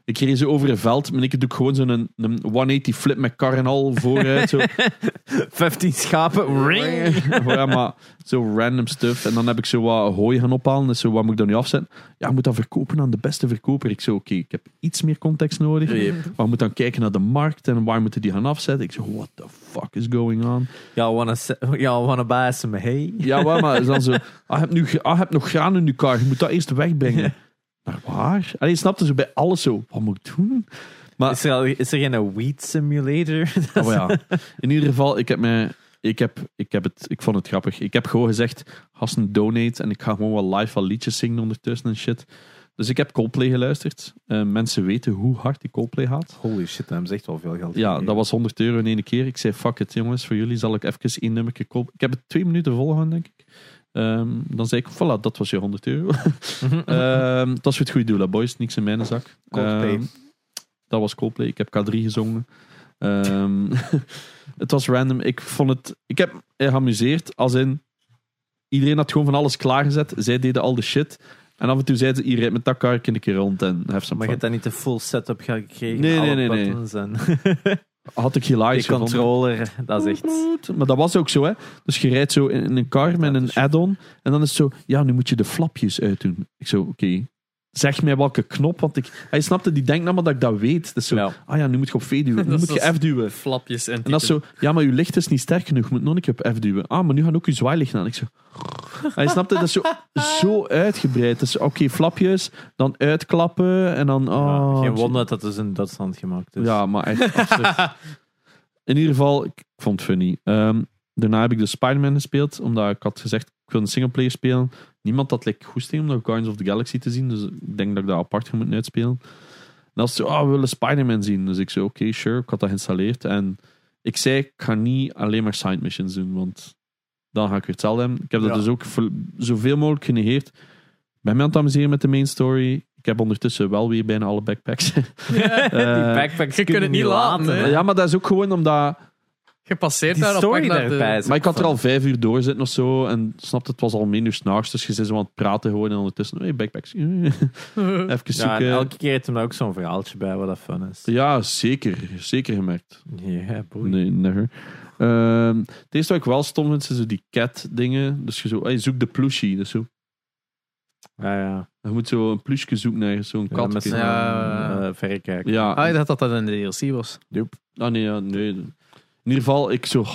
ik reed zo over een veld. Maar ik doe gewoon zo'n een, een 180 flip met kar en al vooruit. Zo. (laughs) 15 schapen. Ring. (laughs) ja, maar zo random stuff. En dan heb ik zo wat hooi gaan ophalen. Dus zo, wat moet ik dan nu afzetten? Ja, ik moet dat verkopen aan de beste verkoper. Ik zo, oké, ik heb iets meer context nodig. Yep. Maar ik moet dan kijken naar de markt en waar moeten die gaan afzetten. Ik zo, what the fuck is going on? Y'all wanna, y'all wanna buy some hay? Ja, maar dan zo, ah, je hebt, nu, ah, je hebt nog graan in je kar. Je moet dat eerst wegbrengen. (laughs) Naar waar? Allee, je snapte zo bij alles zo, wat moet ik doen? Maar Is er, al- is er geen weed simulator? (laughs) Oh, maar ja. In ieder geval, ik heb mij. Ik, heb, ik, heb het, ik vond het grappig. Ik heb gewoon gezegd: gasten donate. En ik ga gewoon wel live wat liedjes zingen ondertussen en shit. Dus ik heb Coldplay geluisterd. Eh, mensen weten hoe hard ik Coldplay haat. Holy shit, dat is echt wel veel geld. Ja, dat was 100 euro in één keer. Ik zei: fuck it, jongens. Voor jullie zal ik even één nummer kopen. Ik heb het twee minuten volgehouden, denk ik. Ehm, dan zei ik: voilà, dat was je 100 euro. (laughs) Ehm, dat is het goede doel, hè, boys. Niks in mijn zak. Ehm, dat was Coldplay. Ik heb K3 gezongen. Ehm, (laughs) het was random. Ik vond het. Ik heb me geamuseerd. Als in. Iedereen had gewoon van alles klaargezet. Zij deden al de shit. En af en toe zeiden ze: hier rijdt met dat karretje een keer rond en some Maar je hebt dan niet de full setup gekregen? Nee, nee, nee, nee. En (laughs) Had ik die hilarisch gevonden. controller, dat is echt... Maar dat was ook zo, hè? Dus je rijdt zo in een car met een add-on. En dan is het zo: ja, nu moet je de flapjes uitdoen. Ik zo: oké. Zeg mij welke knop, want ik, hij snapte, die denkt namelijk dat ik dat weet. Dus zo, Ja. ah ja, nu moet je op V duwen, (laughs) nu moet je F duwen. Flapjes en En dat is zo, ja, maar je licht is niet sterk genoeg. Je moet nog een keer op F duwen. Ah, maar nu gaan ook je zwaailicht aan. Ik zo, hij snapte, dat is zo, zo uitgebreid. Dus oké, flapjes, dan uitklappen en dan... Ja, Oh, geen wonder dat het in Duitsland gemaakt is. Ja, maar echt absurd. (laughs) In ieder geval, ik vond het funny. Ehm, daarna heb ik de Spider-Man gespeeld, omdat ik had gezegd, ik wil een singleplayer spelen. Niemand had like, goesting om nog Guardians of the Galaxy te zien, dus ik denk dat ik dat apart ga moeten uitspelen. En het zo, ah, we willen Spider-Man zien. Dus ik zei, oké, sure, ik had dat geïnstalleerd. En ik zei, ik ga niet alleen maar side missions doen, want dan ga ik weer hetzelfde hebben. Ik heb dat Ja. dus ook zoveel mogelijk genegeerd. Ik ben me aan het amuseren met de main story. Ik heb ondertussen wel weer bijna alle backpacks. (laughs) (laughs) Die Eh, backpacks je kunt het niet laten, ja, maar dat is ook gewoon omdat... Je passeert Die daar op naar de... Maar ik had er al vijf uur door zitten of zo. En snapte, het was al minder s'nachts. Dus je zit zo aan het praten gewoon. En ondertussen, hey, backpacks. (laughs) Even Ja, zoeken. en elke keer heeft daar ook zo'n verhaaltje bij wat dat fun is. Ja, zeker. Zeker gemerkt. Ja, boei. Nee, never. Ehm, het eerste wat ik wel stom vind, zijn zo die cat dingen. Dus je zo, hey, zoek de plushie. Dus zo, Ja, ja. je moet zo een plushje zoeken naar zo'n Ja, kat. met zo'n Ja. verrekijker. Ja, Ah, ik dacht dat dat een DLC was. ah, nee, ja, nee. In ieder geval, ik zo...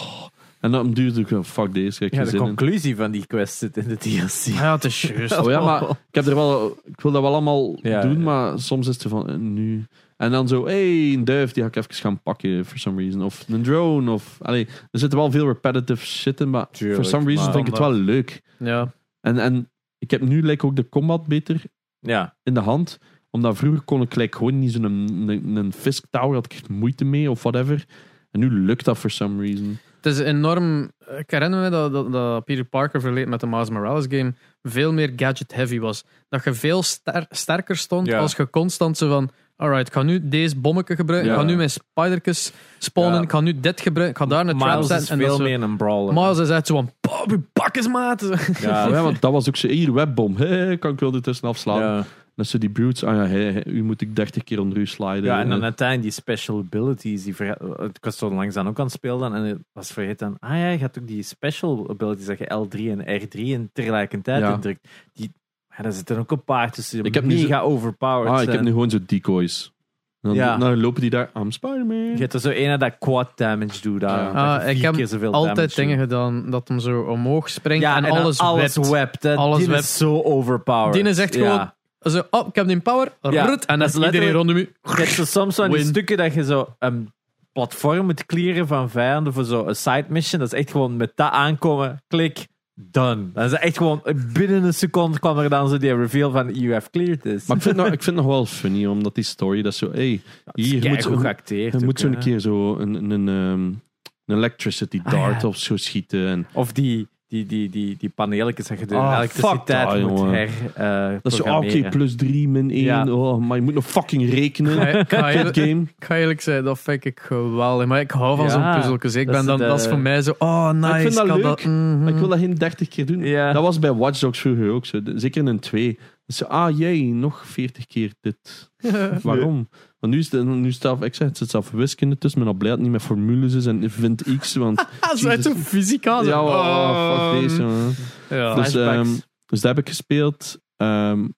En dan duurde ik, oh, fuck deze, Ja, de in. conclusie van die quest zit in de DLC. Ja, het is juist. Oh ja, maar (laughs) ik heb er wel, ik wil dat wel allemaal Ja, doen, ja. maar soms is het van eh, nu. En dan zo, hey, een duif, die ga ik even gaan pakken for some reason. Of een drone. Of, allee, er zit wel veel repetitive shit in, maar Tuurlijk, for some reason maar- vind ik het wel leuk. Ja. En, en ik heb nu like, ook de combat beter Ja, in de hand. Omdat vroeger kon ik like, gewoon niet zo'n een, een Fisk Tower, had ik echt moeite mee of whatever. En nu lukt dat for some reason. Het is enorm. Ik herinner me dat, dat, dat Peter Parker verleed met de Miles Morales game veel meer gadget-heavy was. Dat je veel ster- sterker stond Ja. als je constant zo van. Alright, ik ga nu deze bommetje gebruiken. Ja. Ik ga nu mijn spidertjes spawnen. Ja. Ik ga nu dit gebruiken. Ik ga daar een trap Miles is zetten. En veel meer een brawler. Miles is echt zo van. Pop, je maat. (laughs) Ja, ja, want dat was ook zo, hier, webbom. Hey, kan ik wel ertussen afslaan. ja. Dan zo die brutes, ah ja, hey, hey, u moet ik 30 keer onder u sliden. Ja, en dan Eh, uiteindelijk die special abilities. Die verga- ik was zo langs dan ook aan het spelen en ik was vergeten. Ah ja, je had ook die special abilities dat je L3 en R3 en tegelijkertijd Ja. indrukt. Die, ja, daar zitten ook een paar tussen. die Ik heb nu mega zo- overpowered. ah, ik heb nu gewoon zo decoys. Dan, Ja. dan lopen die daar, I'm Spider-Man. Je hebt er zo een dat quad damage doet. Daar, Ja. Ah, ik heb Altijd dingen doet. gedaan dat hem zo omhoog springt Ja, en, en alles, alles wept. wept. hè. Alles die wept. is zo overpowered. Die is echt Ja. gewoon. Zo, oh, ik heb die power. Rut, en dan dat is iedereen rondom u. Je hebt zo soms van die Win. stukken dat je zo een platform moet clearen van vijanden voor zo'n side mission. Dat is echt gewoon met dat aankomen, klik, done. Dat is echt gewoon binnen een seconde kwam er dan zo die reveal van you have cleared this. Maar ik vind, het nog, ik vind het nog wel funny, omdat die story, dat zo, hey, hier, je moet, zo, geacteerd. je ook, moet zo een keer zo een, een, een, ehm, een electricity Ah, dart ja. of zo schieten. En, Of die, die, die, die, die paneeltjes dat je door Ah, elektriciteit fuck dat, moet jongen. her eh, dat is zo, ah, oké, programmeren. plus 3 min 1. Ja. Oh, maar je moet nog fucking rekenen. Ik, ga eerlijk, game. ik ga eerlijk zeggen, dat vind ik geweldig. Maar ik hou van Ja, zo'n puzzeltjes. Ik dat ben is dan, de- dat is voor mij zo, oh nice. ik vind dat kan leuk, mhm. Maar ik wil dat geen 30 keer doen. Ja. Dat was bij Watch Dogs vroeger ook zo. De- Zeker in een 2. Dus ah jij, nog 40 keer dit. (laughs) Waarom? Want nu is het, nu zelf, ik zeg, het zit zelf wiskunde tussen. Blij dat het niet met formules is en vind X. Want Ah, zo uit fysica. ja, oh, fuck deze. man. Ja. Dus, ehm, dus dat heb ik gespeeld. Ehm,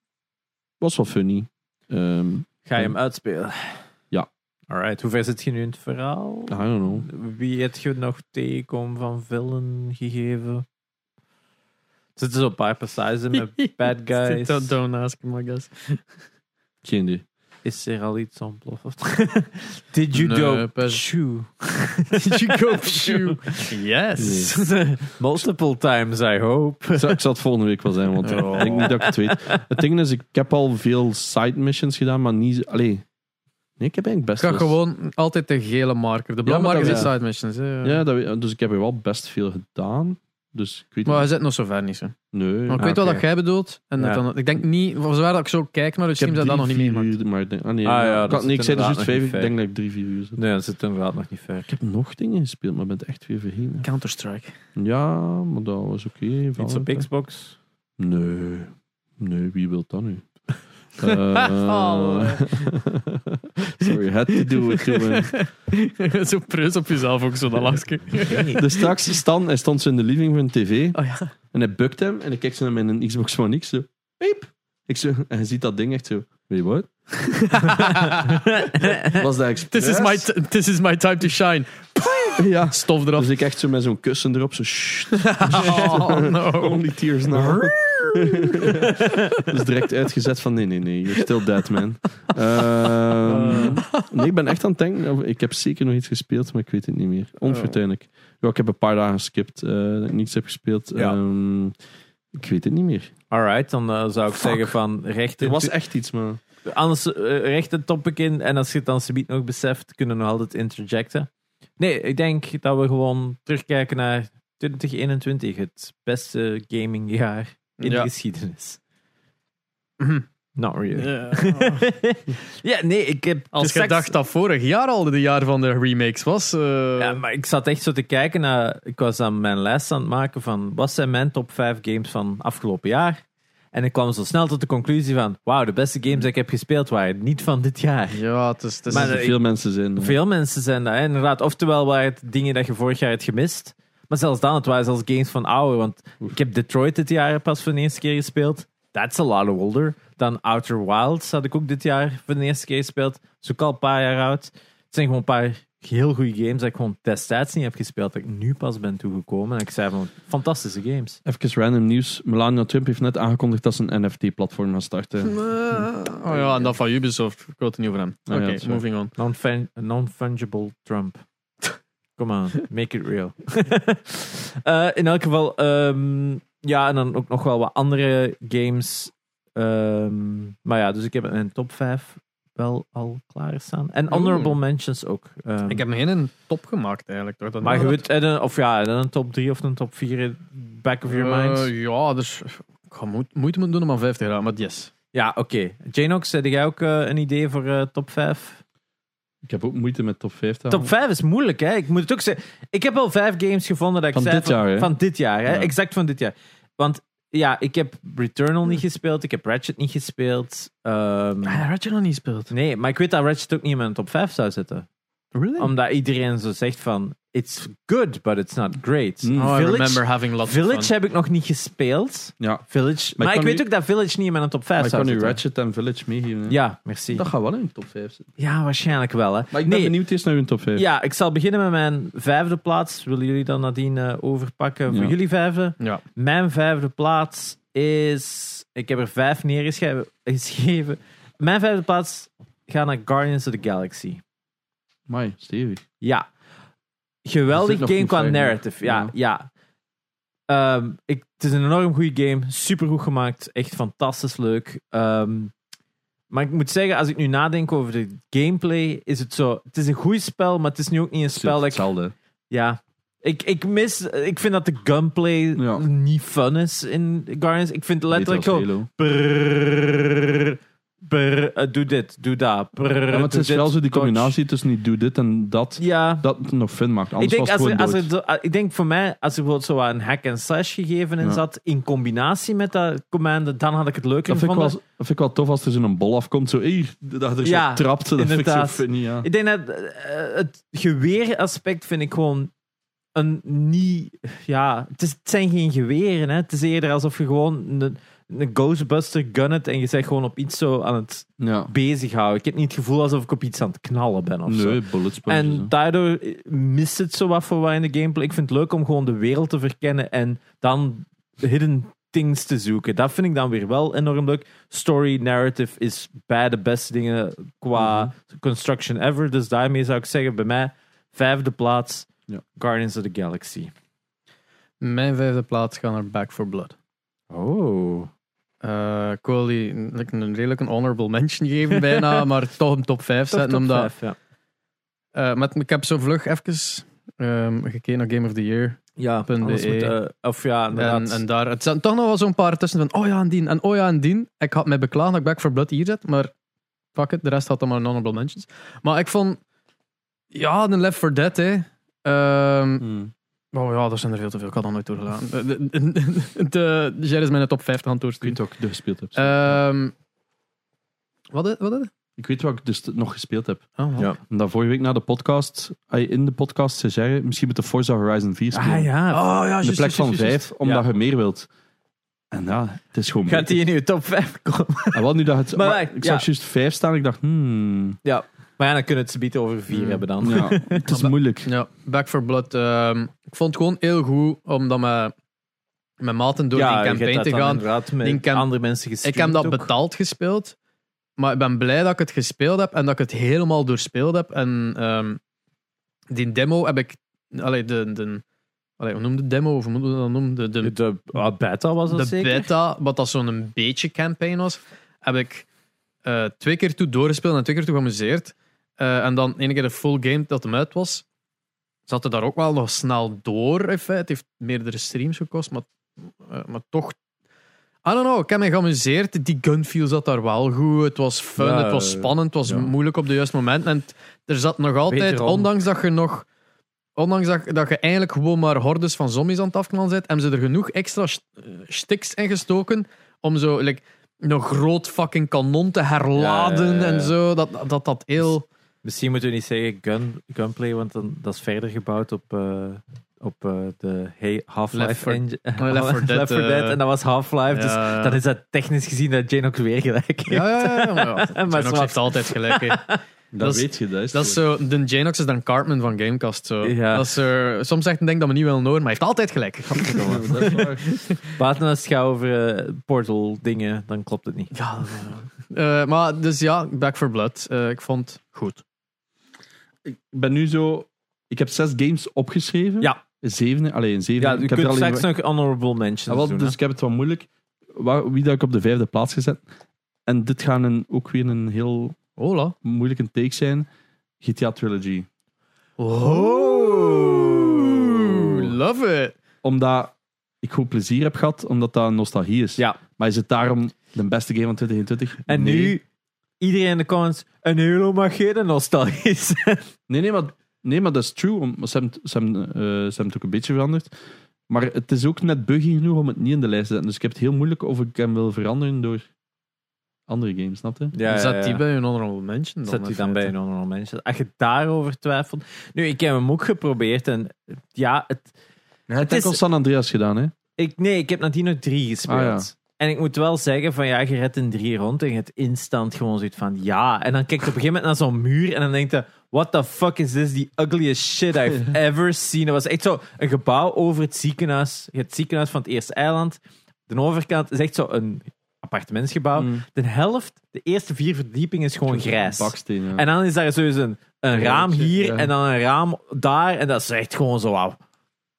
was wel funny. Ehm, Ga je hem uitspelen? Ja. Alright, hoe ver zit je nu in het verhaal? I don't know. Wie heb je nog tegenkom van villain gegeven? Er zitten zo'n paar passages in met (laughs) bad guys. Don't, don't ask him, I guess. Geen idee. Is er al iets ontploft? Did you Nee, go pas- (laughs) shoe? Did you go? (laughs) Yes. (laughs) Multiple times, I hope. Ik zal, ik zal het volgende week wel zijn, want Oh. ik denk niet dat ik het weet. Het ding is, ik heb al veel side missions gedaan, maar niet... Allee, nee, ik heb eigenlijk Ik best ga wel- gewoon altijd de gele marker. De blauwe maar marker dat- is side missions. hè. Ja, dat, weet- dus ik heb er wel best veel gedaan. Dus ik weet Maar hij zit nog zo ver niet. Zo. Nee. Maar ik Ah, weet wel dat jij bedoelt. En dat Ja. dan, ik denk niet, voor zover dat ik zo kijk naar de ik heb dat dat nog niet drie, uur, maar ik denk... Ah, nee, Ah, ja, ik, dat had- nee, zit ik zei dus inderdaad juist nog vijf, niet ik denk dat ik drie, vier uur zit. Nee, dat zit inderdaad nog niet ver. Ik heb nog dingen gespeeld, maar ben het echt weer vergeten. Counter-Strike. Ja, maar dat was oké. Iets op. Xbox? Nee. Nee, wie wil dat nu? Eh, Oh. (laughs) Sorry, had to do it. Zo preus op jezelf ook zo, dat lachje. Dus straks Stan, hij stond zo in de living van tv Oh ja. en hij bukt hem en ik kijk zo naar mijn Xbox One X zo, piep. Ik zo, en hij ziet dat ding echt zo, weet je wat? Was dat expres? This is, my this is my time to shine. Ja. Stof eraf. Dus ik echt zo met zo'n kussen erop, zo shh, (laughs) Oh no. only tears now. Dus direct uitgezet van nee, nee, nee, you're still dead, man. Ehm, nee, ik ben echt aan het denken, ik heb zeker nog iets gespeeld, maar ik weet het niet meer. Onfortuinlijk. Ja, ik heb een paar dagen geskipt, eh, dat ik niets heb gespeeld. Ja. Ehm, ik weet het niet meer. Alright, dan eh, zou ik Fuck. zeggen van recht Er was echt iets, maar... Anders eh, recht een topic in en als je het dan subiet nog beseft, kunnen we nog altijd interjecten. Nee, ik denk dat we gewoon terugkijken naar 2021, het beste gamingjaar in Ja. de geschiedenis. Mhm. Not really. Ja. (laughs) Ja, nee, ik heb... Als je dacht dat vorig jaar al de jaar van de remakes was. eh, Ja, maar ik zat echt zo te kijken naar... Ik was aan mijn lijst aan het maken van... Wat zijn mijn top 5 games van afgelopen jaar? En ik kwam zo snel tot de conclusie van... Wauw, de beste games die ik heb gespeeld waren niet van dit jaar. ja, het is... Het is Maar, er eh, veel mensen zijn. Veel mensen zijn dat, hè, inderdaad. Oftewel waren het dingen dat je vorig jaar hebt gemist. Maar zelfs dan, het waren zelfs games van ouder. Want ik heb Detroit dit jaar pas voor de eerste keer gespeeld. That's a lot older. Dan Outer Wilds had ik ook dit jaar voor de eerste keer gespeeld. Dat is ook al een paar jaar oud. Het zijn gewoon een paar heel goede games dat ik gewoon destijds niet heb gespeeld, dat ik nu pas ben toegekomen. En ik zei van, fantastische games. Even random nieuws. Melania Trump heeft net aangekondigd dat ze een NFT-platform gaat starten. Oh ja, en dat van Ubisoft. Ik wil het niet over hem. Ah, Oké, ja, waar. moving on. Non-fun- Non-fungible Trump. Come on, make it real. (laughs) Eh, in elk geval, ehm, ja, en dan ook nog wel wat andere games. Ehm, maar ja, dus ik heb mijn top 5 wel al klaarstaan. En honorable Oeh. mentions ook. Ehm, Ik heb nog geen top gemaakt eigenlijk. Toch? Dat maar je weet, eh, of ja, dan een top 3 of een top 4 in back of your Eh, mind. ja, dus ik ga moe- moeite moeten doen om aan 50 te gaan, maar yes. Ja, oké. Janox, heb jij ook een idee voor top 5? Ik heb ook moeite met top 5 te halen. Top 5 is moeilijk, hè? Ik moet het ook zeggen. Ik heb al vijf games gevonden dat ik Van zei dit jaar, hè? Van dit jaar, hè? Ja. Exact van dit jaar. Want ja, ik heb Returnal niet gespeeld, ik heb Ratchet niet gespeeld. Ehm, Ah, had je nog niet gespeeld? nee, maar ik weet dat Ratchet ook niet in mijn top 5 zou zitten. Really? Omdat iedereen zo zegt van, it's good, but it's not great. Mm. oh, I Village, remember having lots Village of fun. heb ik nog niet gespeeld. Ja, Village. Maar Maar, ik weet ook dat Village niet in mijn top 5 maar ik kan nu. Ratchet en Village meegeven. hè. Ja, merci. Dat gaat wel in de top 5 zitten. Ja, waarschijnlijk wel, hè. Maar ik ben nee, benieuwd eerst naar hun top 5. Ja, ik zal beginnen met mijn vijfde plaats. Willen jullie dan nadien eh, overpakken voor Ja. jullie vijfde? Ja. Mijn vijfde plaats is... Ik heb er vijf neergeschreven. (laughs) geschreven. Mijn vijfde plaats gaat naar Guardians of the Galaxy. Mai, stevig. Ja. Geweldig game qua narrative. Ja, ja. Ehm, ik, het is een enorm goede game. Super goed gemaakt. Echt fantastisch leuk. Ehm, maar ik moet zeggen, als ik nu nadenk over de gameplay, is het zo... Het is een goed spel, maar het is nu ook niet een spel dat ik Hetzelfde. ja. Ik, ik mis, ik vind dat de gunplay Ja. niet fun is in Guardians. Ik vind letterlijk als brrrr, eh, doe dit, doe dat. Ja, maar het doe is dit, wel zo die combinatie tussen niet doe dit en dat. Ja. Dat het nog fun maakt. Ik Anders denk, was als er, er, ik denk voor mij, als er bijvoorbeeld zo een hack and slash gegeven in Ja. zat, in combinatie met dat commande, dan had ik het leuker Dat vind, ik wel, gevonden. dat vind ik wel tof als er zo'n bol afkomt. Zo, hey, dat er zo trapt. Dat vind ik zo funny. Ik denk dat eh, het geweeraspect vind ik gewoon een niet. Ja, het, is, het zijn geen geweren. Hè. Het is eerder alsof je gewoon een, een Ghostbuster gunnet en je zegt gewoon op iets zo aan het ja. bezighouden. Ik heb niet het gevoel alsof ik op iets aan het knallen ben of zo. Nee, bullet sponges. En daardoor mist het zo wat voor wat in de gameplay. Ik vind het leuk om gewoon de wereld te verkennen en dan hidden things te zoeken. Dat vind ik dan weer wel enorm leuk. Story, narrative is bij de beste dingen qua Mhm. construction ever. Dus daarmee zou ik zeggen, bij mij vijfde plaats Ja. Guardians of the Galaxy. Mijn vijfde plaats gaat naar Back for Blood. Oh. Eh, ik wil die een, een redelijk een honorable mention geven (laughs) bijna, maar toch een top 5 zetten. omdat, ja. eh, met, ik heb zo vlug even ehm, gekeken naar Game of the Year. Ja, moet, eh, of ja, En, daar, het zijn toch nog wel zo'n paar tussen van, oh ja, en die, en oh ja, en die. Ik had mij beklaagd dat ik Back for Blood hier zet, maar fuck it, de rest had dan maar een honorable mentions. Maar ik vond, ja, de Left 4 Dead, hè. Ehm, Hmm. Oh ja, er zijn er veel te veel, ik had dat nooit doorgelaten. De, Jerry is mijn top 50 aan het Ik weet wat ik gespeeld heb. Ehm wat, wat, wat? ik weet wat ik dus nog gespeeld heb. Oh, wat? Ja. Omdat vorige week na de podcast, ah, in de podcast zei Jerry, misschien moet de Forza Horizon 4 spelen. ah ja. Oh ja, de plek van 5, omdat je meer wilt. En ja, het is gewoon Gaat die in uw top 5 komen? En wel nu dat het... Maar ik ja. zag juist 5 staan, ik dacht, hmm, Ja. Maar ja, dan kunnen we het ze over 4 Hmm. hebben dan. ja, (laughs) het is moeilijk. Ja, Back for Blood. ehm, ik vond het gewoon heel goed om dat met, met maten door Ja, die campaign te gaan. inderdaad met andere mensen Ik heb dat ook. betaald gespeeld, maar ik ben blij dat ik het gespeeld heb en dat ik het helemaal doorspeeld heb. En ehm, die demo heb ik. Allee, de, de, allee, hoe noemde de demo? Of hoe moet je dat noemen? De, de, De ah, beta was dat de zeker? beta, wat dat zo'n een beetje campaign was, heb ik eh, twee keer toe doorgespeeld en twee keer toe geamuseerd. Eh, en dan ene keer de full game dat hem uit was, zat er daar ook wel nog snel door. in feite. Het heeft meerdere streams gekost, maar, eh, maar toch. I don't know, ik heb me geamuseerd. Die gunfeel zat daar wel goed. Het was fun, Ja, het was spannend, het was ja. moeilijk op de juiste moment. En het- er zat nog altijd, ondanks dat je nog Ondanks dat, dat je eigenlijk gewoon maar hordes van zombies aan het afknallen bent, hebben ze er genoeg extra eh, sticks in gestoken om zo like, een groot fucking kanon te herladen ja. en zo. Dat dat, dat heel... Misschien moeten we niet zeggen gun, gunplay, want dan, dat is verder gebouwd op, eh, op eh, de hey, Half-Life 4 engine. Oh, Left 4 (laughs) Dead, eh, en dat was Half-Life. Dus dan is dat technisch gezien dat Jane ook weer gelijk heeft. Ja, ja, ja. Maar, ja, (laughs) heeft altijd gelijk. Dat, Dat is- weet je, dat is Dat is zo. de Janox is dan Cartman van Gamecast. Zo. Ja. Dat is, er- soms zegt een ding dat we niet willen horen, maar hij heeft altijd gelijk. Buiten (laughs) als het gaat over eh, portal dingen, dan klopt het niet. Ja, Eh, maar dus ja, Back for Blood. Eh, ik vond het goed. Ik ben nu zo... Ik heb zes games opgeschreven. Ja. Zeven, alleen zeven. Ja, ik je heb kunt er alleen straks nog honorable mentions Ja, wel, doen. dus hè. ik heb het wel moeilijk. Waar, wie dat ik op de vijfde plaats gezet. En dit gaat een, ook weer een heel Hola. moeilijke take zijn. GTA Trilogy. Oh, love it. Omdat ik goed plezier heb gehad, omdat dat nostalgie is. Ja. Maar is het daarom de beste game van 2021? En nee. nu, iedereen in de comments, een Halo mag geen nostalgie zijn. (laughs) Nee, nee, maar, nee, maar dat is true. om- Ze hebben, het- ze, hebben, eh, ze hebben het ook een beetje veranderd. Maar het is ook net buggy genoeg om het niet in de lijst te zetten. Dus ik heb het heel moeilijk of ik hem wil veranderen door andere games, snap je? Ja, Zat die bij een honorable mention? Zet die dan bij een honorable mention. Als je daarover twijfelt. Nu, ik heb hem ook geprobeerd en ja, het, Het is- is enkel San Andreas gedaan, hè? ik, nee, ik heb nadien 3 gespeeld. Ah, ja. En ik moet wel zeggen van ja, je redt een 3 rond en je hebt instant gewoon zoiets van ja. En dan kijk je op een gegeven moment naar zo'n muur en dan denk je, what the fuck is this? The ugliest shit I've (laughs) ever seen. Dat was echt zo een gebouw over het ziekenhuis. Het ziekenhuis van het eerste eiland. De overkant is echt zo een appartementsgebouw. Mm. De helft, de eerste vier verdiepingen is gewoon grijs. Baksteen, ja. En dan is daar sowieso een, een raam hier ja. en dan een raam daar. En dat is echt gewoon zo, wauw.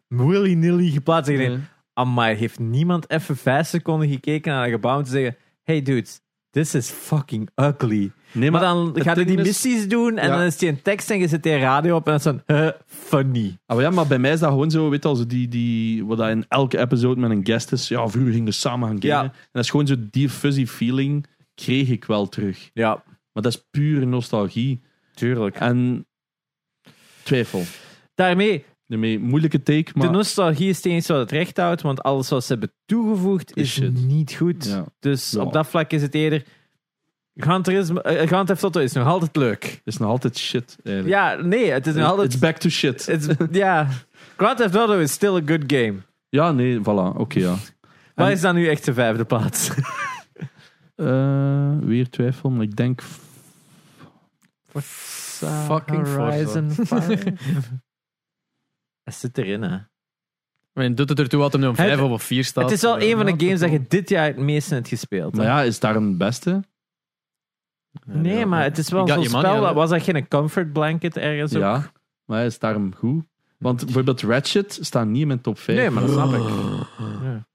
Willy-nilly geplaatst. En je denkt. Amai, heeft niemand even vijf seconden gekeken naar een gebouw om te zeggen, hey dudes, this is fucking ugly. Nee, Maar, maar, dan gaat hij die is- missies doen en Ja. dan is die een tekst en je zet die radio op en dan is huh, funny. Ah, maar ja, maar bij mij is dat gewoon zo, weet je, als die, die, wat dat in elke episode met een guest is. Ja, vroeger gingen we samen gaan gamen. Ja. En dat is gewoon zo, die fuzzy feeling kreeg ik wel terug. Ja, Maar dat is pure nostalgie. tuurlijk. En twijfel. Daarmee, Daarmee, moeilijke take, maar... de nostalgie is het enige wat het recht houdt, want alles wat ze hebben toegevoegd Is shit. niet goed. ja. Dus Ja. op dat vlak is het eerder. Gran Turismo, eh, Grand Theft Auto is nog altijd leuk. Het is nog altijd shit, eigenlijk. Ja, nee, het is nog altijd. It's back to shit. ja, Grand Theft Auto is still a good game. Ja, nee, voilà. Oké, ja. Waar En- is dan nu echt de vijfde plaats? (laughs) (laughs) Eh, weer twijfel, maar ik denk... Fucking Horizon (laughs) 5. Het zit erin, hè. I mean, doet het ertoe wat hem nu op 5 Het- of op 4 staat? Het is wel Eh, een van de games dat je dit jaar het meeste hebt gespeeld. hè. Maar ja, is daar een beste? nee, maar het is wel got zo'n your money, spel. hè? Dat, was dat geen comfort blanket ergens? ook? Ja, maar is daarom goed? Want bijvoorbeeld Ratchet staat niet in mijn top 5. Nee, maar dat snap ik.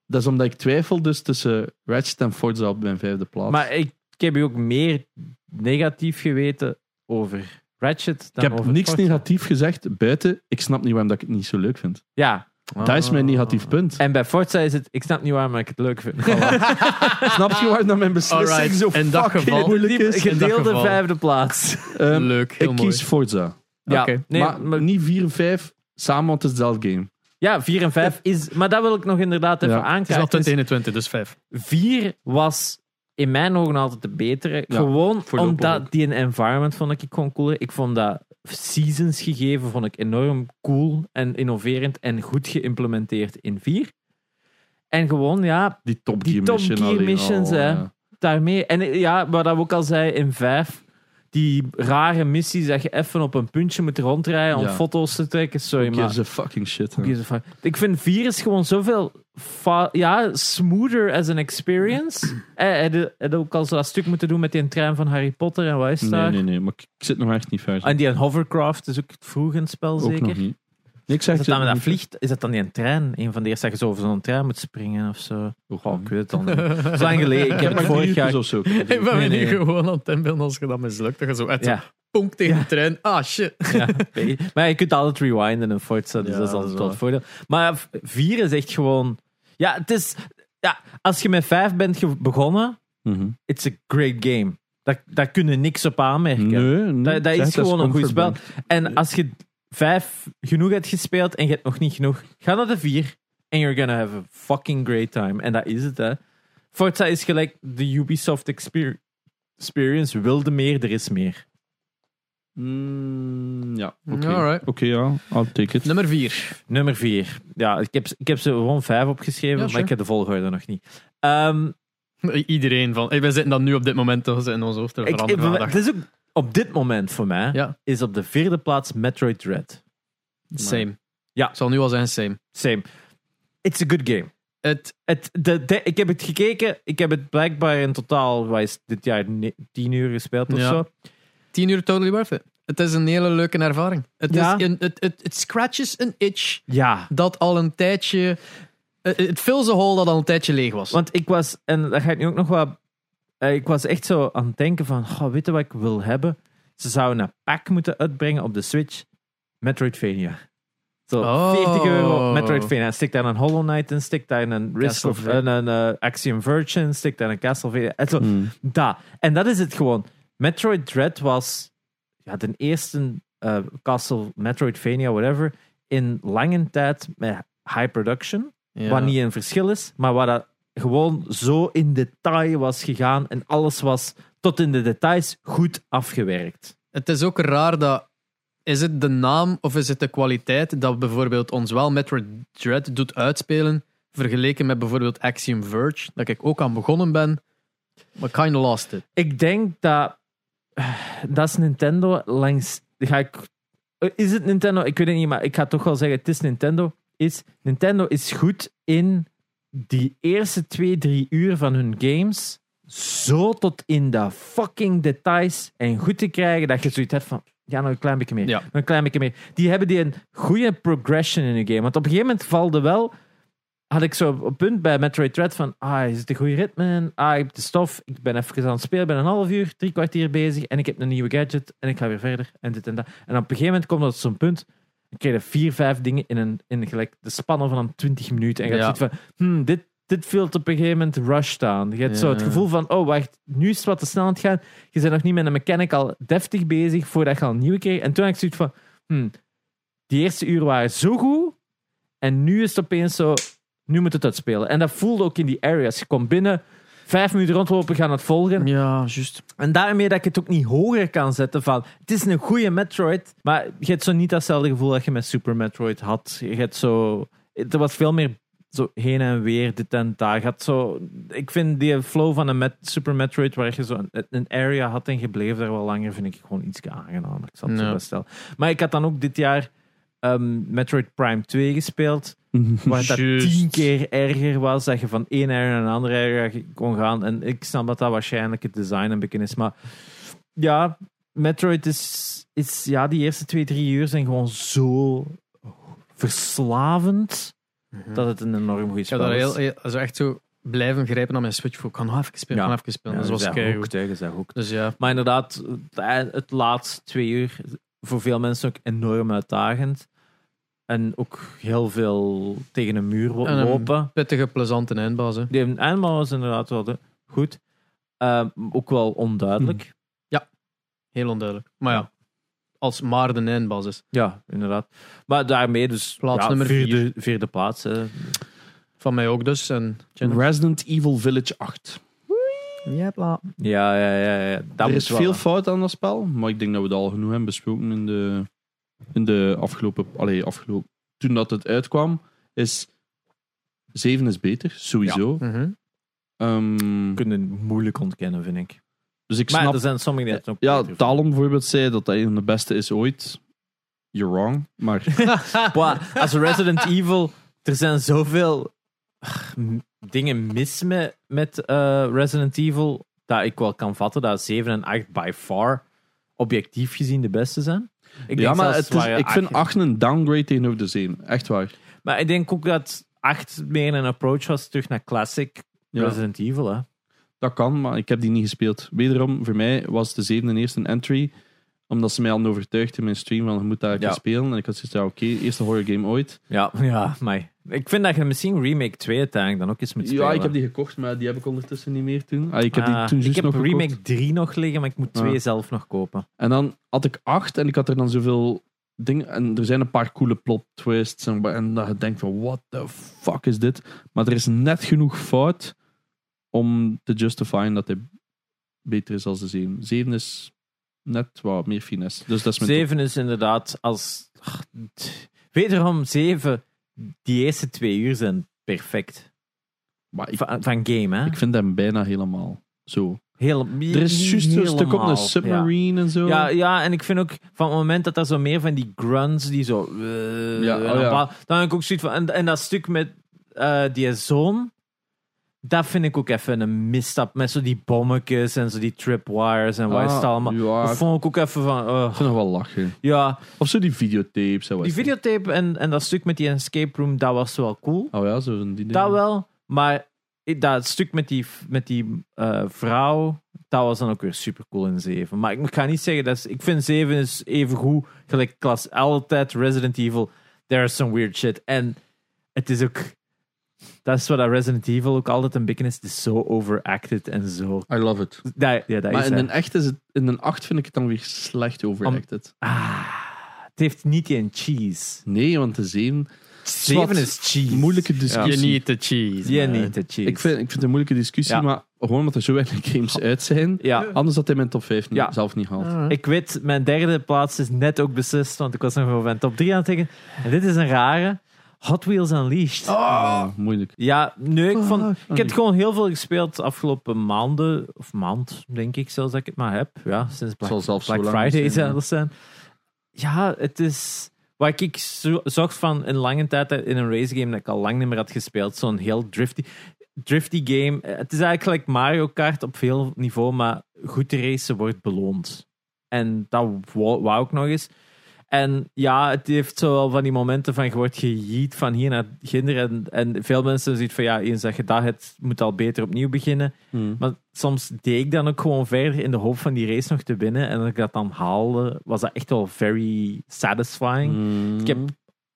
Dat is omdat ik twijfel dus tussen Ratchet en Forza op mijn vijfde plaats. Maar ik, ik heb je ook meer negatief geweten over Ratchet ik dan heb over niks Forza. negatief gezegd buiten. Ik snap niet waarom dat ik het niet zo leuk vind. Ja, Ah. Dat is mijn negatief punt. en bij Forza is het... Ik snap niet waarom ik het leuk vind. (laughs) Snap je waarom dat mijn beslissing Alright, zo in dat fucking geval- moeilijk is? in dat gedeelde geval. vijfde plaats. Ehm, Leuk, heel ik mooi. kies Forza. Ja, nee, maar, maar, niet 4 en 5 samen, want het is hetzelfde game. ja, 4 en 5 is... Maar dat wil ik nog inderdaad even Ja. Het is al aankaarten. 2021, dus 5. 4 was in mijn ogen altijd de betere. Ja, gewoon omdat die een environment vond ik gewoon cooler. Ik vond dat seasons gegeven vond ik enorm cool en innoverend en goed geïmplementeerd in 4. En gewoon, ja, Die Top Die Gear Top. Gear alleen missions, al, hè. daarmee. En ja, wat we ook al zei in 5. Die rare missies dat je even op een puntje moet rondrijden om Ja. foto's te trekken. Sorry, maar. gives a fucking shit. hè. Who gives a fuck? Ik vind 4 is gewoon zoveel fa- ja, smoother as an experience. (clears throat) Eh, heb je heb je ook al zo dat stuk moeten doen met die trein van Harry Potter en wat is Nee, nee, nee. Maar ik, ik zit nog echt niet ver. En die hovercraft is ook vroeg in het spel, ook zeker? nog niet. Nee, ik zeg Is dat het dan met niet. dat vliegt? Is dat dan die een trein? Een van de eerste dat je zo over zo'n trein moet springen of zo? Oh, ik weet het dan niet. (laughs) Is lang geleden. Ik heb het vorig jaar... of zo. Ik ben Nee, nu gewoon aan het inbeelden als je dat mislukt. Dat je zo uit Ja. ponk tegen de trein. Ah, shit. Ja, maar je kunt altijd rewinden in Forza, dus Ja, dat is altijd wel het voordeel. Maar 4 is echt gewoon... Ja, het is... Ja, als je met 5 bent begonnen, Mhm. it's a great game. Daar, daar kun je niks op aanmerken. Nee, nee. Dat, is gewoon een goed spel. En als je 5 genoeg hebt gespeeld en je hebt nog niet genoeg, ga naar de 4 en you're gonna have a fucking great time. En dat is het, hè. Forza is gelijk de Ubisoft exper- experience. Wilde meer, er is meer. Mm, ja, oké. Alright. Oké, ja. I'll take it. Nummer 4. Nummer 4. Ja, ik heb, ik heb ze gewoon 5 opgeschreven, Ja, maar sure. ik heb de volgorde nog niet. Ehm, Iedereen van. Hey, wij zitten dan nu op dit moment toch in ons hoofd te ik, het is ook op dit moment voor mij Ja. is op de vierde plaats Metroid Dread. Same. Ja. Ik zal nu al zeggen same. Same. It's a good game. Het, Het, de, de- ik heb het gekeken. Ik heb het blijkbaar in totaal, wat is het, dit jaar, ne- tien uur gespeeld of Ja. zo. 10 uur totally worth it. Het is een hele leuke ervaring. Het, Ja. is een, het, het, het scratches een itch Ja. dat al een tijdje... Het, het fills a hole dat al een tijdje leeg was. Want ik was, en dat ga ik nu ook nog wat. Eh, Ik was echt zo aan het denken van, weet je wat ik wil hebben? Ze zouden een pack moeten uitbrengen op de Switch. Metroidvania. Zo, Oh. 40 euro Metroidvania. Stik daar een Hollow Knight in, stik daar een Risk of, Castlevania. een, een, eh, Axiom Verge in, stik daar een Castlevania. En zo, Hmm. dat. En dat is het gewoon. Metroid Dread was ja, de eerste eh, Castle, Metroidvania, whatever, in lange tijd met high production. Ja. Wat niet een verschil is, maar waar dat gewoon zo in detail was gegaan en alles was tot in de details goed afgewerkt. Het is ook raar dat. Is het de naam of is het de kwaliteit dat bijvoorbeeld ons wel Metroid Dread doet uitspelen, vergeleken met bijvoorbeeld Axiom Verge, dat ik ook aan begonnen ben, maar kind of lost it. Ik denk dat dat is Nintendo langs. Ga ik, is het Nintendo? Ik weet het niet, maar ik ga toch wel zeggen: het is Nintendo. Is, Nintendo is goed in die eerste twee, drie uur van hun games zo tot in de fucking details en goed te krijgen dat je zoiets hebt van. Ja, nog een klein beetje meer. Ja. Nog een klein beetje meer. Die hebben die een goede progression in hun game. Want op een gegeven moment valde wel. Had ik zo op een punt bij Metroid Dread van. Ah, is het een goede ritme? in? Ah, ik heb de stof. Ik ben even aan het spelen. ben een half uur, drie kwartier bezig. En ik heb een nieuwe gadget. En ik ga weer verder. En dit en dat. En op een gegeven moment komt dat zo'n punt. Dan krijg je vier, vijf dingen in, een, in gelijk de spannen van een 20 minuten. En je Ja. zoiets van. Hmm, dit, dit voelt op een gegeven moment rushed aan. Je hebt zo het gevoel van. Oh, wacht. Nu is het wat te snel aan het gaan. Je bent nog niet met een mechanic al deftig bezig voordat je al een nieuwe kreeg. En toen had ik zoiets van. Hmm, die eerste uren waren zo goed. En nu is het opeens zo. Nu moet het uitspelen. En dat voelde ook in die areas. Je komt binnen, vijf minuten rondlopen, gaan het volgen. Ja, juist. En daarmee dat ik het ook niet hoger kan zetten van. Het is een goede Metroid. Maar je hebt zo niet datzelfde gevoel dat je met Super Metroid had. Je hebt zo. Er was veel meer zo heen en weer, dit en daar. Je had zo, ik vind die flow van een Met, Super Metroid, waar je zo een, een area had en je bleef daar wel langer, vind ik gewoon iets aangenamer. Ik zal het zo best. Maar ik had dan ook dit jaar ehm, Metroid Prime 2 gespeeld. Waar dat tien keer erger was. Dat je van één area naar een andere area kon gaan. En ik snap dat dat waarschijnlijk het design een beetje is. Maar ja, Metroid is, is ja, die eerste twee, drie uur zijn gewoon zo verslavend. Dat het een enorm goed spel is. heel, heel- also echt zo blijven grijpen naar mijn Switch. voor, Ik kan nog even spelen, Ja. kan even spelen. Ja, dat was zij hoekt. Dus ja, Maar inderdaad, het, het laatste twee uur voor veel mensen ook enorm uitdagend. En ook heel veel tegen een muur wo- En een- lopen. pittige, plezante eindbaas. Hè. Die eindbal was inderdaad wel de- goed. Ehm, ook wel onduidelijk. Heel onduidelijk. Maar ja, als maar de eindbaas is. Ja, inderdaad. Maar daarmee dus Plaats ja, nummer vierde, vierde plaats. Hè. Van mij ook dus. En Resident Evil Village 8. Ja. Ja, ja, ja. ja. Dat er is wel. veel fout aan dat spel, maar ik denk dat we dat al genoeg hebben besproken in de, in de afgelopen, allee, afgelopen. Toen dat het uitkwam, is 7 is beter, sowieso. Mhm. Ehm, kunnen moeilijk ontkennen, vind ik. dus ik Maar snap. er zijn sommigen die het ook Ja, Talon bijvoorbeeld zei dat dat een van de beste is ooit. You're wrong. Maar (laughs) als Resident Evil, er zijn zoveel ach, dingen mis met, met eh, Resident Evil, dat ik wel kan vatten dat 7 en 8 by far objectief gezien de beste zijn. Ik ja, maar het is, ik vind acht- 8 een downgrade tegenover de 7. Echt waar. Maar ik denk ook dat 8 meer een approach was terug naar classic Ja. Resident Evil. Hè. Dat kan, maar ik heb die niet gespeeld. Wederom, voor mij was de zevende eerst een entry. Omdat ze mij al overtuigd in mijn stream van je moet daar Ja. spelen. En ik had zoiets ja, oké, eerste horror game ooit. Ja, (laughs) ja, maar ik vind dat je misschien Remake 2 uiteindelijk dan ook eens moet spelen. Ja, ik heb die gekocht, maar die heb ik ondertussen niet meer toen. Ah, ik heb die Ah, toen ik juist heb nog gekocht. Remake 3 nog liggen, maar ik moet 2 Ah. zelf nog kopen. En dan had ik acht en ik had er dan zoveel dingen. En er zijn een paar coole plot twists. En, en dat je denkt van, what the fuck is dit? Maar er is net genoeg fout om te justifyen dat hij beter is als de 7. 7 is net wat meer finesse. Dus dat is mijn 7 is inderdaad als. ach, t- Wederom 7, die eerste twee uur zijn perfect. Maar ik, Van, van game, hè? ik vind hem bijna helemaal zo. Heel, Er is juist zo'n stuk op een submarine en zo. Ja. Ja, en ik vind ook van het moment dat er zo meer van die grunts die zo. eh, Ja, oh dan ja. bla- Dan heb ik ook zoiets van. En, en dat stuk met eh, die zoon. Dat vind ik ook even een misstap. Met zo die bommetjes en zo die tripwires en wat is het Ah, allemaal. Ja, Dat ik vond ik ook even van. eh, vind nog wel lachen. ja, Of zo die videotapes. en die videotape en, en dat stuk met die escape room, dat was wel cool. Oh ja, zo die Dat wel. Maar ik- dat stuk met die, met die eh, vrouw, dat was dan ook weer super cool in 7. Maar ik ga niet zeggen dat is, ik vind 7 is even goed, gelijk klas altijd Resident Evil. There is some weird shit. En het is ook, dat is wat dat Resident Evil ook altijd een beetje is. Het is zo overacted en zo. I love it. Dat, ja, dat Maar is in hè. een echt is het, in een 8 vind ik het dan weer slecht overacted. Ah, het heeft niet die cheese. Nee, want de 7... 7 is cheese. Moeilijke Je discussie. niet de cheese. Ja, man. niet de cheese. Ik vind, ik vind het een moeilijke discussie, Ja. maar gewoon omdat er zo weinig games uit zijn. ja. Anders had hij mijn top 5 niet- Ja. zelf niet gehaald. Ah. Ik weet, mijn derde plaats is net ook beslist, want ik was nog over mijn top 3 aan het denken. En dit is een rare. Hot Wheels Unleashed. Ah, moeilijk. Ja, nee, ik, vond, ik heb heel heel veel gespeeld de afgelopen maanden, of maand, denk ik zelfs dat ik het maar heb. Ja, sinds Black, zelfs Black Friday zijn, ja. zelfs zijn. Ja, het is... Wat ik zo, zocht van een lange tijd in een race game dat ik al lang niet meer had gespeeld. Zo'n heel drifty, drifty game. Het is eigenlijk gelijk Mario Kart op veel niveau, maar goed te racen wordt beloond. En dat wou, wou ik nog eens. En ja, het heeft zo wel van die momenten van je wordt gejiet van hier naar ginder. En, en veel mensen zien van ja, eens dat je dat hebt, moet al beter opnieuw beginnen. Hmm. Maar soms deed ik dan ook gewoon verder in de hoop van die race nog te winnen. En als ik dat dan haalde, was dat echt wel very satisfying. Hmm. Ik heb,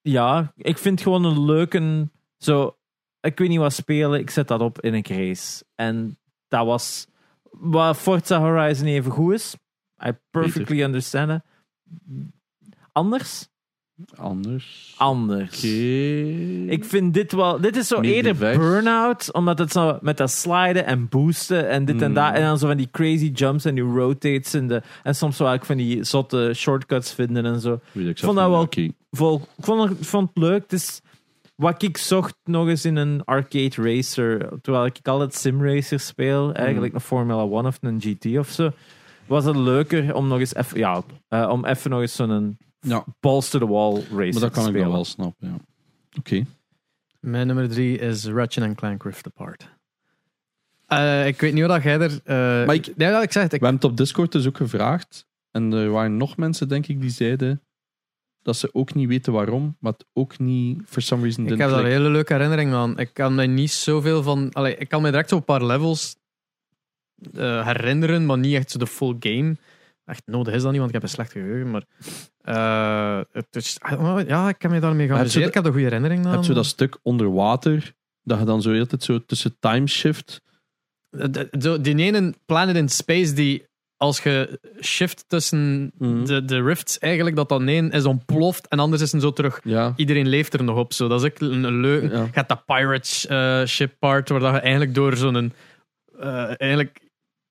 ja, ik vind gewoon een leuke, zo, ik weet niet wat spelen, ik zet dat op in een race. En dat was wat Forza Horizon even goed is. I perfectly understand it. Anders? Anders. Anders. Ik vind dit wel, dit is zo Meer eerder burn-out, omdat het zo met dat sliden en boosten en dit en dat. En dan zo van die crazy jumps en die rotates en, de, en soms wel ook van die zotte shortcuts vinden en zo. Ik vond dat wel- Oké. Vol, ik vond, het- ik vond het leuk. Het is wat ik zocht nog eens in een arcade racer. Terwijl ik altijd simracers speel, eigenlijk een Formula One of een GT of zo. Was het leuker om nog eens even, ja, eh, om even nog eens zo'n Ja, balls to the wall racer maar dat kan ik spelen. wel snappen. Ja. Oké. Mijn nummer drie is Ratchet Clank Rift Apart. Eh, ik weet niet hoe dat jij er... eh, Maar ik- nee, dat ik zeg het. We Ik, hebben het op Discord dus ook gevraagd. En er waren nog mensen, denk ik, die zeiden dat ze ook niet weten waarom, maar het ook niet, for some reason, ik heb daar een hele leuke herinnering aan. Ik kan me niet zoveel van... Allee, ik kan me direct zo'n paar levels eh, herinneren, maar niet echt zo de full game. Echt nodig is dat niet, want ik heb een slecht geheugen. Maar eh, het is, ja, ik heb me daarmee heb je dat- Ik heb er goede herinnering Je aan. hebt zo dat stuk onder water, dat je dan zo altijd zo tussen time shift. De- de- zo, die ene planet in space die als je shift tussen Mhm. de, de rifts eigenlijk dat dan één is ontploft en anders is een zo terug Ja. iedereen leeft er nog op zo dat is ook een, een Ja. je hebt dat pirate eh, ship part waar dat je eigenlijk door zo'n eh, eigenlijk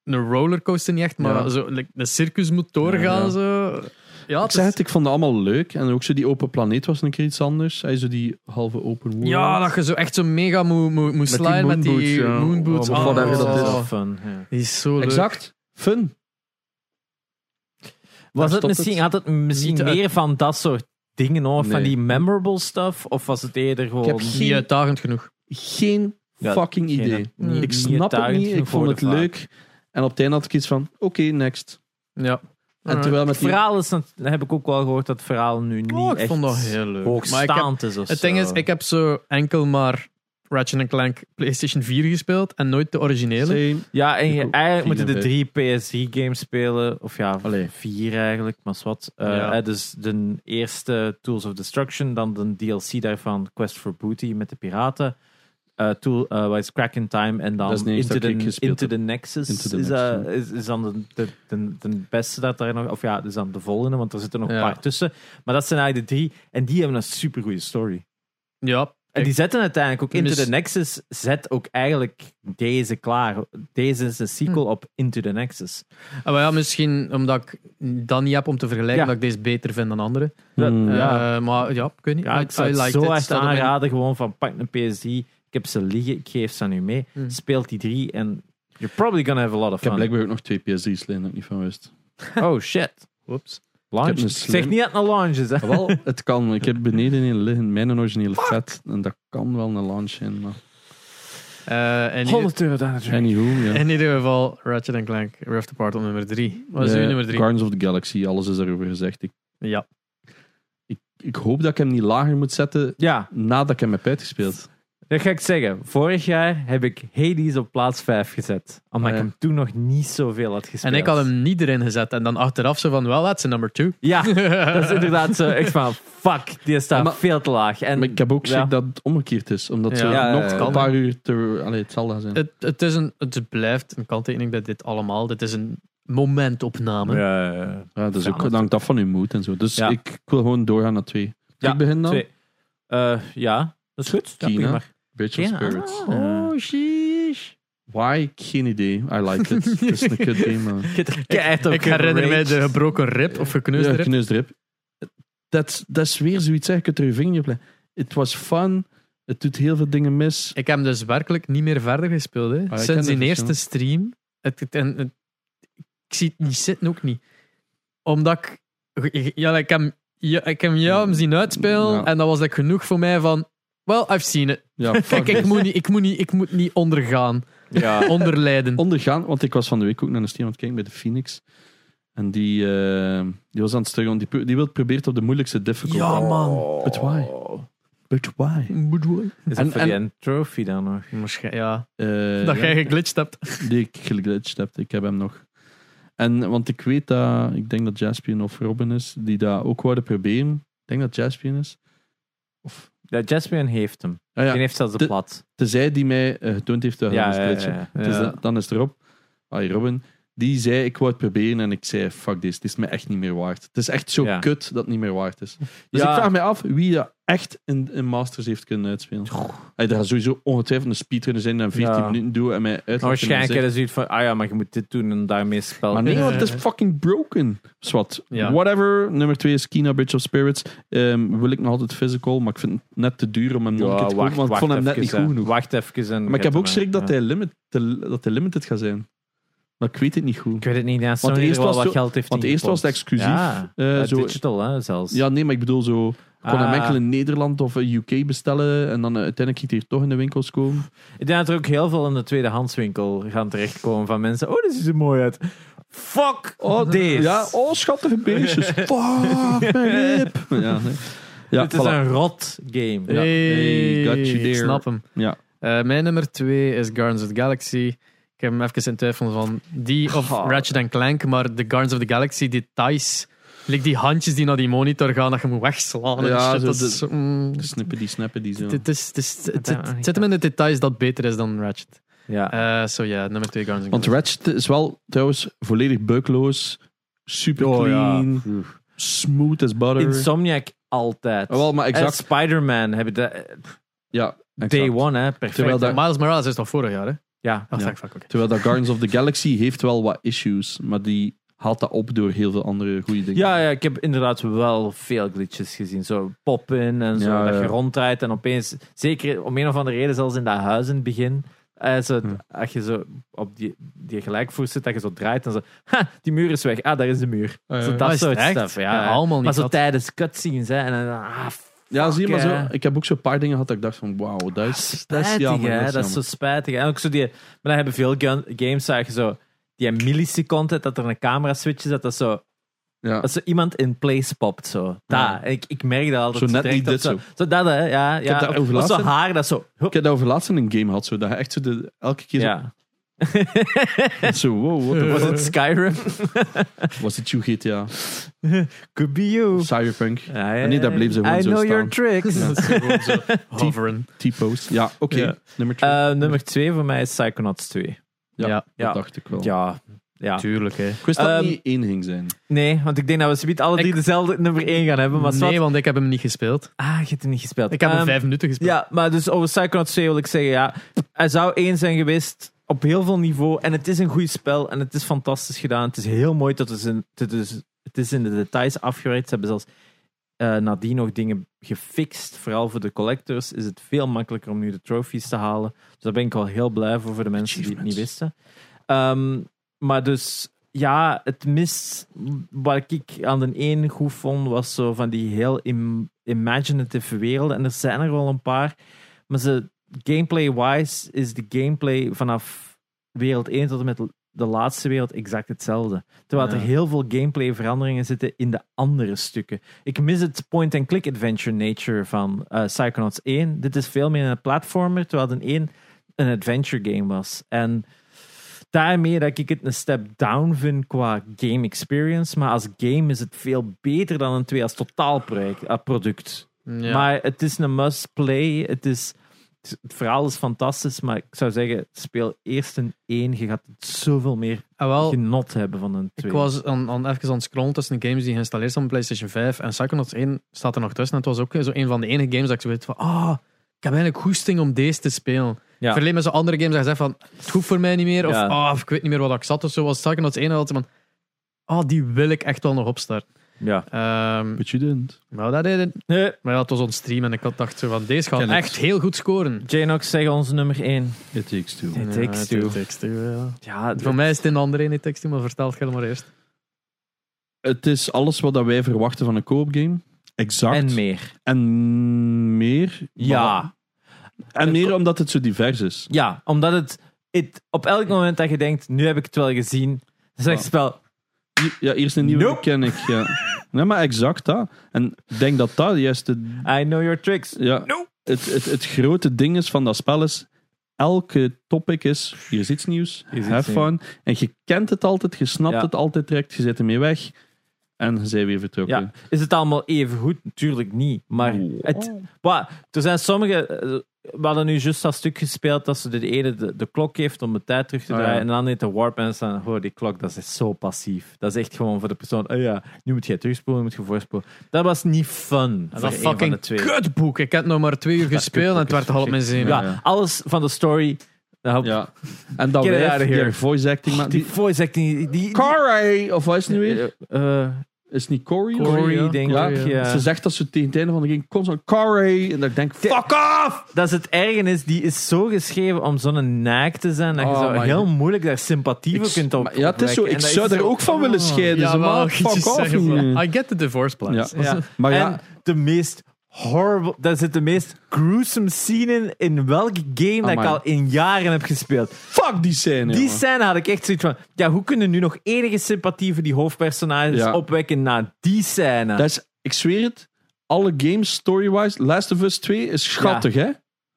een rollercoaster niet echt maar Ja. zo like, een circus moet doorgaan Ja, ja. zo ja Ik het zeg is- het, ik vond het allemaal leuk. En ook zo die open planeet was een keer iets anders. Hij zo die halve open world. ja dat je zo echt zo mega moet, moet, moet die sliden met die moonboots, ja. moonboots Oh, oh, whatever dat is. wel fun, ja. die is zo leuk Exact. Fun. Was het misschien, het. had het misschien Niet uit- meer van dat soort dingen, hoor, van die memorable stuff? Of was het eerder gewoon... heb niet uitdagend genoeg Geen Ja, fucking geen- idee. niet- ik snap het niet. Ik vond het leuk. En op het einde had ik iets van, oké, next. ja En terwijl met Het die... verhaal is, dat heb ik ook wel gehoord, dat het verhaal nu niet oh, ik echt vond dat heel leuk maar ik heb, hoogstaand is of Het zo. ding is, ik heb zo enkel maar Ratchet Clank PlayStation 4 gespeeld en nooit de originele. Same. Ja, en je, eigenlijk moeten de drie PS3-games spelen. Of ja, Allee. vier eigenlijk, maar wat. Eh, Ja. eh, dus de eerste Tools of Destruction, dan de DLC daarvan Quest for Booty met de piraten. Eh tool, eh, wat is Crack in Time en is dan Into, the, Into Nexus Into the is, Nexus, eh, is, is dan de, de, de, de beste dat daar nog... Of ja, dus dan de volgende, want er zitten nog Ja. een paar tussen. Maar dat zijn eigenlijk de drie. En die hebben een supergoeie story. Ja, En die zetten uiteindelijk ook Into Mis- the Nexus, zet ook eigenlijk deze klaar. Deze is een sequel Hm. op Into the Nexus. Ah, maar ja, misschien omdat ik dat niet heb om te vergelijken, Ja. dat ik deze beter vind dan andere. Dat- Hmm. ja. Eh, maar ja, ik weet niet. Ja, ik zou het zo echt aanraden, gewoon van pak een PS3, ik heb ze liggen, ik geef ze aan u mee. Hmm. Speelt die drie en You're probably gonna have a lot of Ik heb blijkbaar ook nog twee PS3's liggen dat ik niet van wist. (laughs) Oh shit. Whoops. Launch. Ik heb een Ik zeg niet dat het een launch is. Hè. Wel, (laughs) het kan. Ik heb beneden een liggen mijn originele vet. En dat kan wel een launch zijn. Maar... Eh, en in, 100 euro daar natuurlijk. Anywho, ja. in ieder geval, Ratchet Clank Rift Apart op nummer 3. Wat is Eh, uw nummer 3? Guardians of the Galaxy, alles is daarover gezegd. Ik, Ja. ik, ik hoop dat ik hem niet lager moet zetten Ja, nadat ik hem heb uitgespeeld. Dat ga ik zeggen. Vorig jaar heb ik Hades op plaats 5 gezet. Omdat Ah, ik ja. hem toen nog niet zoveel had gespeeld. En ik had hem niet erin gezet. En dan achteraf zo van, well, that's a number 2. Ja, (laughs) dat is inderdaad zo. Echt van, fuck, die staat maar- veel te laag. En Maar ik heb ook ja. dat het omgekeerd is. Omdat Ja. ze Ja, nog ja, ja. een paar uur te, allee, hetzelfde gaan zijn. Het, het, is een, het blijft een kanttekening bij dit allemaal. Dit is een momentopname. Ja, ja, ja. ja, dat is Ja, ook, dat hangt af van uw moed en zo. Dus Ja. ik, ik wil gewoon doorgaan naar twee. Ja, ik begin dan. Twee. Eh, ja, dat is goed. Ja, Bridge of Ja. Spirits. Oh, sheesh. Why? Geen idee. I like it. (laughs) Het is een kut game, man. Ik herinner mij de gebroken rib of gekneusde Ja, rib. gekneusde rib. Dat, dat is weer zoiets, hè. je kunt er je vinger niet op leggen. Het was fun. Het doet heel veel dingen mis. Ik heb hem dus werkelijk niet meer verder gespeeld. Hè. Ah, ik Sinds het die eerste stream. Het, het- en, het- ik zie het niet zitten ook niet. Omdat ik... Ja, ik heb, ja, ik heb jou hem zien uitspelen. Ja. En dat was like genoeg voor mij van... Well, I've seen it. Ja, (laughs) Kijk, fuck ik this. moet, niet, ik, moet niet, ik moet niet ondergaan. Ja. Onderlijden. Ondergaan, want ik was van de week ook naar een stream aan het kijken bij de Phoenix. En die, eh, die was aan het struggelen. Die, die wil probeert op de moeilijkste difficult. Ja, man. But why? But why? Is En- het voor en- die een trophy dan nog? Waarschijn- Ja, Eh, dat ja, jij geglitcht hebt. Die ik geglitcht heb. Ik heb hem nog. En, want ik weet dat, ik denk dat Jaspion of Robin is, die dat ook wouden proberen. Ik denk dat Jaspion is. Of, Ja, Jaspion heeft hem. ah ja, Die heeft zelfs de De- plat. tezij die mij eh, getoond heeft dat hij Ja, ja, glitchen. ja, ja. Dus Ja. dan is het erop. Ah, Robin. Die zei, ik wou het proberen. En ik zei, fuck this. Het is me echt niet meer waard. Het is echt zo kut dat het niet meer waard is. Dus ik vraag me af wie dat echt in, in Masters heeft kunnen uitspelen. Hij gaat sowieso ongetwijfeld een speedrunner zijn en 14 Ja. minuten doen en mij uit. Maar waarschijnlijk ze zoiets van, ah ja, maar je moet dit doen en daarmee spel. Maar nee, want het is fucking broken. Zwat. Ja. Whatever. Nummer 2 is Kina Bridge of Spirits. Ehm, wil ik nog altijd physical, maar ik vind het net te duur om hem nog een keer te kopen, want ik vond hem net niet even, goed genoeg. Wacht even. En Maar ik heb ook schrik dat, ja. hij limit, dat hij limited gaat zijn. Maar ik weet het niet goed. Ik weet het niet. Ja, Sony eerst er wel was wat zo- geld heeft Want eerst was het ingepompt. exclusief. Ja, eh, eh, zo, digital hè, zelfs. ja, nee, maar ik bedoel zo... Kon hem Ah. enkel in Nederland of in UK bestellen en dan eh, uiteindelijk ging hij hier toch in de winkels komen. Ik denk dat er ook heel veel in de tweedehandswinkel gaan terechtkomen van mensen. Oh, dit ziet er mooi uit. Fuck Oh, deze. Ja, oh, schattige beestjes. (laughs) Fuck, mijn rib. Ja, nee. ja Dit is voilà. een rot game. Ja. Hey, got you ik there. snap hem. Ja. Eh, mijn nummer 2 is Guardians of the Galaxy. Ik heb hem even in twijfel van die of Oh. Ratchet Clank, maar de Guardians of the Galaxy details. Like die handjes die naar die monitor gaan, dat je moet wegslaan. en Ja, shit, zo dat de- is mm, De snippen die snappen die zo. het, zit, hem in de details dat beter is dan Ratchet. Ja. Eh, Zo ja, nummer 2 Guardians of Want. Ratchet is wel trouwens volledig bugloos. Super Oh, ja. clean. Smooth as butter. Insomniac altijd. Oh, wel, maar En exact. Spider-Man hebben de eh, Ja, exact. day one, hè. Perfect. Terwijl dat- Miles Morales is toch vorig jaar, hè? Ja. Ach, Ja. fuck, oké. Terwijl dat Guardians of the Galaxy heeft wel wat issues, maar die haalt dat op door heel veel andere goede dingen. Ja, ja, ik heb inderdaad wel veel glitches gezien. Zo pop-in en zo, Ja, dat ja. je ronddraait en opeens, zeker om een of andere reden, zelfs in dat huis in het begin, eh, zo, Hm. als je zo op die, die gelijkvoer zit, dat je zo draait en zo, ha, die muur is weg. Ah, daar is de muur. Zo, Ah, dat soort echt? stuff. Ja, Ja, allemaal niet Maar zo dat. tijdens cutscenes, hè. En dan, ah, Ja, zie je maar zo. Ik heb ook zo'n paar dingen gehad dat ik dacht van, wauw, dat is, dat is jammer. hè. Dat is Dat is zo jammer. spijtig. En ook zo die, maar dan hebben veel gun- games, zag je zo, die milliseconde, dat er een camera switch is, dat dat zo Ja. Dat zo iemand in place popt, zo. Ja. Daar. Ik, ik merk dat altijd. Zo net direct niet dit zo. Zo dat, hè. Ja, ja. dat Of- over of zo haar, dat zo... hup. Ik heb dat over laatst in een game gehad, zo, dat je echt zo de, elke keer zo, Ja. (laughs) zo wow, what the Was het Skyrim? (laughs) Was het you GTA? Could be you. Cyberpunk? Ja, ja, En nee, daar bleef ze gewoon I zo know your tricks. (laughs) Zo hoveren. T-post. Ja, oké. Ja. Nummer twee. Eh, nummer twee voor mij is Psychonauts 2. Ja, ja. ja. dat dacht ik wel. Ja. Ja. Tuurlijk, hè. Ik wist dat het Ehm, niet één ging zijn. Nee, want ik denk dat we zometeen alle drie Ik- dezelfde nummer 1 gaan hebben. Maar nee, zwart- want ik heb hem niet gespeeld. Ah, je hebt hem niet gespeeld. Ik heb hem Ehm, vijf minuten gespeeld. Ja, maar dus over Psychonauts 2 wil ik zeggen, ja, hij zou één zijn geweest op heel veel niveau. En het is een goed spel en het is fantastisch gedaan. Het is heel mooi dat het, in, het, is, het is in de details afgewerkt. Ze hebben zelfs eh, nadien nog dingen gefixt. Vooral voor de collectors is het veel makkelijker om nu de trophies te halen. Dus daar ben ik wel heel blij voor, voor de mensen die het niet wisten. Ehm, maar dus, ja, het mist. Wat ik aan de ene goed vond, was zo van die heel im- imaginative werelden. En er zijn er wel een paar. Maar ze, gameplay-wise is de gameplay vanaf wereld 1 tot en met de laatste wereld exact hetzelfde. Terwijl Ja. er heel veel gameplay veranderingen zitten in de andere stukken. Ik mis het point-and-click adventure nature van eh Psychonauts 1. Dit is veel meer een platformer, terwijl de 1 een adventure game was. En daarmee dat ik het een step down vind qua game experience. Maar als game is het veel beter dan een 2 als eh, product. Ja. Maar het is een must play. Het, is, het verhaal is fantastisch, maar ik zou zeggen, speel eerst een 1. Je gaat zoveel meer Ah, wel, genot hebben van een 2. ik was aan, aan, even aan het scrollen tussen de games die geïnstalleerd zijn op PlayStation 5 en Psychonauts 1 staat er nog tussen. En het was ook zo een van de enige games dat ik zo weet van, ah, ik heb eigenlijk goesting om deze te spelen. Ja. Verleen met zo'n andere games dat je zegt van, het hoeft voor mij niet meer. Of, Ja. ah, ik weet niet meer wat ik zat of zo. Was Psychonauts 1 altijd van, ah, die wil ik echt wel nog opstarten. Ja. Ehm But you didn't. maar dat deed. Nee. Maar ja, het was on stream en ik had dacht zo van, deze gaat Ken echt heel goed scoren. Janox zeggen onze nummer 1. It takes two. It takes two. It takes two, ja. Ja, Voor mij is het in de andere ene tekst, maar vertel het maar eerst. Het is alles wat dat wij verwachten van een co-op game. Exact. en meer. En meer. Ja. En meer omdat het zo divers is. Ja, omdat het, het op elk moment dat je denkt, nu heb ik het wel gezien, dan zegt het spel, Hier- Ja, eerst een nieuwe Nope. ken ik. Ja. Nee, maar exact dat. En ik denk dat dat juist de, I know your tricks. ja, Nope. het, het, het grote ding is van dat spel is. Elke topic is, hier is iets nieuws, Hier is have iets fun. En je kent het altijd, je snapt Ja. het altijd direct, je zet ermee weg. En bent weer vertrokken. Ja. Is het allemaal even goed? Natuurlijk niet. Maar het, Wat, er zijn sommige. eh, We hadden nu juist dat stuk gespeeld dat ze de ene de, de klok heeft om de tijd terug te ja. draaien. En dan heeft de warp en staan. Oh, die klok, dat is zo passief. Dat is echt gewoon voor de persoon. Oh ja, nu moet je terugspoelen, nu moet je voorspoelen. Dat was niet fun. Dat fucking twee. kutboek. Ik heb nog maar twee uur gespeeld en het werd al op mijn zin. Ja, Ja, ja. alles van de story. Ja. En dat Get it wijf, out of here. die voice acting. Die die, voice acting. Die, die, Corey! Of wat is het nu weer? Eh, Is het niet Corey? Corey, ja. denk Ja, ik. Ja. Ze zegt dat ze tegen het einde van de game constant Corey. En dat ik denk, fuck off! Dat is het erge is, die is zo geschreven om zo'n naak te zijn, dat je Oh zo my heel God. moeilijk daar sympathie voor kunt op. maar ja, het is zo. opwekken. Ik En dat zou is daar zo- ook van willen scheiden. Ja, ze maar fuck off. I get the divorce plans. Ja. Ja. Maar ja, En de meest horrible, dat zit de meest gruesome scene in, in welke game dat ik Amai. al in jaren heb gespeeld. fuck die scène. Die jongen. scène had ik echt zoiets van, ja, hoe kunnen nu nog enige sympathie voor die hoofdpersonages Ja. opwekken na die scène? Dat is, ik zweer het, alle games story-wise, Last of Us 2 is schattig, hè?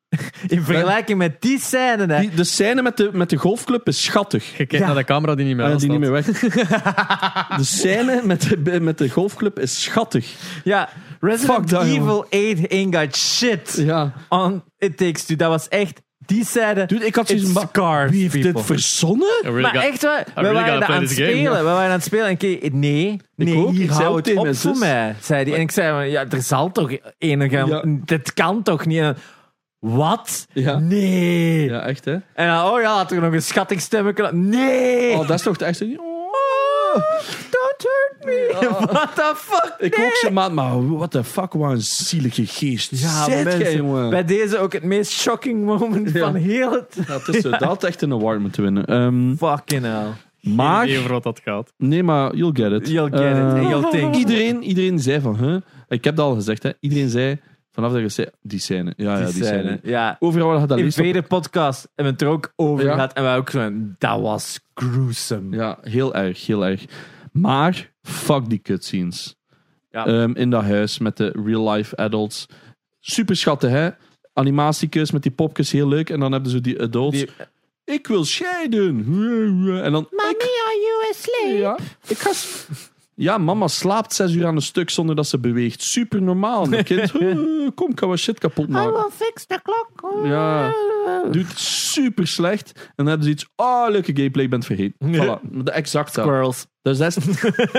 (laughs) in vergelijking met die scène, hè. Die, de scène met de, met de golfclub is schattig. Je kijkt Ja. naar de camera die niet meer Ah, aanstaat. die niet meer weg. (laughs) de scène met de, met de golfclub is schattig. Ja, Resident Fuck Evil 8 ain't got shit Ja. on It Takes Two. Dat was echt, die scène, Dude, ik had zoiets van, wie heeft people. dit verzonnen? Really Maar got- echt we really waren aan het game, spelen. We waren aan het spelen en keek, nee, nee, ook. hier Ik houdt op voor mij, zei hij. En ik zei, ja, er zal toch enige, Ja. dit kan toch niet. Wat? Ja. Nee. Ja, echt, hè? En dan, oh ja, had er nog een schattig stemmetje. Nee. Oh, dat is toch echt zo... Oh, don't hurt me. (laughs) What the fuck? Ik nee. ook zo, maat, maar what the fuck, wat een zielige geest. Ja, Zet mensen, jij, bij deze ook het meest shocking moment Ja. van heel het... Ja, het is zo, dat had echt een award moeten winnen. Ehm, Fucking hell. maar, Geen idee wat dat gaat. nee, maar you'll get it. You'll get it. Eh, you'll think. Iedereen, iedereen zei van, huh? ik heb dat al gezegd, hè? iedereen zei vanaf dat je zei, die scène. Ja, ja, die scène. scène. Ja. Overal waar je dat In vele podcast hebben we het er ook over Ja. gehad. En wij ook zo, dat was gruesome. Ja, heel erg, heel erg. Maar, fuck die cutscenes. Ja. Ehm, in dat huis met de real-life adults. Super schatten, hè? Animatiekes met die popjes, heel leuk. En dan hebben ze die adults. Die- Ik wil scheiden. En dan... Mommy, are you asleep? Ja, ik ga... Ja, mama slaapt zes uur aan een stuk zonder dat ze beweegt. Super normaal. Een kind, (laughs) "Eh, kom, ik ga wat shit kapot maken. fix the clock. Ja. Doet super slecht. En dan hebben ze iets, oh, leuke gameplay, ik ben het vergeten. Voilà, de exact dat. Squirrels. Dus dat is,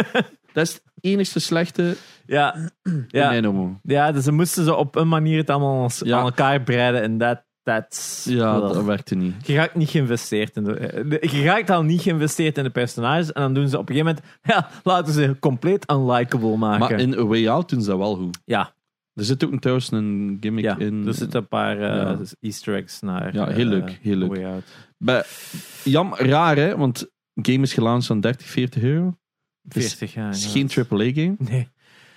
(laughs) dat is het enigste slechte Ja. in Ja. mijn ogen. ja, dus ze moesten zo op een manier het allemaal Ja. aan elkaar breiden. En dat that's... Ja, dat werkte niet. Je raakt niet geïnvesteerd in de, de- Je raakt al niet geïnvesteerd in de personages. En dan doen ze op een gegeven moment. Ja, laten ze compleet unlikable maken. Maar in A Way Out doen ze dat wel goed. ja, Er zit ook een, trouwens een gimmick ja, in. er zitten een paar eh, Ja. Easter eggs naar. Ja, heel eh, leuk, heel leuk. Way Out. Bij, jam, raar hè, want game is gelanceerd aan 30, 40 euro. Is- 40 jaar. Het is ja. geen AAA-game. Nee.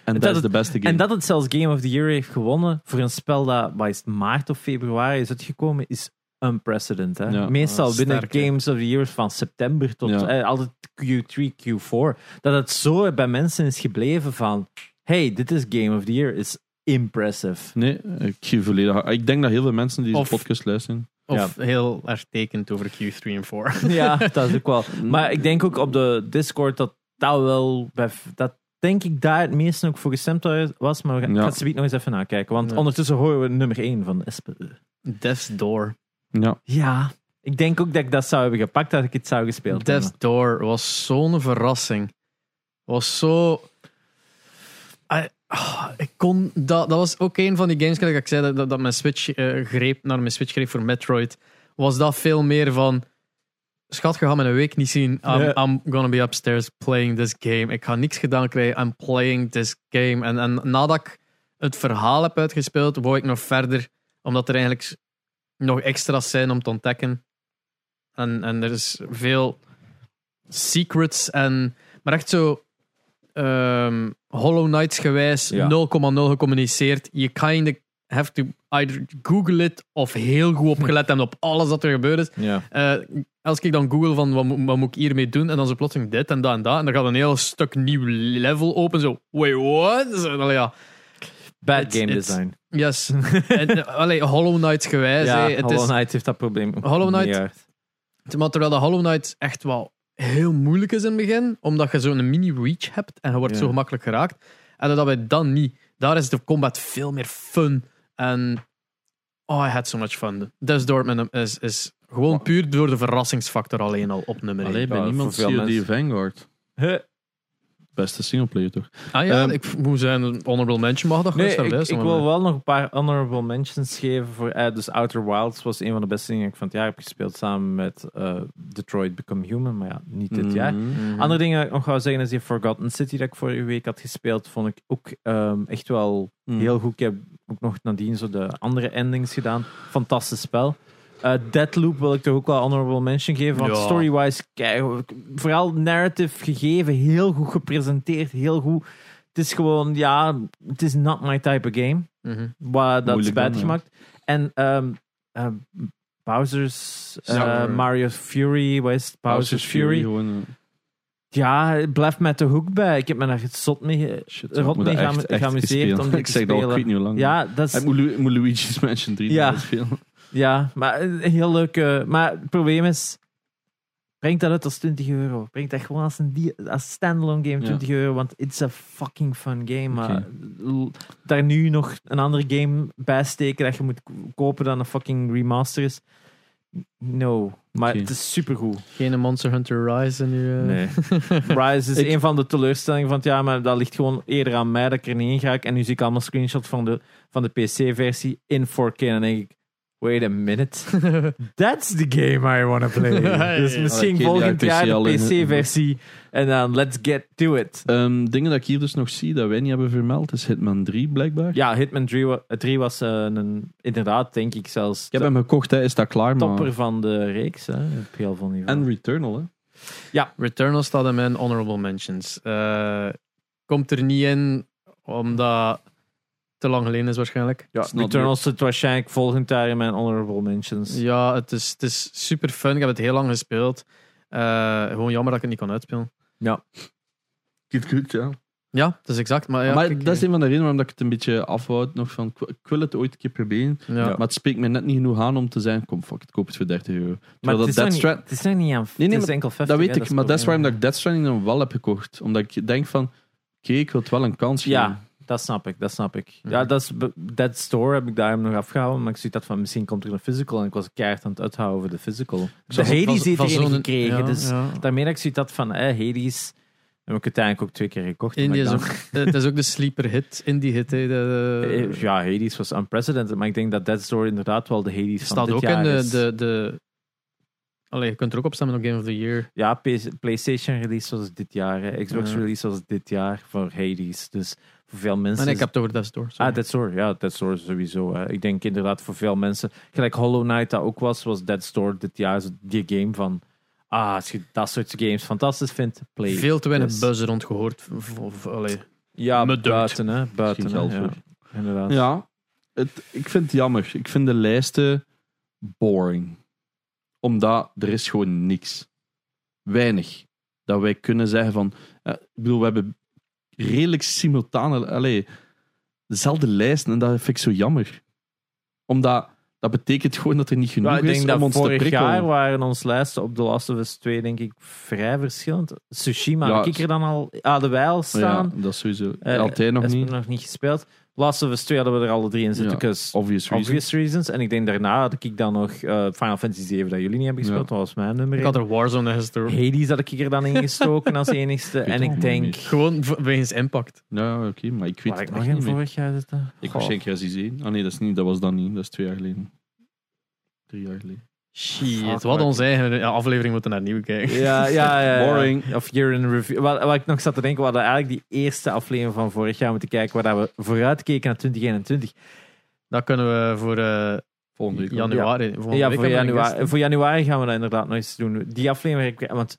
En Dat dat is het- de beste game. En dat het zelfs Game of the Year heeft gewonnen voor een spel dat het, maart of februari is uitgekomen, is unprecedented. Hè? Ja. Meestal Ah, binnen sterk. Games of the Year van september tot Ja. eh, altijd Q3, Q4. Dat het zo bij mensen is gebleven van hey, dit is Game of the Year, is impressive. Nee, ik geef volledig. Ik denk dat heel veel mensen die deze Of- podcast luisteren. Of heel erg tekent over Q3 en 4. (laughs) Ja, dat is ook wel. Maar (laughs) ik denk ook op de Discord dat dat wel, bij- dat denk ik daar het meeste ook voor gestemd was. Maar we gaan, Ja. ik ga het nog eens even nakijken. Want Ja. ondertussen horen we nummer 1 van SPE. Death's Door. Ja. Ja, ik denk ook dat ik dat zou hebben gepakt, dat ik het zou gespeeld Death's hebben. Door was zo'n verrassing. Was zo. Ah, ah, ik kon, dat, dat was ook een van die games, gelijk ik zei, dat, dat, dat mijn Switch eh, greep, naar mijn Switch greep voor Metroid. Was dat veel meer van. Schat, je gaat me een week niet zien. I'm, gonna be upstairs playing this game. Ik ga niks gedaan krijgen. I'm playing this game. En, en nadat ik het verhaal heb uitgespeeld, wou ik nog verder. Omdat er eigenlijk nog extra's zijn om te ontdekken. En, en er is veel secrets en maar echt zo ehm, Hollow Knights gewijs Ja. 0,0 gecommuniceerd. Je kind have to either google it of heel goed opgelet hebben op alles dat er gebeurd is. Ja. Eh, als ik dan google van wat, moet- wat moet ik hiermee doen en dan zo plotseling dit en dat en dat en dan gaat een heel stuk nieuw level open zo wait what? Zo, allee, ja. Bad It's- game it's- design. Yes. (laughs) en, eh, allee, Hollow Knights gewijs. Ja, het Hollow is, Knight heeft dat probleem. Hollow Knight-. Maar terwijl de Hollow Knight echt wel heel moeilijk is in het begin, omdat je zo'n mini-reach hebt en je wordt zo gemakkelijk geraakt. En dat bij dan niet. Daar is de combat veel meer fun. En oh, I had so much fun. Met hem is, is gewoon puur door de verrassingsfactor alleen al op nummer 1. Alleen bij niemand veel COD mensen. Vanguard. Huh. Beste singleplayer toch? Ah ja, Ehm, ik moet zijn, een honorable mention mag dat Nee, gerust ik, wil wel nog een paar honorable mentions geven. Voor, eh, dus Outer Wilds was een van de beste dingen die ik van het jaar heb gespeeld. Samen met eh, Detroit Become Human. Maar ja, niet dit jaar. Mhm. Mhm. Andere dingen dat ik nog wou zeggen is die Forgotten City dat ik vorige week had gespeeld. Vond ik ook ehm, echt wel Mhm. heel goed. Ik heb ook nog nadien zo de andere endings gedaan. Fantastisch spel. Eh, Deadloop wil ik toch ook wel honorable mention geven. Want Ja. story-wise, kijk, vooral narrative gegeven, heel goed gepresenteerd, heel goed. Het is gewoon, ja, het is not my type of game. Mhm. Waar dat is dan, buitengemaakt. En ehm eh, Bowser's Ja. Mario Fury, wat is? Bowser's, Fury. gewoon, Ja, het blijft met de hoek bij. Ik heb me daar zot mee, shit, rot mee echt- geamuseerd om dit (laughs) Ik te zeg dat al, ik weet niet hoe lang. Ja, dat is, Ik moet, Luigi's Mansion 3 Ja. ja. spelen. Ja, maar een heel leuk. eh, maar het probleem is, breng dat uit als 20 euro. Breng dat gewoon als een die- als standalone game Ja. 20 euro, want it's a fucking fun game. Maar l- daar nu nog een andere game bij steken dat je moet kopen dan een fucking remaster is. No, maar Oké. het is supergoed. Geen Monster Hunter Rise nu. eh. Nee. (laughs) Rise is Ik- een van de teleurstellingen van het jaar, maar dat ligt gewoon eerder aan mij dat ik er niet in ga. En nu zie ik allemaal screenshots van de, van de PC-versie in 4K. En dan denk ik, wait a minute. (laughs) That's the game I want to play. (laughs) Ja, dus ja. misschien ja, volgend PC jaar de PC-versie. En dan let's get to it. Ehm, dingen dat ik hier dus nog zie, dat wij niet hebben vermeld, is Hitman 3 blijkbaar. Ja, Hitman 3, wa- 3 was eh, een, inderdaad, denk ik zelfs, Ik heb hem gekocht, hè, is dat klaar, maar... topper van de reeks. Hè, op heel veel niveau. En Returnal, hè. Returnal staat in mijn honorable mentions. Eh, komt er niet in, omdat te lang geleden is waarschijnlijk. ja, Returnal zit waarschijnlijk volgend jaar in mijn honorable mentions. Ja, het is, het is super fun. Ik heb het heel lang gespeeld. Eh, gewoon jammer dat ik het niet kon uitspelen. Goed, goed, ja. Ja, dat is exact. Maar, ja, maar kijk, dat is een van de redenen waarom ik het een beetje afhoud nog van, ik wil- het ooit een keer proberen, ja. Ja. maar het spreekt me net niet genoeg aan om te zeggen, kom fuck, ik koop het voor 30 euro. Maar het is, dat niet, het is nog niet aan. nee, het is maar enkel 50. Dat weet ik, maar dat is waarom dat ik Death Stranding dan wel heb gekocht. Omdat ik denk van, oké, ik wil het wel een kans geven. Ja, dat snap ik, dat snap ik. Mhm. Ja, dat is be- Dead Store heb ik daar nog afgehouden, maar ik zie dat van misschien komt er een physical en ik was keihard aan het uithouden over de physical. De Van- Hades van- heeft van erin zo'n- gekregen, ja, dus ja. daarmee dat ik zie dat van eh, Hades, Heb ik uiteindelijk ook twee keer gekocht. Indie is ik ook, (laughs) het is ook de sleeper hit, indie hit. de- dan- Eh, Ja, Hades was unprecedented, maar ik denk dat Dead Store inderdaad wel de Hades van staat dit ook jaar in de, is. de, de... Allee, je kunt er ook op stemmen op Game of the Year. Ja, PS PlayStation release was dit jaar. hè. Xbox Ja. release was dit jaar voor Hades. Dus voor veel mensen... En ik heb het over Death Store. sorry. Ah, Dead Store. Ja, Dead Store sowieso. hè. Ik denk inderdaad voor veel mensen... Gelijk Hollow Knight dat ook was, was Dead Store dit jaar zo die game van... Ah, als je dat soort games fantastisch vindt, play. Veel te weinig Yes. buzz rond gehoord. Ja, Me buiten hè. Buiten, hè. geld Ja, inderdaad. Ja, het, ik vind het jammer. Ik vind de lijsten boring. Omdat er is gewoon niks. Weinig. Dat wij kunnen zeggen van... eh, ik bedoel, we hebben redelijk simultane... Allee, dezelfde lijsten en dat vind ik zo jammer. Omdat dat betekent gewoon dat er niet genoeg Ja, ik is denk om dat ons te vorig prikkelen. jaar waren onze lijsten op The Last of Us 2 denk ik vrij verschillend. Tsushima Ja, ik er dan al hadden wij al Ja, staan. dat is sowieso. Altijd nog is niet. nog niet gespeeld. Last of Us 2 hadden we er alle drie in zitten. Ja, Obvious reason. obvious reasons. En ik denk daarna had ik dan nog eh, Final Fantasy 7 dat jullie niet hebben gespeeld. Dat was mijn nummer Ik had er Warzone in gestoken. Hades had ik er dan in gestoken als enigste. en ik denk... niet. Gewoon wegens impact. Ja, oké, maar ik weet Waar ik het nog niet meer. vorig jaar zitten? Ik Goh. waarschijnlijk Resident 1. Ah nee, dat, is niet, dat was dan niet. Dat is twee jaar geleden. Drie jaar geleden. Shit, Fuck, wat onze eigen ja, aflevering moeten naar nieuw kijken. Ja, ja, ja, ja. Boring. Of Year in Review. Wat, wat ik nog zat te denken, we hadden eigenlijk die eerste aflevering van vorig jaar moeten kijken, waar dat we vooruitkeken naar 2021. Dat kunnen we voor eh, Volgende week. januari. volgende ja, week voor januari, voor januari gaan we dat inderdaad nog eens doen. Die aflevering, want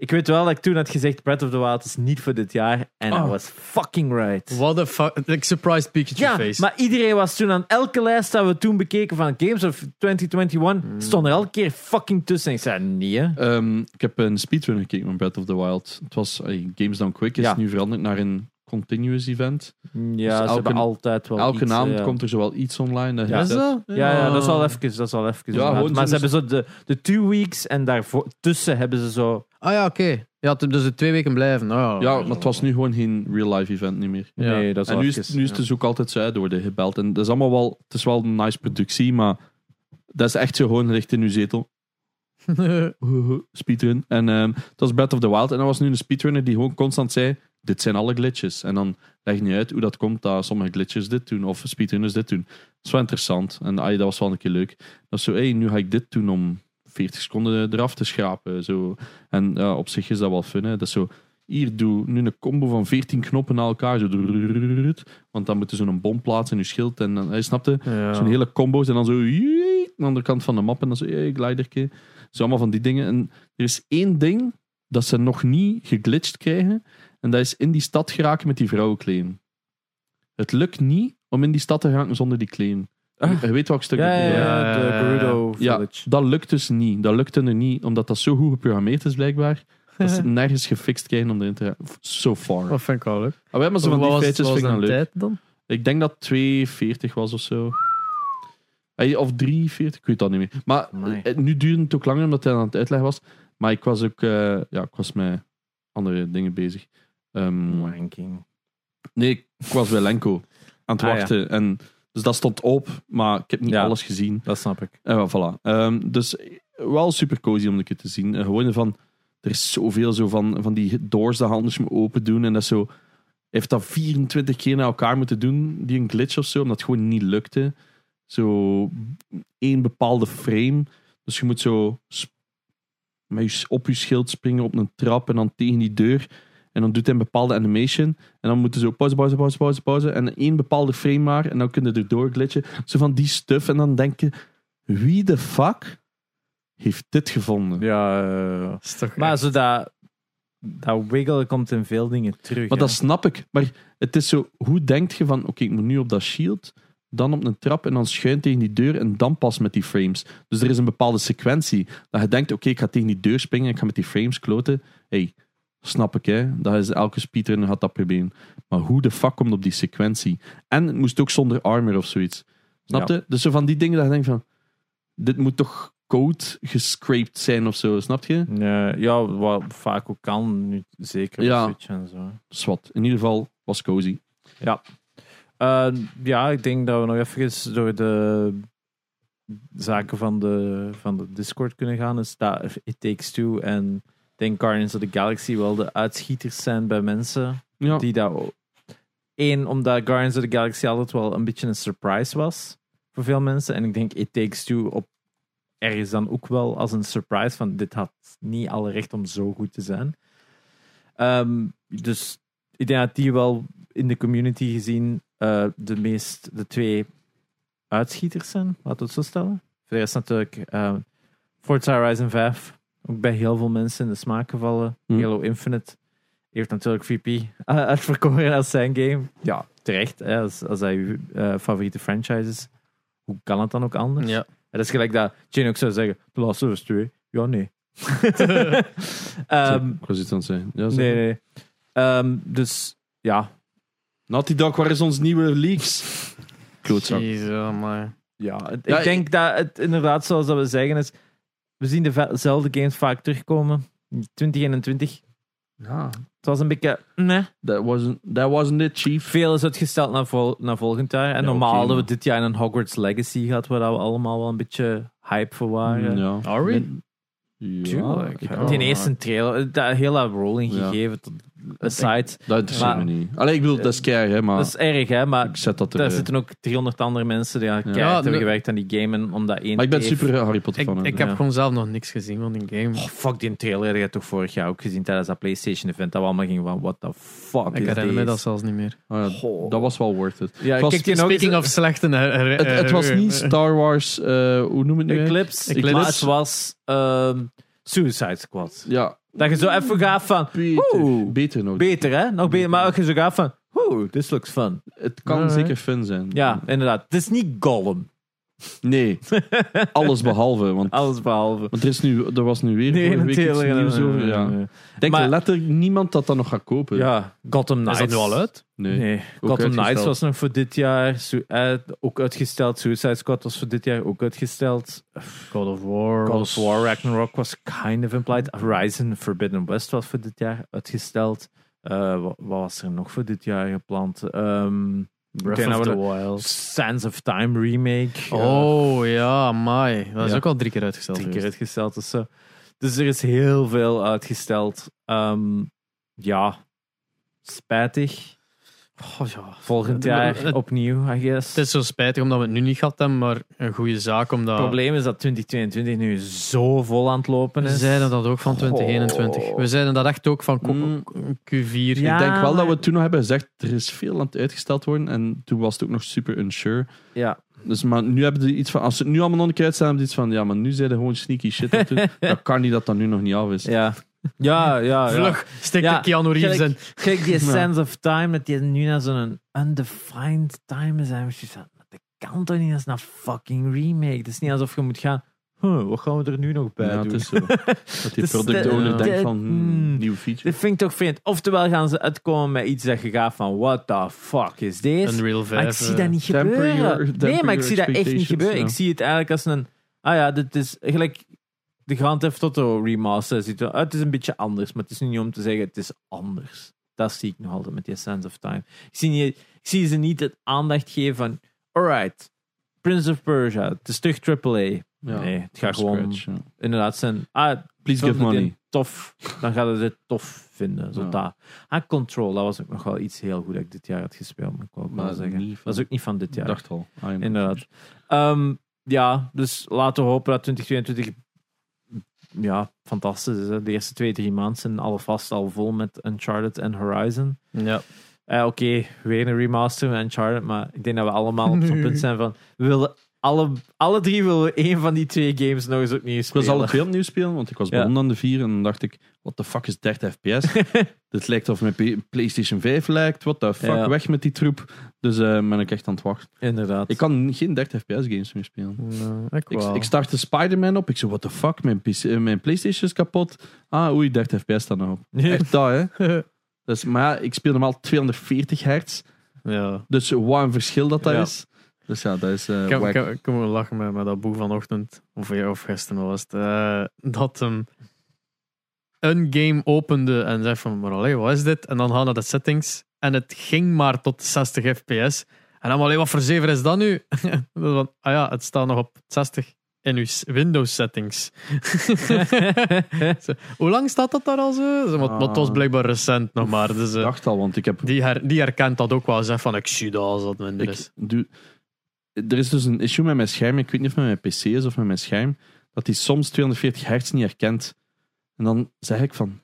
ik weet wel dat ik toen had gezegd, Breath of the Wild is niet voor dit jaar. En Oh. I was fucking right. What the fuck. Like surprised at Ja, face. maar iedereen was toen aan elke lijst dat we toen bekeken van Games of 2021, Hmm. stond er elke keer fucking tussen. En ik zei, nee. hè. Ehm, ik heb een speedrun gekeken van Breath of the Wild. Het was Games Done Quick, is Ja. nu veranderd naar een continuous event. Ja, ze elke- hebben altijd wel Elke iets, ja. komt er zowel iets online. Ja. Is dat? Ja, ja, dat is al even. Dat is al even gewoon maar ze hebben zo de, de two weeks en daarvoor tussen hebben ze zo. Ah ja, oké. Ja, t- dus de twee weken blijven. Oh. Ja, maar het was nu gewoon geen real-life event niet meer. Ja. Nee, dat is En nu is, even, nu is ja. het dus ook altijd zo uit worden gebeld. En dat is allemaal wel, het is wel een nice productie, maar dat is echt zo gewoon ligt in uw zetel. (laughs) speedrun. En ehm het was Breath of the Wild. En dat was nu een speedrunner die gewoon constant zei: Dit zijn alle glitches. En dan leg je niet uit hoe dat komt dat sommige glitches dit doen of speedrunners dit doen. Dat is wel interessant. En ai, dat was wel een keer leuk. Dat is zo: hey, nu ga ik dit doen om 40 seconden eraf te schrapen. Zo. En op zich is dat wel fun. Hè. Dat is zo. Hier, doe nu een combo van 14 knoppen naar elkaar. Zo, want dan moeten ze zo'n bom plaatsen in je schild. En dan, hij snapte, Ja. Zo'n hele combo's en dan zo aan de andere kant van de map en dan zo hey, gliderke. Zo allemaal van die dingen. En er is één ding dat ze nog niet geglitcht krijgen. En dat is in die stad geraken met die vrouwenkleden. Het lukt niet om in die stad te geraken zonder die kleden. Ah. Je weet welk stuk Ja, ja, ja, Ja, de. Gerudo Ja, Village. dat lukt dus niet. Dat lukte er niet, omdat dat zo goed geprogrammeerd is blijkbaar. Dat ze (laughs) nergens gefixt krijgen om erin te raken. So far. Dat vind ik wel leuk. Ah, maar zo van die feitjes vind ik was dan de leuk. tijd dan? Ik denk dat 2,40 was of zo. Of 3,40, ik weet dat niet meer. Maar Amai. eh, nu duurde het ook langer omdat hij aan het uitleggen was. Maar ik was ook eh, ja, ik was met andere dingen bezig. Ehm, Wanking. nee, ik was bij Lenko aan het Ah, ja. wachten. En, dus dat stond op, maar ik heb niet Ja. alles gezien. Dat snap ik. En wel, voilà. Ehm, dus eh, wel super cozy om een keer te zien. En gewoon van, er is zoveel zo van, van die doors dat moet open doen. En dat is zo, heeft dat 24 keer naar elkaar moeten doen, die een glitch of zo, omdat het gewoon niet lukte. Zo één bepaalde frame. Dus je moet zo sp- met je, op je schild springen op een trap en dan tegen die deur. En dan doet hij een bepaalde animation. En dan moeten ze zo pauze, pauze, pauze, pauze, pauze. En één bepaalde frame maar. En dan kunnen er door glitchen. Zo van die stuff. En dan denk je, wie de fuck heeft dit gevonden? Ja, eh, Dat is toch maar echt- zo dat, dat wiggle komt in veel dingen terug. Maar hè. dat snap ik. Maar het is zo, hoe denk je van, oké, ik moet nu op dat shield, dan op een trap en dan schuin tegen die deur en dan pas met die frames. Dus er is een bepaalde sequentie. Dat je denkt, oké, ik ga tegen die deur springen en ik ga met die frames kloten. hey, snap ik, hè. Dat is elke speedrunner had dat probleem. Maar hoe de fuck komt op die sequentie? En het moest ook zonder armor of zoiets. Snap je? Dus zo van die dingen dat je denkt van, dit moet toch code gescraped zijn of zo, snap je? Ja, ja, wat vaak ook kan, nu, zeker Ja. Switch en zo. Zwat. In ieder geval was cozy. Eh, ja, ik denk dat we nog even door de zaken van de, van de Discord kunnen gaan. Dus dat It Takes Two en denk Guardians of the Galaxy wel de uitschieters zijn bij mensen. Ja. Die dat Eén, omdat Guardians of the Galaxy altijd wel een beetje een surprise was voor veel mensen. En ik denk It Takes Two op ergens dan ook wel als een surprise van dit had niet alle recht om zo goed te zijn. Ehm, dus ik denk dat die wel in de community gezien eh, de meest, de twee uitschieters zijn, laten we het zo stellen. Voor de rest natuurlijk eh, Forza Horizon 5, ook bij heel veel mensen in de smaak gevallen. Hm. Halo Infinite heeft natuurlijk VP uh, uitverkoren als zijn game. Ja, terecht, hè, als, als dat je eh, favoriete franchise is. Hoe kan het dan ook anders? Ja. Dat is gelijk dat Jane ook zou zeggen, The Last of Us 2. Ja, nee. (laughs) Ehm, ik was iets aan het zeggen. Ja, zeg nee, nee. Ehm, dus ja, Naughty Dog, waar is ons nieuwe leaks? Klootzak. Jezus, maar. ja, het- Ja, ik denk dat het inderdaad, zoals dat we zeggen, is we zien dezelfde games vaak terugkomen. 2021, Ja, het was een beetje, nee. that wasn't, that wasn't it, chief. Veel is uitgesteld naar, vol, naar volgend jaar. En Ja, normaal oké, hadden we dit jaar een Hogwarts Legacy gehad, waar we allemaal wel een beetje hype voor waren. Ja. Are we? Nee. Ja, Tuurlijk, ja. Die eerste trailer, dat hele rolling Ja. gegeven, tot aside. Dat interesseert Maar- me niet. Allee, ik bedoel, dat is kei, hè, maar Dat is erg, hè, maar ik zet dat er... daar eh, zitten ook 300 andere mensen die ja, keihard Ja, hebben nee. gewerkt aan die game. En om dat één maar ik ben even- super Harry Potter Ik, fan. hè. ik heb Ja. gewoon zelf nog niks gezien van die game. Oh, fuck, die trailer heb je toch vorig jaar ook gezien tijdens dat PlayStation event. Dat we allemaal gingen van, what the fuck ik herinner me dat zelfs niet meer. Ja, Goh. dat was wel worth it. Ja, Het was- kijk Speaking of slechte... eh, eh, Het, het was eh, niet eh, Star Wars, eh, hoe noem je het nu? Eclipse, Eclipse. maar het was ehm, Suicide Squad. Ja, Dat je zo even gaat van, beter. Oeh. Beter nog. beter hè, nog beter. Maar ook je zo gaat van, oeh, this looks fun. het kan Alright. zeker fun zijn. Ja, inderdaad. Het is niet Gollum, Nee, alles behalve. Want, alles behalve. want er, is nu, er was nu weer Nee, vorige week iets natuurlijk. nieuws over. Ja. Ik denk Maar- letterlijk niemand dat dat nog gaat kopen. Ja, Gotham Is Knights. dat nu al uit? Nee. Gotham Knights was nog voor dit jaar. Su- ook uitgesteld. Suicide Squad was voor dit jaar ook uitgesteld. God of War. God of War Ragnarok was kind of implied. Horizon Forbidden West was voor dit jaar uitgesteld. Eh, wa- wat, was er nog voor dit jaar gepland? Ehm Breath of the Wild. Sands of Time remake. Oh ja, mai. Dat is Ja. ook al drie keer uitgesteld. drie keer geweest. uitgesteld. Dus, zo. dus er is heel veel uitgesteld. Ehm, ja, spijtig. Oh, ja. Volgend jaar het- opnieuw, I guess. Het is zo spijtig omdat we het nu niet gehad hebben, maar een goede zaak omdat... Het probleem is dat 2022 nu zo vol aan het lopen We is. zeiden dat ook van 2021. Oh. We zeiden dat echt ook van Q- Mm. Q4. Ja. Ik denk wel maar- dat we toen nog hebben gezegd, er is veel aan het uitgesteld worden. En toen was het ook nog super unsure. Ja, Dus, maar nu hebben ze iets van, als ze het nu allemaal nog een keer uitstaan, hebben ze iets van, ja, maar nu zijn ze gewoon sneaky shit aan het doen. (laughs) Dat kan niet dat dat nu nog niet af is. ja. Ja, ja, ja. Vlug, stik Ja, de Keanu Reeves in. Kijk, die (laughs) sense of time, dat die nu naar zo'n undefined time is. En je van, dat kan toch niet als een fucking remake. Het is niet alsof je moet gaan, huh, wat gaan we er nu nog bij Ja, doen? het is zo. (laughs) Dat die Dus product de- owner de- denkt van, hmm, mm. nieuwe feature. Dit vind ik toch vreemd. Oftewel gaan ze uitkomen met iets dat je gaat van, what the fuck is deze? Unreal 5. Maar ik zie eh, dat niet temper gebeuren. your- nee, maar ik your zie dat echt niet expectations, gebeuren. ja. Ik zie het eigenlijk als een... Ah ja, dit is gelijk de Grand Theft Auto remaster. Ziet er, ah, het is een beetje anders, maar het is niet om te zeggen het is anders. Dat zie ik nog altijd met die Sense of Time. Ik zie, niet, ik zie ze niet het aandacht geven van... Alright, Prince of Persia, het is terug AAA. Ja, nee, het gaat gewoon scratch, ja. inderdaad zijn... Ah, Please give het money. Tof, dan gaat het dit tof vinden. Zo Ja. dat. Ah, Control, dat was ook nog wel iets heel goed dat ik dit jaar had gespeeld, moet ik wel, wel Maar zeggen. Dat is ook niet van dit jaar. dacht al. Inderdaad. Ehm, ja, dus laten we hopen dat 2022 ja, fantastisch is. Hè. De eerste twee, drie maanden zijn alle vast al vol met Uncharted en Horizon. Ja. Eh, Oké, weer een remaster met Uncharted, maar ik denk dat we allemaal op zo'n punt zijn van we willen alle, alle drie willen we één van die twee games nog eens opnieuw Ik spelen. was alle twee opnieuw spelen, want ik was Ja. begonnen aan de vier en dan dacht ik, what the fuck is 30 fps? (laughs) Dit lijkt of mijn PlayStation 5 lijkt, what the fuck, Ja. weg met die troep. Dus eh ben ik echt aan het wachten. Inderdaad. Ik kan geen 30 fps games meer spelen. Nou, ik Ik, wel. ik startte Spider-Man op, ik zei, what the fuck, mijn, PC, eh, mijn PlayStation is kapot. Ah, oei, 30 fps staat nog op. Echt dat, hè. (laughs) Dus, maar ja, ik speel normaal 240 hertz, ja. dus wat een verschil dat dat Ja. is. Dus ja, dat is eh Ik heb, wack. ik, heb, ik moet lachen met, met dat boek vanochtend, of, of gisteren was het, eh, dat hem een game opende en zei van, maar allee, wat is dit? En dan gaan naar de settings en het ging maar tot 60 fps. En dan, allee, wat voor zever is dat nu? (laughs) Van, ah ja, het staat nog op 60. in uw Windows settings. (laughs) Hoe lang staat dat daar al zo? Want, was Ah. blijkbaar recent nog maar. Dus, Ik eh, dacht al, want ik heb die, her, die herkent dat ook wel. Zeg van, ik zie dat als dat minder Ik is. doe, er is dus een issue met mijn scherm. Ik weet niet of het met mijn PC is of met mijn scherm. Dat hij soms 240 hertz niet herkent. En dan zeg ik van.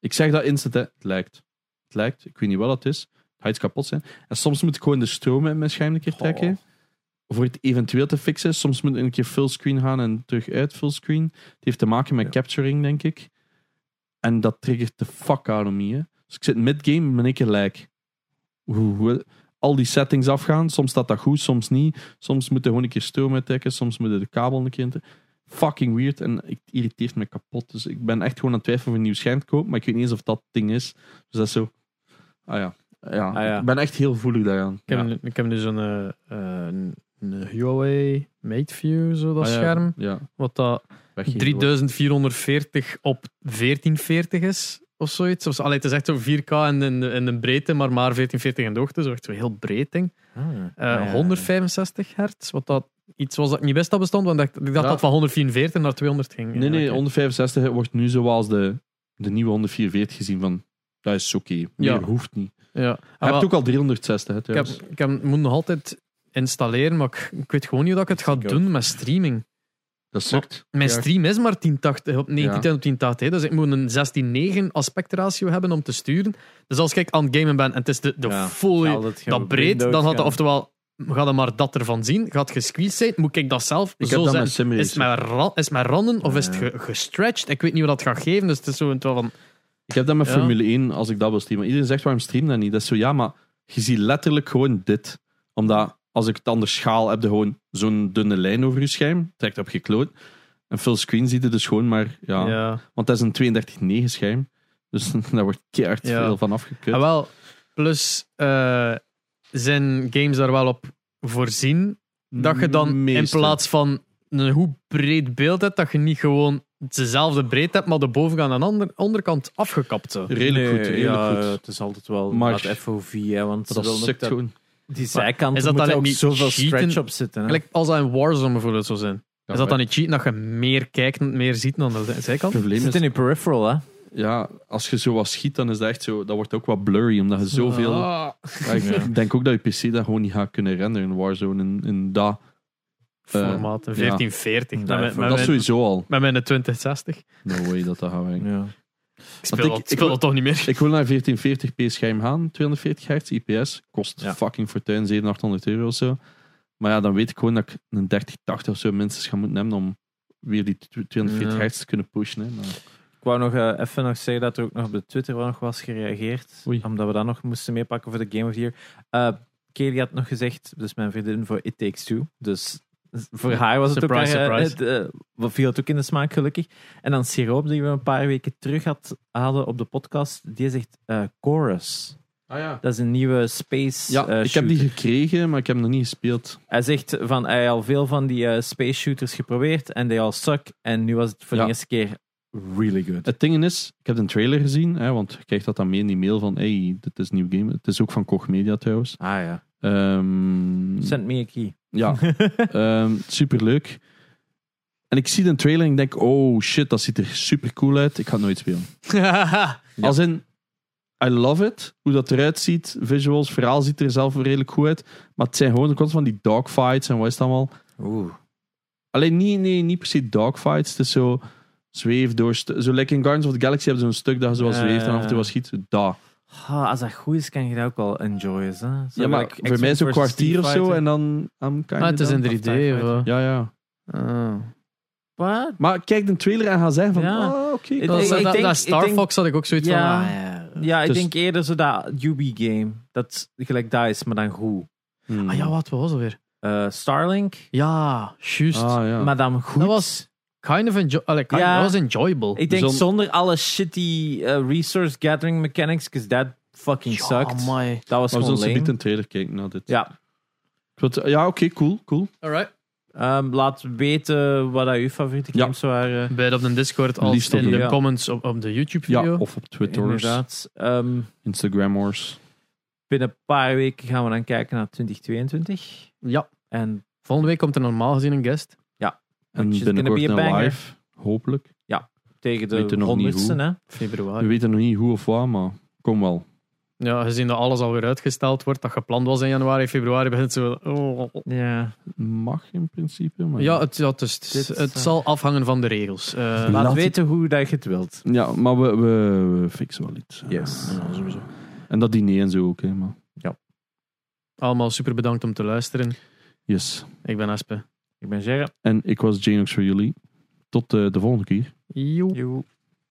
Ik zeg dat instant, hè. Het lijkt. Het lijkt. Ik weet niet wat het is. Het gaat iets kapot zijn. En soms moet ik gewoon de stroom in mijn scherm een keer trekken. Voor het eventueel te fixen. Soms moet ik een keer fullscreen gaan en terug uit fullscreen. Het heeft te maken met Ja. capturing, denk ik. En dat triggert de fuck out of me. Hè. Dus ik zit mid-game ben ik er like. Hoe, al die settings afgaan. Soms staat dat goed, soms niet. Soms moet je gewoon een keer stroom uittrekken. Soms moet je de kabel een keer in. Fucking weird. En het irriteert me kapot. Dus ik ben echt gewoon aan het twijfelen of een nieuw scherm te kopen. Maar ik weet niet eens of dat ding is. Dus dat is zo. Ah ja. Ja, Ah ja. ik ben echt heel gevoelig daaraan. Ik heb, ja. ik heb nu zo'n eh, eh, een, een Huawei MateView, zo dat Ah scherm. Ja, Wat dat weggeven 3440 op 1440 is. Of zoiets. Of, allee, het is echt zo 4K in, in, in de breedte, maar maar 1440 in de hoogte. Zo echt zo heel breed ding. Ah, Eh. 165 hertz. Wat dat iets was dat ik niet wist dat bestond. Want ik dacht, ik dacht Ja. dat van 144 naar 200 ging. Nee, nee, Ja, oké. 165 wordt nu zoals de, de nieuwe 144 gezien van. Dat is oké. Meer Ja. hoeft niet. Ja. Je Ah, hebt wel, ook al 360, hè, ik, heb, ik heb, moet nog altijd installeren, maar ik, ik weet gewoon niet hoe dat ik het ga Ik ook. doen met streaming. Dat sukt. Mijn Ja. stream is maar 1080 op 19 op 1080. hè. Dus ik moet een 16:9 aspectratio hebben om te sturen. Dus als ik aan het gamen ben en het is de, de Ja, full, dat breed, dan gaat dat oftewel gaat er maar dat ervan zien. Gaat gesqueezed zijn, moet ik dat zelf Ik zo dat zetten. Is ra- is randen of is het ge- gestretched? Ik weet niet wat dat gaat geven. Dus het is zo een van. Ik heb dat met Ja. Formule 1 als ik dat wil streamen. Iedereen zegt waarom stream dat niet? Dat is zo, ja, maar je ziet letterlijk gewoon dit. Omdat als ik het anders schaal, heb je gewoon zo'n dunne lijn over je scherm. Trekt op gekloot. En full screen ziet het dus gewoon maar, ja. Ja. Want dat is een 32.9 scherm. Dus (laughs) daar wordt keihard veel van afgekut. Ah, wel, plus eh, zijn games daar wel op voorzien dat je dan in plaats van een hoe breed beeld hebt, dat je niet gewoon dezelfde breedte hebt, maar de bovenkant en de ander, onderkant afgekapt. Zo. Redelijk Nee, goed, redelijk ja, goed. Het is altijd wel Maar- maar, FOV, hè, want dat dat- gewoon. die zijkant is dat dan ook niet zoveel cheaten? stretch op zitten. Hè? Als dat in Warzone bijvoorbeeld zou zijn. is dat dan niet cheat dat je meer kijkt en meer ziet dan de zijkant? Het probleem zit is, in je peripheral, hè? Ja, als je zo wat schiet, dan is dat echt zo, dat wordt ook wat blurry, omdat je zoveel... Ah. Ja, ik Ja. denk ook dat je PC dat gewoon niet gaat kunnen renderen in Warzone in, in dat. Formaat, een 1440. Ja. Met, mijn- Dat met, dat is mijn, sowieso al. met mijn 2060. No way dat dat gaat werken. Ja. Ik speel, ik- dat, ik wil- dat toch niet meer. Ik wil naar 1440p scherm gaan, 240 hertz IPS. Kost Ja. fucking fortuin, 700, 800 euro of zo. Maar ja, dan weet ik gewoon dat ik een 3080 of zo minstens ga moeten hebben om weer die 240 Ja. hertz te kunnen pushen. Hè. Maar, Ik wou nog eh, even nog zeggen dat er ook nog op de Twitter wel nog was gereageerd. Oei. Omdat we dat nog moesten meepakken voor de Game of the Year. Eh Kelly had nog gezegd, dus mijn vriendin voor It Takes Two. Dus voor haar was het Surprise, ook... eh, surprise. Het, eh, wat viel het ook in de smaak, gelukkig. En dan Siroop, die we een paar weken terug had, hadden op de podcast, die zegt eh, Chorus. ah ja. Dat is een nieuwe space Ja, ik heb die gekregen, maar ik heb hem nog niet gespeeld. Hij zegt van hij had al veel van die eh, space shooters geprobeerd en they all suck. En nu was het voor Ja. de eerste keer really good. Het ding is, ik heb een trailer gezien, hè, want je krijgt dat dan mee in die mail van hey, dit is een nieuw game. Het is ook van Koch Media trouwens. Ah ja. Ehm, Send me a key. Ja, (laughs) Ehm superleuk. En ik zie de trailer en ik denk, oh shit, dat ziet er super cool uit. Ik ga het nooit spelen. (laughs) Als in, I love it. Hoe dat eruit ziet, visuals, verhaal ziet er zelf redelijk goed uit. Maar het zijn gewoon de constant van die dogfights en wat is het allemaal. Oeh. Alleen niet, nee, niet per se dogfights. Het is zo zweef door... Zo lekker in Guardians of the Galaxy hebben ze zo'n stuk dat je zo wat Ja, zweeft en ja, af en toe wat ja. schiet. Da. Ah, als dat goed is, kan je dat ook wel enjoyen. Hè? Zo Ja, maar like voor mij is het een X-Men versus kwartier of zo en dan... I'm kinda Ah, het is in 3D. Fighter. of wat? Ja, ja. Ah. Wat? Maar kijk de trailer en ga zeggen van, Ja. oh, oké. Ik- Dat, dat, Star denk- Fox had ik ook zoiets Ja. van. ah, ja. Ja, ik Dus- denk eerder zo dat UB-game. Dat gelijk dat is, maar dan goed. Hmm. Ah ja, wat was het weer? Eh, Starlink, Ja, juist. Ah, ja. maar dan goed. Dat was kind of enjoy kind- Ja. dat was enjoyable. ik denk Zon- zonder alle shitty eh, resource gathering mechanics, because that fucking ja, sucked. amai. Dat was Maar we gewoon lame. niet een trailer kijken naar dit. Ja, ja oké, cool, cool. Alright. Ehm, laat weten wat dat uw favoriete Ja. games waren. Bij op de Discord als Liefst in de- de Ja. comments op, op de Ja, YouTube-video. of op Twitter, Inderdaad. Ehm, Instagrammers. binnen een paar weken gaan we dan kijken naar 2022. Ja. En Volgende week komt er normaal gezien een guest. En gonna binnenkort een live, hopelijk. Tegen de honderdste, hè. We Februari. weten nog niet hoe of wat, maar kom wel. Ja, gezien dat alles alweer uitgesteld wordt, dat gepland was in januari, februari, begint het zo... oh. Ja. Mag in principe, maar... Ja, het, ja, dus, het, Dit, het eh, zal afhangen van de regels. Eh, Laat weten hoe dat je het wilt. Ja, maar we, we, we fixen wel iets. Yes. Ja, sowieso. En dat diner en zo ook, hè, maar... allemaal super bedankt om te luisteren. Yes. Ik ben Aspe. Ik ben Gerre. En ik was Janox voor jullie. Tot eh, de volgende keer. Joep. Joe.